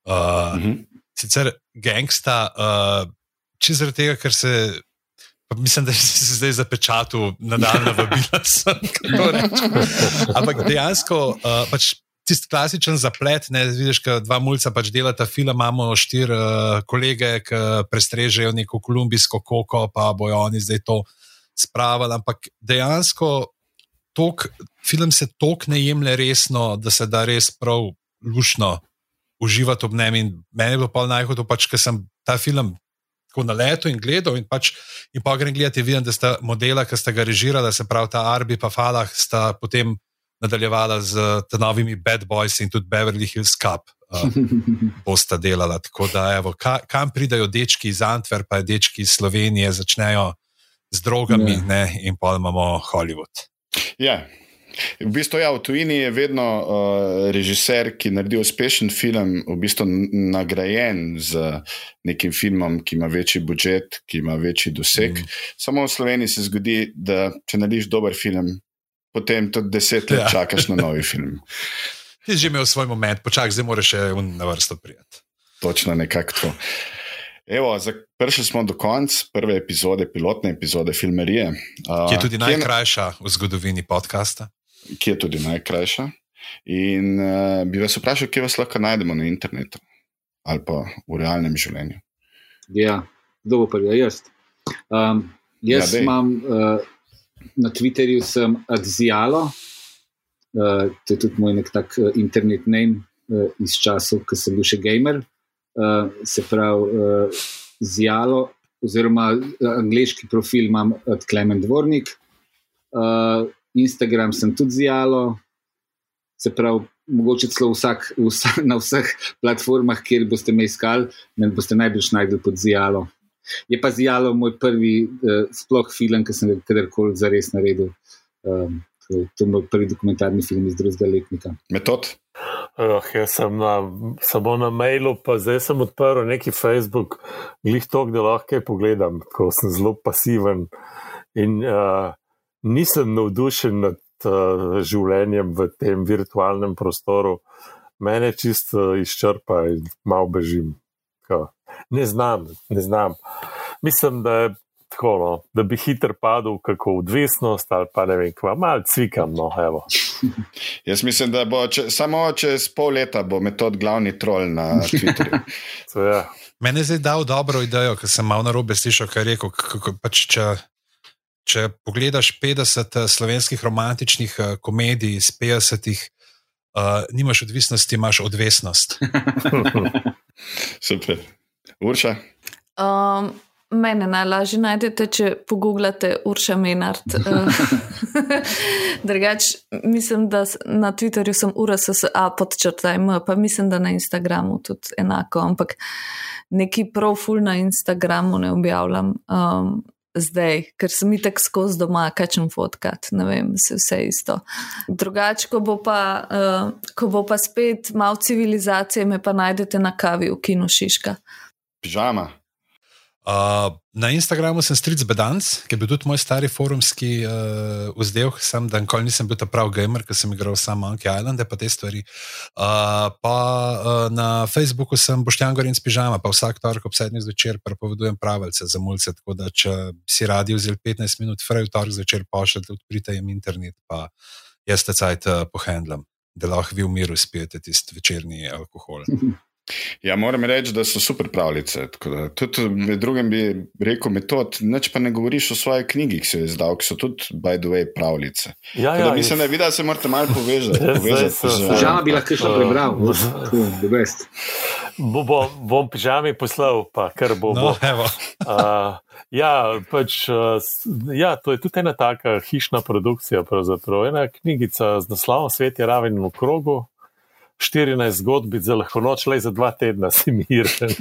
Uh, mhm. -huh. Sicer gangsta, uh, čisto zaradi tega, ker se mislim, da si se zdaj zapečatil nadaljno vabila. Ampak dejansko, uh, pač tisti klasičen zaplet, ne vidiš, da dva mulca pač delata film, imamo štiri uh, kolege, ki prestrežejo neko kolumbijsko koko, pa bojo oni zdaj to spravili. Ampak dejansko tok, film se tok ne jemlje resno, da se da res prav lušno uživati ob. In meni je bilo pa najhodno, pač, ker sem ta film tako na leto in gledal. In, pač, in pa grem gledati, vidim, da sta modela, ki sta ga režirala, se pravi ta Arbi in Falah, sta potem nadaljevala z novimi Bad Boys in tudi Beverly Hills Cup. Uh, bosta delala. Tako da, evo, ka, kam pridajo dečki iz Antwerpa, dečki iz Slovenije, začnejo z drogami, yeah. ne, in pa imamo Hollywood. Ja, yeah. V bistvu, ja, v tujini je vedno uh, režiser, ki naredi uspešen film, v bistvu nagrajen z nekim filmom, ki ima večji budžet, ki ima večji doseg. Mm. Samo v Sloveniji se zgodi, da če narediš dober film, potem tudi deset let ja. čakaš na novi film. Ti si že imel svoj moment, počakaj, zdaj moraš še na vrsto prijeti. Točno nekako to. Evo, prišli smo do konca prve epizode, pilotne epizode Filmerije. Uh, ki je tudi najkrajša v zgodovini podcasta ki je tudi najkrajša. In uh, bi vas vprašal, kje vas lahko najdemo na internetu ali pa v realnem življenju. Ja, kdo bo prvi? Jaz. Um, jaz ja, imam uh, na Twitterju sem Adzijalo, uh, to je tudi moj nek tak uh, internet name uh, iz časov, ko sem bil še gamer. Uh, se pravi, uh, Zijalo, oziroma angliški profil imam od Klemen Dvornik. Uh, Instagram sem tudi zjalo, se pravi, mogoče celo vsak, vsak, na vseh platformah, kjer boste me iskali, me boste najbolj najdel pod zjalo. Je pa zjalo moj prvi uh, sploh film, ki sem ga kadarkoli zares naredil. Um, to je moj prvi dokumentarni film iz drugega letnika. Metod? Oh, jaz sem na, samo na mailu, pa zdaj sem odprl neki Facebook, glih to, da lahko kaj pogledam, ko sem zelo pasiven. In, uh, nisem navdušen nad uh, življenjem v tem virtualnem prostoru, mene čisto izčrpa in malo bežim. Ka. Ne znam, ne znam. Mislim, da je tako, no, da bi hitro padel kako odvisnost ali pa ne vem, kva, malo cvikam. No, Jaz mislim, da bo če, samo čez pol leta bo metod glavni trol na Twitterju. ja. Mene je zdaj dal dobro idejo, ker sem malo na robe slišal, kaj je rekel. Kako, pač, če, Če pogledaš 50 eh, slovenskih romantičnih uh, komedij iz 50-ih, uh, nimaš odvisnosti, imaš odvisnost. Super. Urša. Um, mene najlažje najdete, če pogooglate Urša Menard. Drugač, mislim, da na Twitterju sem URSSA podčrtaj, pa mislim, da na Instagramu tudi enako, ampak neki profil na Instagramu ne objavljam. Um, zdaj, ker sem itek skozi doma, kačem fotkat, ne vem, se vse isto. Drugače, ko, uh, ko bo pa spet malo civilizacije, me pa najdete na kavi v Kinu Šiška. Pižama. Uh, na Instagramu sem stric Bedanc, ki je bil tudi moj stari forumski uh, vzdelek, sem dan, ko nisem bil ta prav gamer, ker sem igral samo Monkey Island, pa te stvari. Uh, pa uh, na Facebooku sem Boštjan Gorin s pižama, pa vsak torek ob sedmih zvečer prepovedujem pravice za mulce. Tako da, če si radi vzeli 15 minut, fraj v torek zvečer pošljete, odprite jim internet, pa jaz te cajt uh, pohendlam, da lahko vi v miru spijete tisti večerni alkohol. Ja, moram reči, da so super pravljice. Tudi med drugim bi rekel metod, neč pa ne govoriš o svoji knjigi, ki so jo izdal, ki so tudi, by the way, pravljice. Ja, ja, mislim, da, da se morate malo povezati. Žal bi lahko šel prebral, the best. bo, bo, bom pižami poslal, pa kar bo. No, bo. Uh, ja, pač, uh, ja, to je tudi ena taka hišna produkcija. Ena knjigica z naslovom Svet je raven v krogu. 14 zgodbic za lahko noč, le za dva tedna si miren.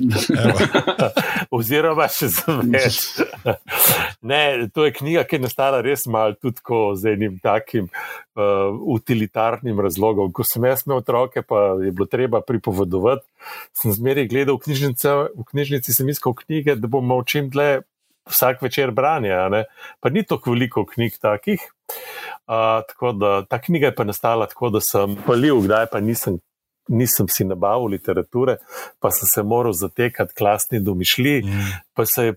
Oziroma še za več. ne, to je knjiga, ki je nastala res malo tudi z enim takim uh, utilitarnim razlogom. Ko sem jaz imel otroke, pa je bilo treba pripovedovati, sem zmeraj gledal v, v knjižnici, sem iskal knjige, da bom čim dlje vsak večer branja. Pa ni tako veliko knjig takih. Uh, tako da ta knjiga je pa nastala tako, da sem palil, kdaj pa nisem nisem si nabavil literature, pa sem se moral zatekati klasni domišlji, mm. pa se je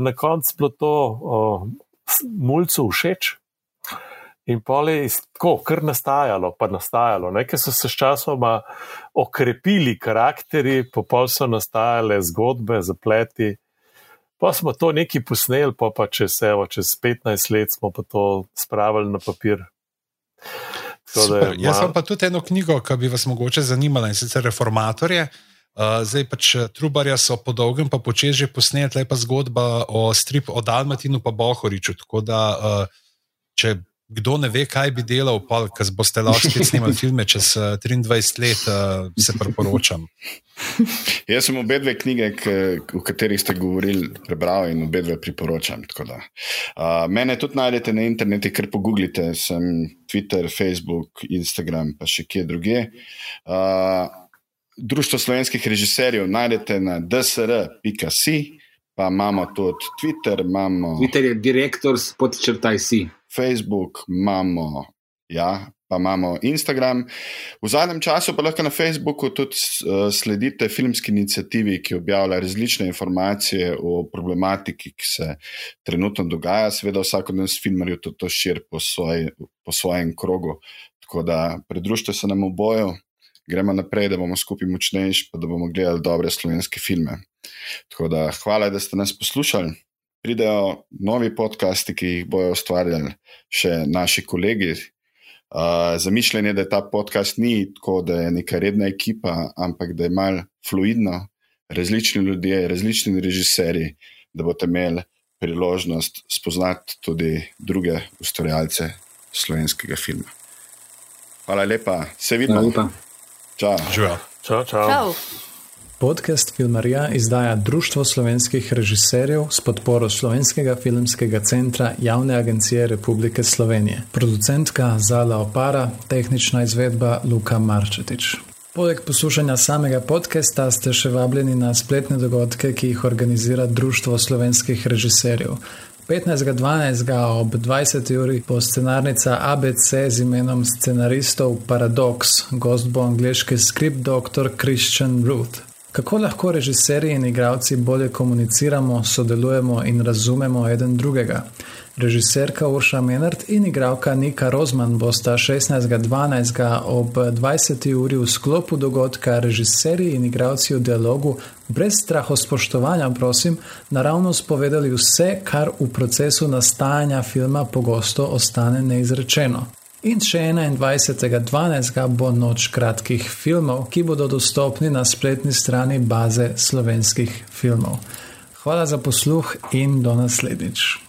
na koncu bilo to mulcu všeč. In pol je tako, kar nastajalo, pa nastajalo. Nekaj so se s časoma okrepili karakteri, pa pol so nastajale zgodbe, zapleti. Pa smo to neki posneli, pa, pa čez, evo, čez 15 let smo pa to spravili na papir. Super, jaz imam pa tudi eno knjigo, ki bi vas mogoče zanimala in sicer Reformatorje. Uh, zdaj pač eh, Trubarja so po dolgem, pa počeš že posneti lepa zgodba o stripu o Dalmatinu pa Bohoriču. Tako da, uh, če kdo ne ve, kaj bi delal, pa ker boste lahko spet snimali filme čez uh, 23 let, uh, se priporočam. Jaz sem obe dve knjige, o katerih ste govorili, prebral in obe dve priporočam. Uh, mene tudi najdete na internetu, ker pogooglite, sem Twitter, Facebook, Instagram, pa še kje druge. Uh, Društvo slovenskih režiserjev najdete na dsr.si, pa imamo tudi Twitter. Imamo... Twitter je direktor, podčrtaj si. Facebook, imamo, ja, pa imamo Instagram. V zadnjem času pa lahko na Facebooku tudi uh, sledite filmski inicijativi, ki objavlja različne informacije o problematiki, ki se trenutno dogaja. Seveda, vsak od nas filmarjev to, to širi po, svoj, po svojem krogu. Tako da pridružite se nam v boju. Gremo naprej, da bomo skupaj močnejši, pa da bomo gledali dobre slovenske filme. Tako da hvala, da ste nas poslušali pridejo novi podcasti, ki jih bojo ustvarjali še naši kolegi. Uh, zamišljen je, da ta podcast ni tako, da je neka redna ekipa, ampak da je mal fluidno, različni ljudje, različni režiserji, da boste imeli priložnost spoznati tudi druge ustvarjalce slovenskega filma. Hvala lepa, se vidimo. Čau. Čau. Čau. Čau. Podcast Filmarija izdaja Društvo slovenskih režiserjev s podporo Slovenskega filmskega centra Javne agencije Republike Slovenije. Producentka Zala Opara, tehnična izvedba Luka Marčetič. Poleg poslušanja samega podcasta ste še vabljeni na spletne dogodke, ki jih organizira Društvo slovenskih režiserjev. 15.12. ob 20. uri bo scenarnica ABC z imenom scenaristov Paradox, gost bo angliški skript dr. Christian Ruth. Kako lahko režiserji in igravci bolje komuniciramo, sodelujemo in razumemo eden drugega? Režiserka Urša Menard in igravka Nika Rozman bosta 16.12. ob 20. uri v sklopu dogodka Režiserji in igravci v dialogu brez straho spoštovanja, prosim, naravno spovedali vse, kar v procesu nastajanja filma pogosto ostane neizrečeno. In še 21.12. bo noč kratkih filmov, ki bodo dostopni na spletni strani baze slovenskih filmov. Hvala za posluh in do naslednjič.